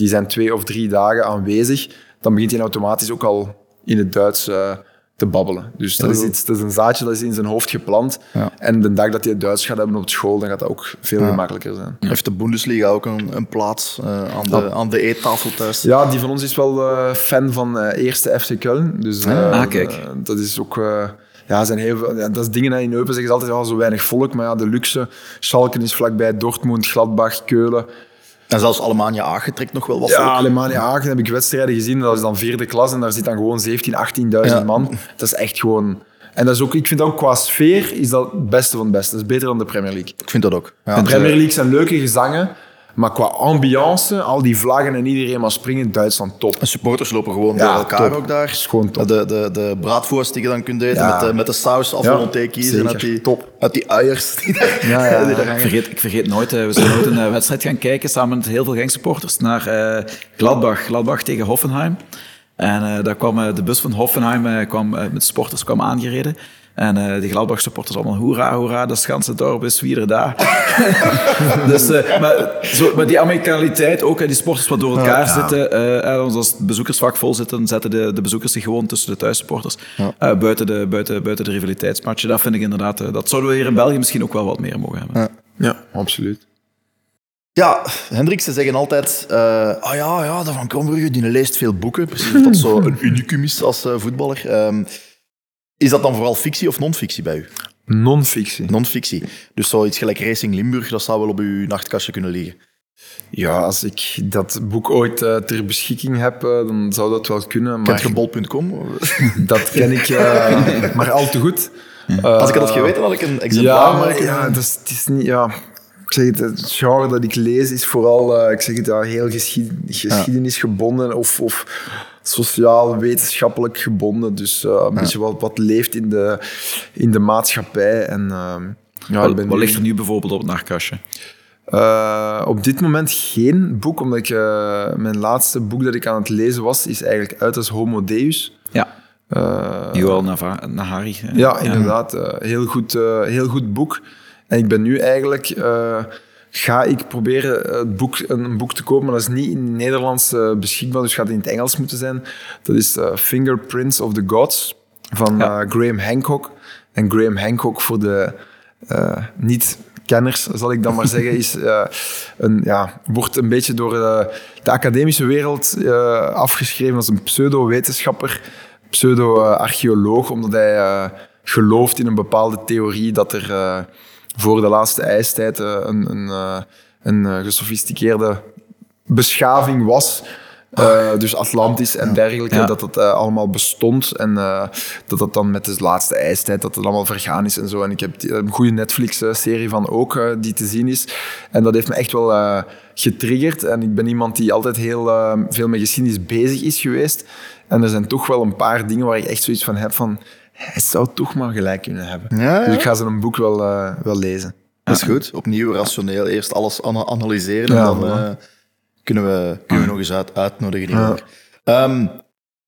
die zijn twee of drie dagen aanwezig, dan begint hij automatisch ook al in het Duits eh, te babbelen. Dus dat is, iets, dat is een zaadje dat is in zijn hoofd geplant.
Ja.
En de dag dat hij Duits gaat hebben op school, dan gaat dat ook veel gemakkelijker zijn.
Heeft de Bundesliga ook een, een plaats eh, aan, de, aan de eettafel thuis?
Ja, die van ons is wel eh, fan van eh, eerste FC Köln. Dus eh,
Ah, kijk.
dat is ook... eh, ja, zijn heel veel, ja, dat is dingen in Eupen zeggen ze altijd ja, zo weinig volk. Maar ja, de luxe. Schalken is vlakbij Dortmund, Gladbach, Keulen.
En zelfs Alemania aangetrekt nog wel wat
Ja. Alemania Aachen heb ik wedstrijden gezien. Dat is dan vierde klas en daar zit dan gewoon 17, 18.000
Ja.
man. Dat is echt gewoon... En dat is ook, ik vind ook qua sfeer is dat het beste van het beste. Dat is beter dan de Premier League.
Ik vind dat ook. Ja,
de Premier League zijn leuke gezangen, maar qua ambiance, al die vlaggen en iedereen maar springen, Duitsland top.
En supporters lopen gewoon
Ja,
door elkaar
top.
ook daar.
is gewoon top.
De, de, de braadvoers die je dan kunt eten
Ja.
met, de, met de saus af
Ja,
kiezen.
zeker.
Uit die,
Top.
Uit die uiers. Die *laughs* daar,
Ja, ja,
die daar
ja.
hangen.
Ik vergeet, ik vergeet nooit, eh, we zijn nooit een eh, wedstrijd gaan kijken samen met heel veel Genk-supporters naar eh, Gladbach. Gladbach tegen Hoffenheim. En eh, daar kwam de bus van Hoffenheim eh, kwam, met supporters kwam aangereden. En eh die Gladbach-supporters allemaal hoera, hoera, dat ganse dorp is wieder daar. *laughs* dus, eh, maar, zo, maar die Amerikanaliteit, ook hè, die sporters wat door elkaar zitten. eh, en als het bezoekersvak vol zit, dan zetten de, de bezoekers zich gewoon tussen de thuissupporters. eh, buiten, de, buiten, buiten de rivaliteitsmatchen. Dat vind ik inderdaad, dat zouden we hier in België misschien ook wel wat meer mogen hebben.
Ja, absoluut.
Ja, Hendrik, ze zeggen altijd... eh ah ja, ja, dat van Krombrugge, die leest veel boeken. Precies of dat zo *laughs* een unicum is als eh, voetballer. Ehm, is dat dan vooral fictie of non-fictie bij u?
Non-fictie.
Non-fictie. Dus zoiets gelijk Racing Limburg, dat zou wel op uw nachtkastje kunnen liggen.
Ja, als ik dat boek ooit eh, ter beschikking heb, eh, dan zou dat wel kunnen. Maar
Kent bol.com?
dat ken ik eh, *laughs* maar al te goed.
Als ik had geweten, had ik een exemplaar.
Ja,
maar
ja, dat is, het is niet... Ja, ik zeg het, het genre dat ik lees is vooral ik zeg het, ja, heel geschied, geschiedenisgebonden of, of sociaal-wetenschappelijk gebonden. Dus eh, een beetje wat, wat leeft in de, in de maatschappij. En, ehm, ja,
Wat,
ik ben
wat
nu-
ligt er nu bijvoorbeeld op het nachtkastje?
Eh, op dit moment geen boek, omdat ik, eh, mijn laatste boek dat ik aan het lezen was, is eigenlijk uit als Homo Deus.
Ja, Joel Nava- Nahari. hè?
ja, inderdaad. heel, goed, heel goed boek. En ik ben nu eigenlijk... eh, ga ik proberen het boek, een, boek te kopen, maar dat is niet in het Nederlands eh, beschikbaar, dus gaat het in het Engels moeten zijn. Dat is eh, Fingerprints of the Gods van
Ja.
eh, Graham Hancock. En Graham Hancock, voor de eh, niet-kenners, zal ik dan maar zeggen, is, *laughs* eh, een, ja, wordt een beetje door eh, de academische wereld eh, afgeschreven als een pseudo-wetenschapper, pseudo-archeoloog, omdat hij eh, gelooft in een bepaalde theorie dat er eh, voor de laatste ijstijd eh, een, een, eh, een eh, gesofisticeerde beschaving was. Dus Atlantis en dergelijke,
Ja.
dat dat allemaal bestond. En dat dat dan met de laatste ijstijd, dat het allemaal vergaan is en zo. En ik heb die- een goede Netflix-serie van ook, die te zien is. En dat heeft me echt wel getriggerd. En ik ben iemand die altijd heel veel met geschiedenis bezig is geweest. En er zijn toch wel een paar dingen waar ik echt zoiets van heb van... Hij zou toch maar gelijk kunnen hebben.
Ja, ja.
Dus ik ga ze een boek wel, eh, wel lezen.
Dat is goed. Opnieuw rationeel. Eerst alles ana- analyseren
Ja,
en dan eh, kunnen, we, kunnen we nog eens uit, uitnodigen. Ehm,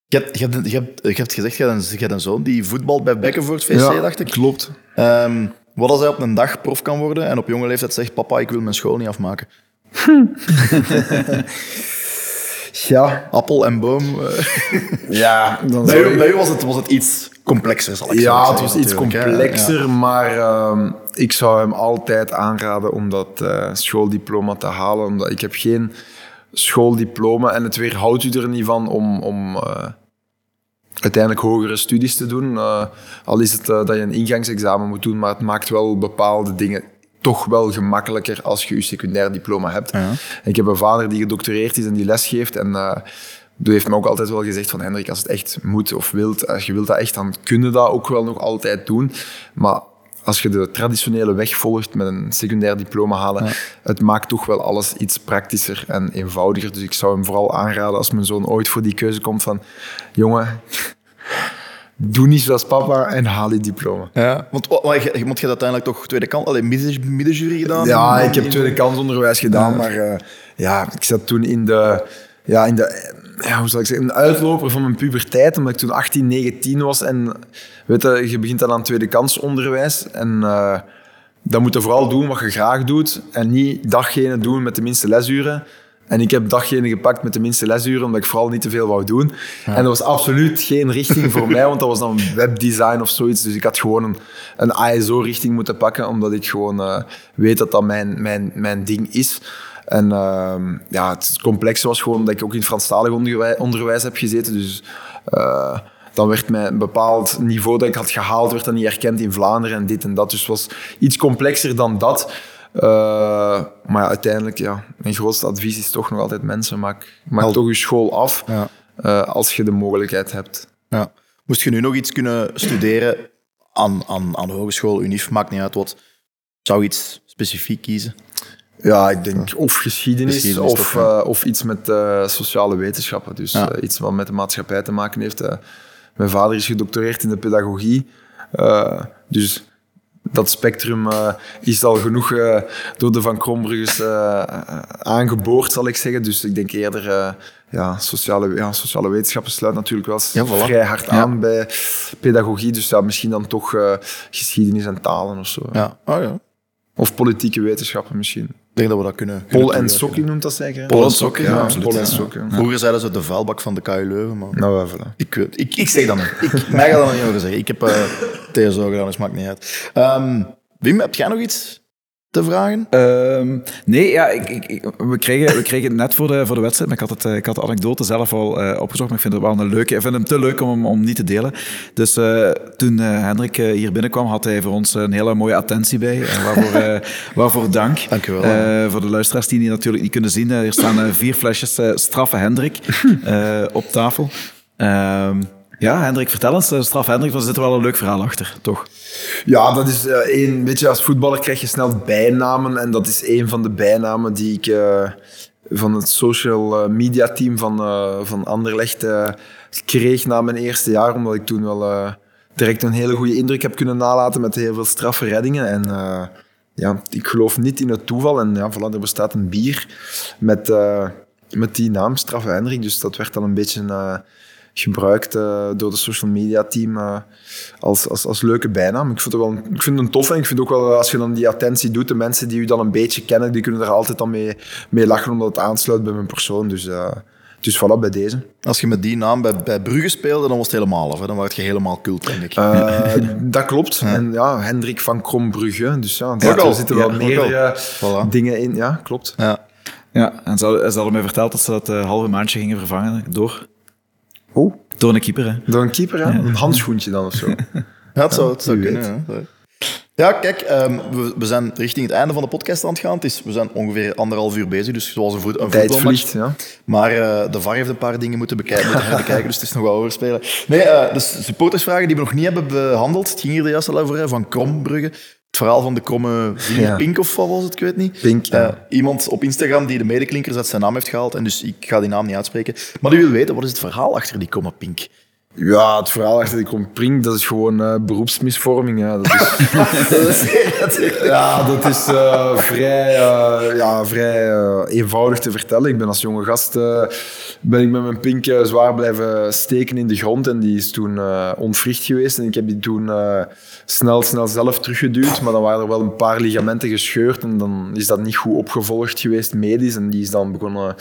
je, hebt, je, hebt, je, hebt, je hebt gezegd, je hebt, een, je hebt een zoon die voetbalt bij Bekkenvoort VC, dacht ik.
Klopt.
Ehm, wat als hij op een dag prof kan worden en op jonge leeftijd zegt, papa, ik wil mijn school niet afmaken. *laughs*
Ja,
Appel en boom. eh.
ja dan *laughs*
Bij u,
ik-
bij u was, het, was het iets complexer, zal ik zo
Ja,
zeggen,
het was iets complexer,
Ja.
maar ehm, ik zou hem altijd aanraden om dat eh, schooldiploma te halen. Omdat ik heb geen schooldiploma en het weerhoudt u er niet van om, om eh, uiteindelijk hogere studies te doen. Al is het dat je een ingangsexamen moet doen, maar het maakt wel bepaalde dingen toch wel gemakkelijker als je je secundair diploma hebt. Ik heb een vader die gedoctoreerd is en die les geeft en... eh, die heeft me ook altijd wel gezegd van Hendrik, als het echt moet of wilt, als je wilt dat echt, dan kun je dat ook wel nog altijd doen. Maar als je de traditionele weg volgt met een secundair diploma halen, het maakt toch wel alles iets praktischer en eenvoudiger. Dus ik zou hem vooral aanraden als mijn zoon ooit voor die keuze komt van, jongen, doe niet zoals papa en haal die diploma.
Ja, want, wa- maar je, je- want je uiteindelijk toch tweede kant, alleen midden, middenjury gedaan?
Ja, ik heb tweede kansonderwijs gedaan, maar eh, ja, ik zat toen in de, ja, in de ja, hoe zal ik zeggen, een uitloper van mijn puberteit, omdat ik toen 18, 19 was. En weet je, je begint dan aan tweede kansonderwijs. En eh dan moet je vooral doen wat je graag doet en niet datgene doen met de minste lesuren. En ik heb datgene gepakt met de minste lesuren, omdat ik vooral niet te veel wou doen. En dat was absoluut geen richting voor mij, want dat was dan webdesign of zoiets. Dus ik had gewoon een, een ASO-richting moeten pakken, omdat ik gewoon eh, weet dat dat mijn, mijn, mijn ding is. En ehm, ja, het complexe was gewoon dat ik ook in Franstalig onderwijs, onderwijs heb gezeten. Dus eh, dan werd mij een bepaald niveau dat ik had gehaald, werd dan niet erkend in Vlaanderen en dit en dat. Dus het was iets complexer dan dat. Uh, maar ja, uiteindelijk, ja, mijn grootste advies is toch nog altijd mensen. Maak, maak toch je school af
Ja.
uh, als je de mogelijkheid hebt.
Ja. Moest je nu nog iets kunnen studeren aan, aan, aan de hogeschool, UNIF, maakt niet uit wat, zou je iets specifiek kiezen?
Ja, ik denk of geschiedenis,
Geschiedenis
of,
toch,
uh, of iets met uh, sociale wetenschappen. Dus
Ja.
uh, iets wat met de maatschappij te maken heeft. Mijn vader is gedoctoreerd in de pedagogie. Dus dat spectrum uh, is al genoeg uh, door de Van Krombrugges uh, aangeboord, zal ik zeggen. Dus ik denk eerder, ja, sociale, ja, sociale wetenschappen sluit natuurlijk wel
Ja, voilà.
vrij hard
Ja.
aan bij pedagogie. Dus ja, misschien dan toch geschiedenis en talen of zo.
Ja, oh ja.
Of politieke wetenschappen misschien.
Ik denk dat we dat kunnen.
Pol en. Sokkie noemt dat zeker?
Pol en Sokkie, ja, absoluut.
Pol en. Sokkie.
Vroeger zeiden ze de vuilbak van de KU Leuven, maar
Nou, voilà.
ik, weet- ik, ik zeg dat niet. Ik, mij gaat dat niet over zeggen. Ik heb *laughs* uh, TSO gedaan, dus maakt niet uit. Ehm, Wim, heb jij nog iets te vragen?
Ehm, nee, ja, ik, ik, we, kregen, we kregen het net voor de, voor de wedstrijd, maar ik had, het, eh, ik had de anekdote zelf al eh, opgezocht, maar ik vind het wel een leuke. Ik vind hem te leuk om hem om niet te delen. Dus eh, toen Hendrik hier binnenkwam, had hij voor ons een hele mooie attentie bij. Waarvoor, *laughs* waarvoor dank.
Dank je wel.
Voor de luisteraars die die natuurlijk niet kunnen zien, er staan vier flesjes straffe Hendrik *laughs* op tafel. Ehm, ja, Hendrik, vertel eens, eh, straffe Hendrik, want er zit wel een leuk verhaal achter, toch?
Ja, dat is eh, één. Weet je, als voetballer krijg je snel bijnamen. En dat is één van de bijnamen die ik eh, van het social eh, media team van, eh, van Anderlecht eh, kreeg na mijn eerste jaar. Omdat ik toen wel eh, direct een hele goede indruk heb kunnen nalaten met heel veel straffe reddingen. En eh, ja, ik geloof niet in het toeval. En ja, voilà, er bestaat een bier met, eh, met die naam, Straffe Hendrik. Dus dat werd dan een beetje eh, gebruikt eh, door de social media team eh, als, als, als leuke bijnaam. Ik vind, het wel, ik vind het een tof en ik vind ook wel, als je dan die attentie doet, de mensen die u dan een beetje kennen, die kunnen er altijd dan mee, mee lachen, omdat het aansluit bij mijn persoon. Dus, eh, dus voilà, bij deze.
Als je met die naam bij, bij Brugge speelde, dan was het helemaal af. Hè? Dan werd je helemaal cult, denk ik.
Eh, *laughs* dat klopt. En ja, Hendrik van Krombrugge. Dus ja, er zitten wel
Ja, Voilà.
dingen in. Ja, klopt.
ja.
Ja, en ze hadden, ze hadden mij verteld dat ze dat eh, halve maandje gingen vervangen door,
Oh,
door een keeper. Hè.
door een keeper, hè? een handschoentje dan of zo. *laughs*
Ja, het zou, het zou
wie
kunnen. hè. Ja, kijk, ehm, we, we zijn richting het einde van de podcast aan het gaan. Het is, we zijn ongeveer anderhalf uur bezig, dus zoals een, voet, een
Tijd
voetbalmatch.
vliegt, ja.
Maar eh, de VAR heeft een paar dingen moeten, bekijken, moeten herbekijken, dus het is nog wel overspelen. Nee, eh, de supportersvragen die we nog niet hebben behandeld. Het ging hier de juiste over, hè, van Krombrugge. Het verhaal van de kromme
Ja.
Pink of wat was het, ik weet niet.
Pink, ja.
Eh, iemand op Instagram die de medeklinkers uit zijn naam heeft gehaald, en dus ik ga die naam niet uitspreken. Maar die wil weten, wat is het verhaal achter die kromme Pink?
Ja, het verhaal achter die Krompring, dat is gewoon eh, beroepsmisvorming. Ja, dat is, *laughs* ja, dat is eh, vrij, eh, ja, vrij eenvoudig te vertellen. Ik ben als jonge gast ben ik met mijn pink zwaar blijven steken in de grond. En die is toen ontwricht geweest. En ik heb die toen snel, snel zelf teruggeduwd. Maar dan waren er wel een paar ligamenten gescheurd. En dan is dat niet goed opgevolgd geweest medisch. En die is dan begonnen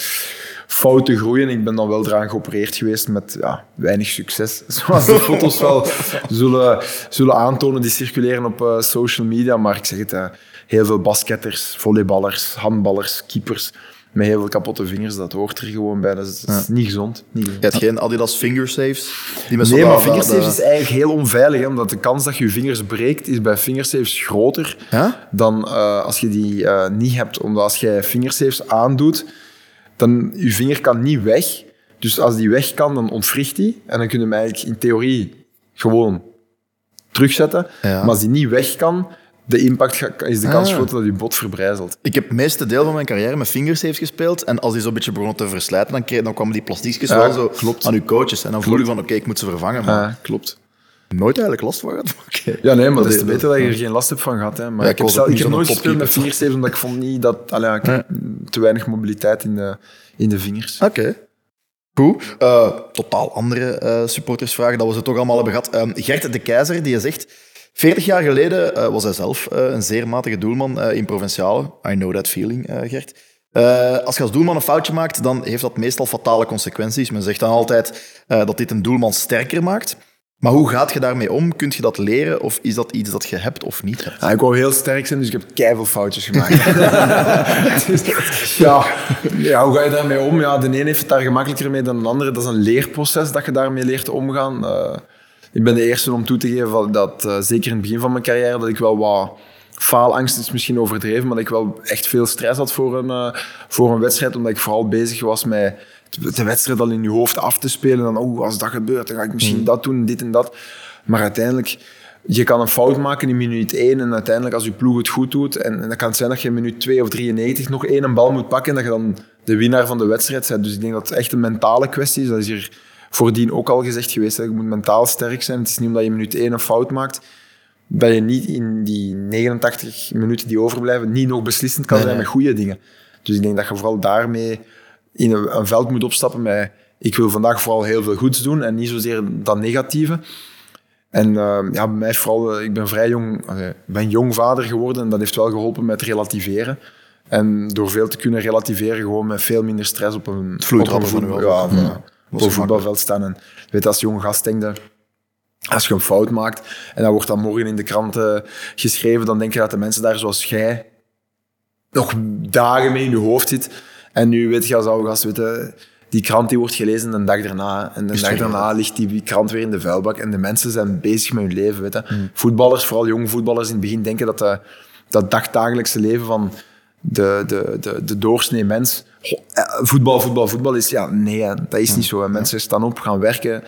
fout te groeien. Ik ben dan wel eraan geopereerd geweest met ja, weinig succes. *laughs* Zoals de foto's wel zullen, zullen aantonen die circuleren op eh, social media. Maar ik zeg het, eh, heel veel basketters, volleyballers, handballers, keepers met heel veel kapotte vingers. Dat hoort er gewoon bij. Dat is, dat is niet gezond. Niet gezond.
Je hebt geen Adidas fingersaves? Die met
Nee, maar fingersaves is eigenlijk heel onveilig. Hè, omdat de kans dat je je vingers breekt, is bij fingersaves groter dan eh, als je die niet hebt. Omdat als jij fingersaves aandoet, dan je vinger kan niet weg. Dus als die weg kan, dan ontwricht die. En dan kun je hem eigenlijk in theorie gewoon terugzetten.
Ja.
Maar als die niet weg kan, de impact is de kans
Ah.
groter dat je bot verbrijzelt.
Ik heb het meeste deel van mijn carrière met fingersaves gespeeld. En als die zo'n beetje begonnen te verslijten, dan, kreeg, dan kwamen die plastiekjes
Ja,
wel zo
klopt.
aan uw coaches. En dan voel je van, oké, ik moet ze vervangen. Maar
klopt.
Nooit eigenlijk last van gehad. *laughs*
Ja, nee, maar dat is te beter dat je er geen last hebt van gehad. Hè. Maar
Ja,
ik
ik
heb, zelf- ik heb nooit gespeeld met omdat ik vond niet dat... Allee, ik heb te weinig mobiliteit in de, in de vingers.
Oké. Goed. Eh, totaal andere eh, supportersvragen, dat we ze toch allemaal hebben gehad. Ehm, Gert de Keizer, die je zegt... 40 jaar geleden eh, was hij zelf eh, een zeer matige doelman eh, in Provinciale. I know that feeling, eh, Gert. Eh, als je als doelman een foutje maakt, dan heeft dat meestal fatale consequenties. Men zegt dan altijd eh, dat dit een doelman sterker maakt. Maar hoe gaat je daarmee om? Kun je dat leren of is dat iets dat je hebt of niet hebt?
Ja, ik wou heel sterk zijn, dus ik heb keiveel foutjes gemaakt. *laughs* Ja, ja, hoe ga je daarmee om? Ja, de een heeft het daar gemakkelijker mee dan de andere. Dat is een leerproces dat je daarmee leert omgaan. Eh, ik ben de eerste om toe te geven dat, eh, zeker in het begin van mijn carrière, dat ik wel wat faalangst is misschien overdreven, maar dat ik wel echt veel stress had voor een, eh, voor een wedstrijd, omdat ik vooral bezig was met de wedstrijd al in je hoofd af te spelen. En dan, oh, als dat gebeurt, dan ga ik misschien dat doen, dit en dat. Maar uiteindelijk, je kan een fout maken in minuut 1 en uiteindelijk als je ploeg het goed doet, en, en dan kan het zijn dat je in minuut 2 of 93 nog één een bal moet pakken en dat je dan de winnaar van de wedstrijd bent. Dus ik denk dat het echt een mentale kwestie is. Dat is hier voordien ook al gezegd geweest, hè. je moet mentaal sterk zijn. Het is niet omdat je in minuut 1 een fout maakt, dat je niet in die 89 minuten die overblijven, niet nog beslissend kan zijn met goede dingen. Dus ik denk dat je vooral daarmee in een, een veld moet opstappen met ik wil vandaag vooral heel veel goeds doen en niet zozeer dat negatieve. En eh, ja, bij mij vooral, eh, ik ben vrij jong, ben jong vader geworden en dat heeft wel geholpen met relativeren. En door veel te kunnen relativeren, gewoon met veel minder stress op een, op een, voetbal- ja.
Mm.
op een voetbalveld staan. En weet, als jonge gast denk je, als je een fout maakt en dat wordt dan morgen in de krant geschreven, dan denk je dat de mensen daar zoals jij nog dagen mee in je hoofd zit. En nu weet je als oude gast, die krant die wordt gelezen een dag daarna. En de dag daarna ligt die krant weer in de vuilbak. En de mensen zijn bezig met hun leven. Weet je. Voetballers, vooral jonge voetballers, in het begin denken dat de, dat dagdagelijkse leven van de, de, de, de doorsnee mens... eh, voetbal, voetbal, voetbal is... Ja, nee, dat is niet zo. hè. Mensen staan op, gaan werken.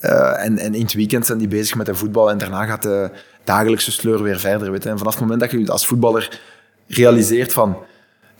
eh, en, en in het weekend zijn die bezig met de voetbal. En daarna gaat de dagelijkse sleur weer verder. Weet je. En vanaf het moment dat je als voetballer realiseert van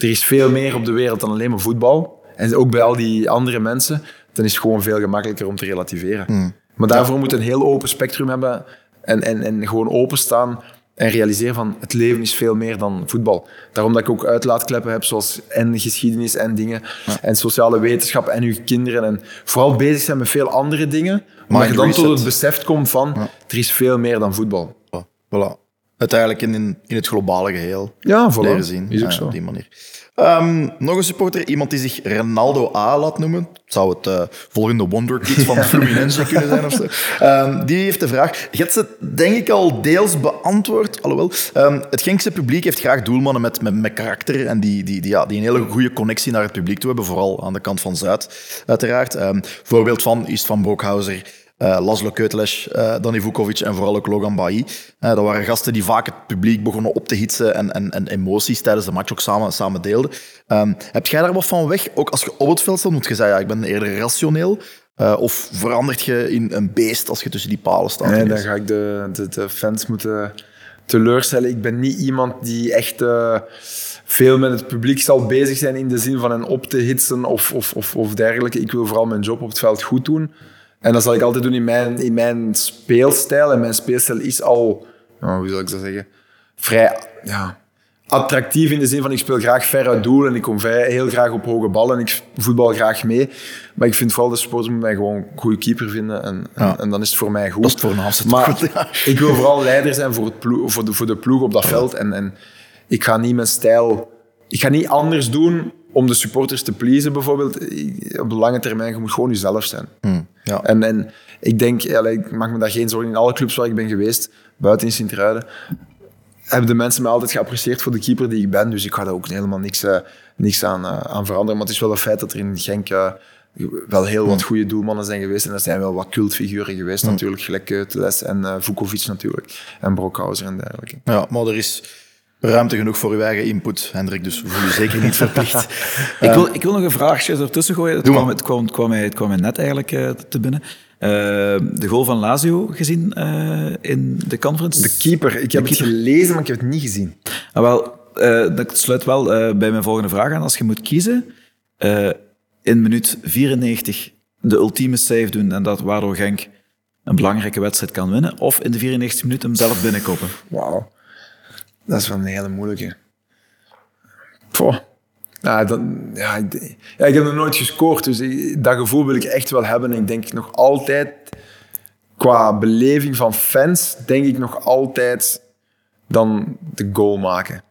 er is veel meer op de wereld dan alleen maar voetbal. En ook bij al die andere mensen, dan is het gewoon veel gemakkelijker om te relativeren. Maar daarvoor moet je een heel open spectrum hebben en, en, en gewoon openstaan en realiseren van het leven is veel meer dan voetbal. Daarom dat ik ook uitlaatkleppen heb, zoals en geschiedenis en dingen, en sociale wetenschap en uw kinderen. En vooral bezig zijn met veel andere dingen, maar je dan tot het besef komt van er is veel meer dan voetbal.
Voilà. Uiteindelijk in, in, het globale geheel
Ja, voilà.
leren zien.
Is ook
Ja,
zo.
Op die manier. Ehm, nog een supporter, iemand die zich Ronaldo A laat noemen. Zou het eh, volgende wonderkid van *laughs* Fluminense kunnen zijn of zo. Ehm, die heeft de vraag. Je hebt ze denk ik al deels beantwoord. Alhoewel, ehm, het Genkse publiek heeft graag doelmannen met, met, met karakter en die, die, die, ja, die een hele goede connectie naar het publiek toe hebben. Vooral aan de kant van Zuid, uiteraard. Voorbeeld van is Van Broekhouser. Eh Laszlo Keutles, eh Danny Vukovic en vooral ook Logan Bailly. Eh, dat waren gasten die vaak het publiek begonnen op te hitsen en, en, en emoties tijdens de match ook samen, samen deelden. Ehm, heb jij daar wat van weg? Ook als je op het veld staat, moet je zeggen, ja, ik ben eerder rationeel. Eh, of verandert je in een beest als je tussen die palen staat?
Nee, dan ga ik de, de, de fans moeten teleurstellen. Ik ben niet iemand die echt veel met het publiek zal bezig zijn in de zin van hen op te hitsen of, of, of, of dergelijke. Ik wil vooral mijn job op het veld goed doen. En dat zal ik altijd doen in mijn, in mijn speelstijl. En mijn speelstijl is al, nou, hoe zal ik dat zeggen, vrij ja, attractief in de zin van ik speel graag ver uit doel en ik kom vrij, heel graag op hoge ballen en ik voetbal graag mee. Maar ik vind vooral de sport moet mij gewoon een goede keeper vinden en, en,
Ja.
en dan is het voor mij goed.
Dat is het voornaamste.
Maar
toch? Ja.
ik wil vooral leider zijn voor, het ploeg, voor, de, voor de ploeg op dat veld. En, en ik ga niet mijn stijl... Ik ga niet anders doen om de supporters te pleasen, bijvoorbeeld. Op de lange termijn, je moet gewoon jezelf zijn.
ja.
En, en ik denk, ik maak me daar geen zorgen in alle clubs waar ik ben geweest, buiten in Sint-Truiden, hebben de mensen mij altijd geapprecieerd voor de keeper die ik ben. Dus ik ga daar ook helemaal niks, eh, niks aan, eh, aan veranderen. Maar het is wel een feit dat er in Genk eh, wel heel wat goede doelmannen zijn geweest. En er zijn wel wat cultfiguren geweest natuurlijk. Gelijk Keuteles en Vukovic natuurlijk. En Brokhauser en dergelijke.
Ja, maar er is ruimte genoeg voor uw eigen input, Hendrik. Dus voel je zeker niet verplicht. *laughs*
Ik wil, ik wil nog een vraagje ertussen gooien. Het kwam, het, kwam, het, kwam mij, het kwam mij net eigenlijk eh, te binnen. Eh, de goal van Lazio gezien eh, in de conference.
De keeper, ik heb het gelezen, maar ik heb het niet gezien.
Ah, wel, eh, dat sluit wel eh, bij mijn volgende vraag aan. Als je moet kiezen, eh, in minuut 94 de ultieme save doen en dat waardoor Genk een belangrijke wedstrijd kan winnen, of in de 94 minuten hem zelf binnenkoppen.
Wauw. Dat is wel een hele moeilijke. Poh. Ja, dan, ja, ik, ja, ik heb nog nooit gescoord, dus ik- dat gevoel wil ik echt wel hebben. En ik denk nog altijd, qua beleving van fans, denk ik nog altijd dan de goal maken.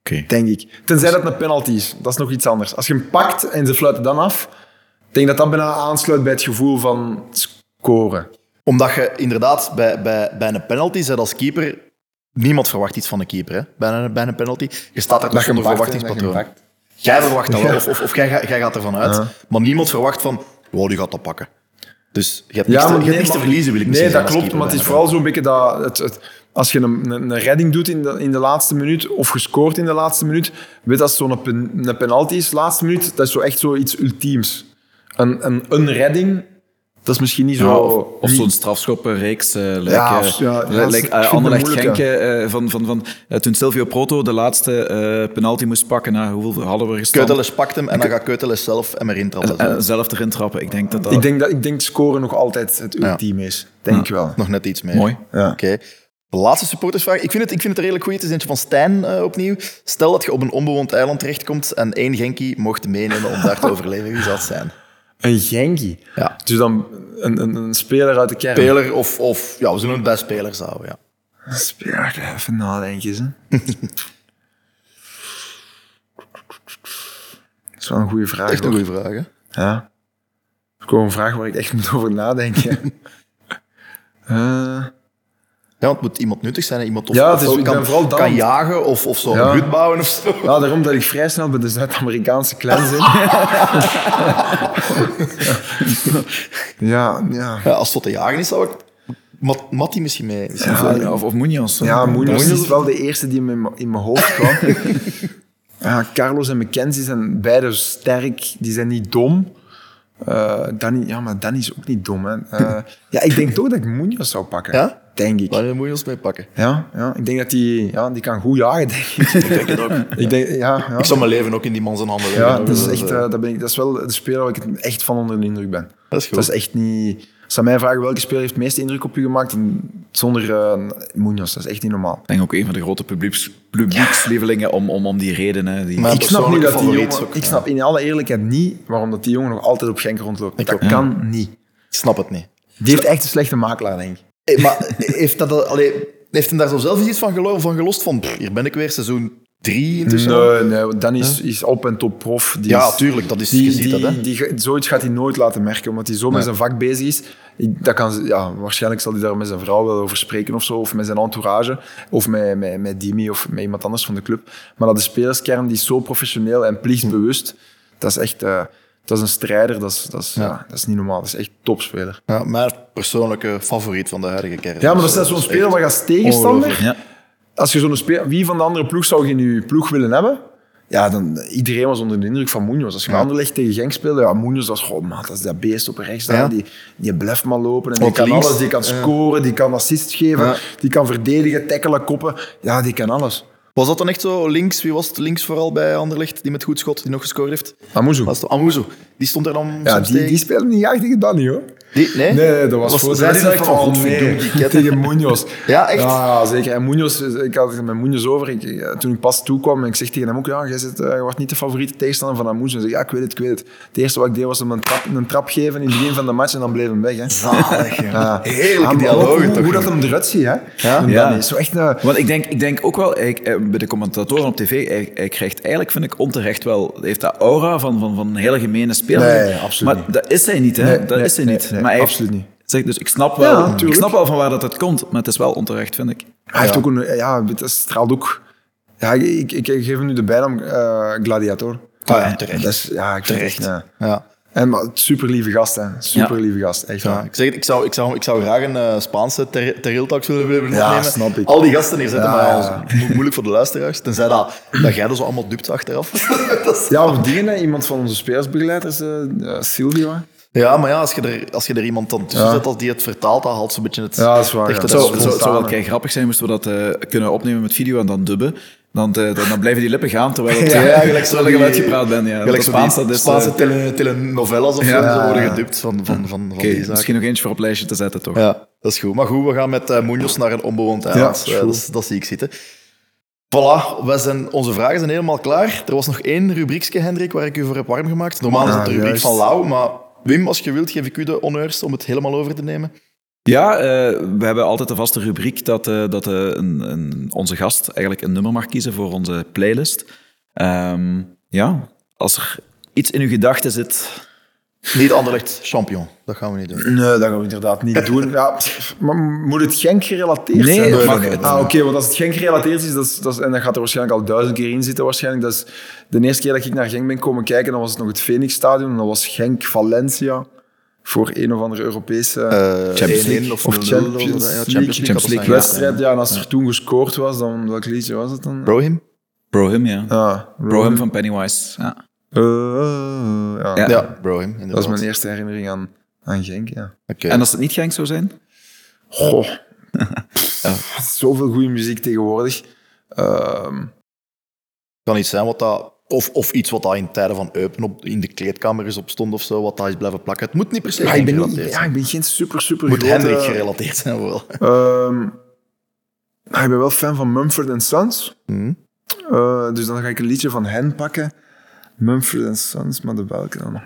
Oké.
Denk ik. Tenzij dat een penalty is. Dat is nog iets anders. Als je hem pakt en ze fluiten dan af, ik denk dat dat bijna aansluit bij het gevoel van scoren.
Omdat je inderdaad bij, bij, bij een penalty zet als keeper... Niemand verwacht iets van een keeper hè? Bij, een, bij een penalty. Je staat er
hem
zonder verwachtingspatroon. Jij verwacht dat wel, of, of, of jij, ga- jij gaat ervan uit. Maar niemand verwacht van, wow, die gaat dat pakken. Dus je hebt niks, te, je hebt niks te verliezen, wil ik
Nee, dat klopt.
keeper
Maar het is vooral zo'n beetje dat... Het, het- als je een, een, een redding doet in de, in de laatste minuut, of gescoord in de laatste minuut, weet dat zo'n pen, een penalty is, laatste minuut, dat is zo echt zoiets ultiems. Een, een, een redding, dat is misschien niet zo...
Ja, of of
niet-
zo'n strafschoppenreeks. eh lijkt,
Ja, of- ja,
li-
ja, ik
lijkt,
vind
eh, Anderlecht
moeilijk,
Genk eh, van, van, van, toen Silvio Proto de laatste eh, penalty moest pakken. Na hoeveel hadden we gestaan?
Keuteles pakt hem en dan gaat Keuteles zelf hem erin trappen.
En, en zelf erin trappen. Ik denk dat dat...
Ik denk dat ik denk scoren nog altijd het ultiem is. Denk ik wel.
Nog net iets meer.
Mooi.
Ja.
Oké. De laatste supportersvraag. Ik vind het, ik vind het een redelijk goed. Het is eentje van Stijn eh, opnieuw. Stel dat je op een onbewoond eiland terechtkomt en één Genkie mocht meenemen om daar te *laughs* overleven. Wie zou het zijn?
Een Genki.
Ja.
Dus dan een, een, een speler uit de kern.
Speler of, of ja, we zullen het bij spelers houden. Ja.
Een speler, even nadenken. Hè. *laughs* Dat is wel een goede vraag.
Echt een goede vraag. Hè?
Ja. Dat is gewoon een vraag waar ik echt moet over nadenken. *laughs* Eh,
Ja, want het moet iemand nuttig zijn. Iemand of,
Ja,
of kan,
vooral
kan jagen of, of zo
Ja.
een hut bouwen of zo.
ja, daarom dat ik vrij snel bij de Zuid-Amerikaanse clans *laughs* in. ja, ja.
Ja, als het tot te jagen is, zou ik Mat, misschien mee. Misschien
Ja,
of, of Munoz.
Ja, Munoz is wel de eerste die in mijn- in mijn hoofd kwam. *laughs* ja, Carlos en Mackenzie zijn beide sterk. Die zijn niet dom. Eh, Danny, ja, maar Danny is ook niet dom. Hè. Eh, *laughs* ja, ik denk toch dat ik Munoz zou pakken.
Ja?
Denk ik.
Daar moet je ons mee pakken.
Ja, ja, ik denk dat die, ja, die kan goed jagen, denk ik.
Ik denk het ook. *laughs*
ik denk, ja, ja.
Ik zal mijn leven ook in die man zijn handen leggen.
ja, dat is, echt,
eh,
eh, dat, ben ik, dat is wel de speler waar ik echt van onder de indruk ben.
Dat is goed.
Dat is echt niet... Als ze mij vragen welke speler heeft het meeste indruk op je gemaakt, dan zonder eh Munoz, dat is echt niet normaal.
Ik denk ook een van de grote publieks, publiekslievelingen om, om, om die reden. Hè, die,
Maar-
ik snap niet dat die jongen,
ook,
ik
ja.
snap in alle eerlijkheid niet waarom dat die jongen nog altijd op Genk rondloopt. dat
ook.
kan niet.
ik snap het niet.
Die heeft echt een slechte makelaar, denk ik.
Eh, Maar heeft, dat, al- allee, heeft hem daar zo zelf iets van, gelo- van gelost? Van, pff, hier ben ik weer, seizoen drie intussen.
Nee, nee, dan is, is op en top prof. Die
Ja,
is-
tuurlijk, dat is,
Die,
je ziet
die,
dat, hè.
die, zoiets gaat hij nooit laten merken, omdat hij zo met zijn vak bezig is. Ik- Dat kan, ja, waarschijnlijk zal hij daar met zijn vrouw wel over spreken of zo, of met zijn entourage, of met, met, met Dimi of met iemand anders van de club. Maar dat de spelerskern die is zo professioneel en plichtsbewust, dat is echt eh, dat is een strijder, dat is, dat, is, ja. dat is niet normaal. Dat is echt topspeler.
Ja, mijn persoonlijke favoriet van de huidige kern.
Ja, maar dat is zo'n speler je als tegenstander
Ja.
als je zo'n speler, wie van de andere ploeg zou je in je ploeg willen hebben? Ja, dan, iedereen was onder de indruk van Munoz. Als je ja. Anderlecht tegen Genk speelde, ja, Munoz was gewoon, man, dat is dat beest op rechts.
Ja.
Die, die blijft maar lopen en die kan
links.
alles. Die kan scoren, die kan assist geven, die kan verdedigen, tackelen, koppen. Ja, die kan alles.
Was dat dan echt zo links? Wie was het links vooral bij Anderlecht, die met goed schot, die nog gescoord heeft?
Amuzu.
Amuzu? Die stond er dan
Ja, die,
tegen?
die speelde niet echt tegen Danny, hoor.
Die- nee?
Nee, dat was, voor de wedstrijd van, oh, nee, *laughs* tegen Munoz.
Ja, echt?
Ja, zeker. En Munoz, ik had het met Munoz over. Ik, eh, toen ik pas toekwam, en ik zeg tegen hem ook, ja, jij zit, eh, je wordt niet de favoriete tegenstander van Amuzu. Hij zegt, ja, ik weet het, ik weet het. Het eerste wat ik deed was hem een trap, een trap geven in het begin van de match en dan bleef hem weg. Hè.
Zalig, ja. Heerlijke
Ja, ook Hoe,
toch,
hoe dat hem eruit ziet, hè.
Ja?
En
Ja.
Danny is zo echt een...
Want ik denk, ik denk ook wel, eh, bij de commentatoren op tv, hij, hij krijgt eigenlijk, vind ik, onterecht wel, hij heeft dat aura van, van, van een hele gemene speler.
Nee, absoluut
maar dat is hij niet, hè.
Nee,
dat
nee,
is hij
nee,
niet.
Nee,
maar hij heeft-
absoluut niet.
Zeg, dus ik snap, wel,
Ja,
ik snap wel van waar dat het komt, maar het is wel onterecht, vind ik.
Hij heeft ook een... Ja, het straalt ook... Ja, ik, ik, ik geef hem nu de bijnaam eh, Gladiator.
Ah, ja, terecht.
Dat is, ja, ik
Terecht.
echt... Ja.
Ja.
En maar, super lieve gast, hè. Super lieve gast, echt
Ja,
waar.
ik, zeg het, ik, zou, ik, zou, ik zou graag een eh, Spaanse ter, Terriltax willen, willen
Ja, snap ik.
Al die gasten hier zitten,
Ja,
maar
ja.
ja, mo- moeilijk voor de luisteraars. Tenzij dat, dat jij er zo allemaal dupt achteraf. *laughs* Dat is-
Ja, of dingen, hè. iemand van onze spelersbegeleiders, eh eh, Silvio.
Ja, maar ja, als je, er, als je er iemand dan tussen
Ja.
zet als die het vertaalt, dan haalt ze een beetje het...
Ja, dat is waar.
Het zou, wel kei grappig zijn moesten we dat eh, kunnen opnemen met video en dan dubben. Dan, eh, dan, dan blijven die lippen gaan terwijl, het, *laughs*
Ja,
ja,
gelijk zo
terwijl uitgepraat bent. Ja.
Gelijk
Spaans, dat is,
Spaanse
eh,
tele, telenovelas of zo,
Ja.
die zo worden gedubt van, van, van, van die zaken.
misschien nog eentje voor op lijstje te zetten, toch?
Ja, dat is goed. Maar goed, we gaan met uh, Munoz naar een onbewoond eiland.
Ja,
Eh, dat, is- dat zie ik zitten. Voilà, wij zijn, onze vragen zijn helemaal klaar. Er was nog één rubriekje, Hendrik, waar ik u voor heb warm gemaakt. Normaal is het
Ah,
de rubriek
juist.
van Lau, maar Wim, als je wilt, geef ik u de honneurs om het helemaal over te nemen.
Ja, eh, we hebben altijd de vaste rubriek dat, eh, dat eh, een, een, onze gast eigenlijk een nummer mag kiezen voor onze playlist. Ehm, ja, als er iets in uw gedachten zit...
Niet Anderlecht champion. Dat gaan we niet doen.
Nee, dat gaan we inderdaad niet doen. Ja, pff, maar moet het Genk gerelateerd
Nee,
zijn?
mag-
nee, nee. Ah, oké, want als het Genk gerelateerd is, dat is, dat is- en dat gaat er waarschijnlijk al duizend keer in zitten waarschijnlijk. Dat is de eerste keer dat ik naar Genk ben komen kijken, dan was het nog het Phoenix-stadion. En dat was Genk-Valencia voor een of andere Europese
Champions
1-1
League.
of
of
0-0,
Champions
ja,
League,
Champions League,
Champions League
wedstrijd. Ja, en als er toen gescoord was, dan welk liedje was het dan?
Brohim?
Brohim, ja.
Ja,
Brohim van Pennywise. Ja.
Eh, ja.
Ja.
Ja, Brohim, inderdaad.
Dat is mijn eerste herinnering aan, aan Genk, ja.
Oké.
En als het niet Genk zou zijn?
Goh. *laughs* Zoveel goede muziek tegenwoordig. Ehm,
kan iets zijn wat dat... Of, of iets wat dat in tijden van Eupen op, in de kleedkamer is op stond of zo, wat dat is blijven plakken. Het moet niet per se
ja, ik ben, niet, ja,
zijn.
ik ben geen super, super
moet
grote-
Hendrik gerelateerd zijn wel.
Ehm, maar ik ben wel fan van Mumford Sons.
Mhm.
Eh, dus dan ga ik een liedje van hen pakken. Mumford Sons, maar de welke dan?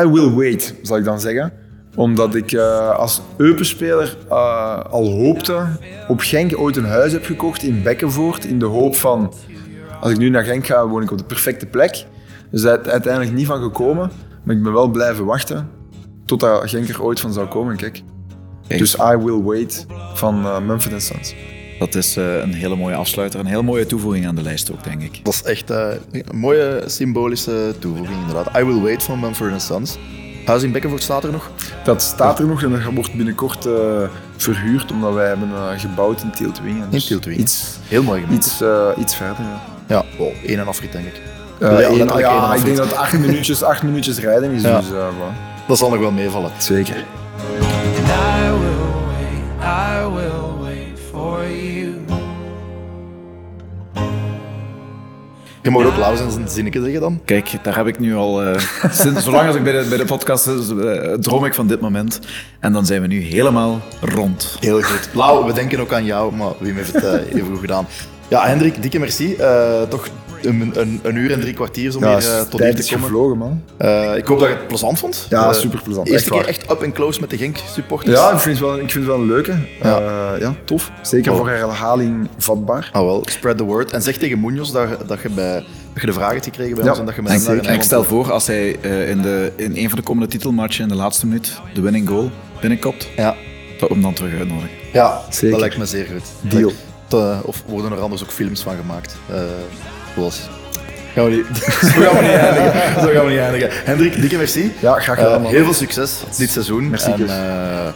I Will Wait, zal ik dan zeggen. Omdat ik eh, als Eupen-speler eh, al hoopte op Genk ooit een huis heb gekocht in Bekkenvoort. In de hoop van, als ik nu naar Genk ga, woon ik op de perfecte plek. Dus daar is uiteindelijk niet van gekomen. Maar ik ben wel blijven wachten totdat Genk er ooit van zou komen. Kijk.
Kijk.
Dus I Will Wait van uh, Mumford Sons.
Dat is eh, een hele mooie afsluiter. Een hele mooie toevoeging aan de lijst ook, denk ik.
Dat is echt eh, een mooie symbolische toevoeging, inderdaad. I Will Wait van Mumford Sons. Huis in Bekkenvoort staat er nog.
Dat staat er nog en dat wordt binnenkort eh, verhuurd, omdat wij hebben gebouwd in Tieltwingen.
In Tieltwingen.
Iets,
Heel mooi gemaakt.
iets, eh, iets verder. Ja.
Ja, oh, één en afrit, denk ik.
Eh,
Ja,
één-
letterlijk één
ja, ik denk dat het acht minuutjes, *laughs* acht minuutjes rijden is.
Ja.
Dus, eh.
Dat zal nog wel meevallen.
Zeker.
I will wait, I will
Je mag ook Laus en zijn zinnetje zeggen dan.
Kijk, daar heb ik nu al... eh, sinds, zolang als ik bij de, bij de podcast zit, eh, droom ik van dit moment. En dan zijn we nu helemaal rond.
Heel goed. Lau, we denken ook aan jou, maar Wim heeft het eh, even goed gedaan. Ja, Hendrik, dikke merci. Eh, toch een, een, een uur en drie kwartier om
Ja,
hier eh, tot hier te
is
komen.
gevlogen, man.
Eh, ik hoop dat je het plezant vond.
Ja,
Eh,
super plezant.
Eerste
Echt
keer echt up and close met de Genk supporters.
Ja, ik vind het wel, ik vind het wel een leuke.
Ja.
Tof. Zeker
Oh.
voor herhaling vatbaar.
Ah wel, spread the word. En zeg tegen Munoz dat, je- dat, je, bij, dat je de vraag hebt gekregen bij
Ja,
ons en dat je met hem naar
ik stel voor, als hij eh, in, de, in een van de komende titelmatchen in de laatste minuut de winning goal binnenkopt,
Ja,
dat we hem dan terug uitnodigen.
ja
Zeker.
dat lijkt me zeer goed.
Deal.
Eh, of worden er anders ook films van gemaakt? Eh zoals... Gaan we niet, *laughs* zo gaan we niet eindigen. Zo gaan we niet eindigen. Hendrik, dikke merci.
Ja, graag
Eh,
gedaan, man.
heel veel succes dit seizoen.
Merci,
en, eh,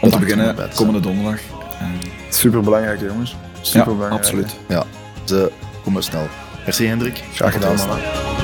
Om te beginnen,
te
komende donderdag. Eh,
Super belangrijk, jongens.
ja,
Super belangrijk.
absoluut.
Ja, ze komen snel. Merci Hendrik.
Graag gedaan, man.
snel.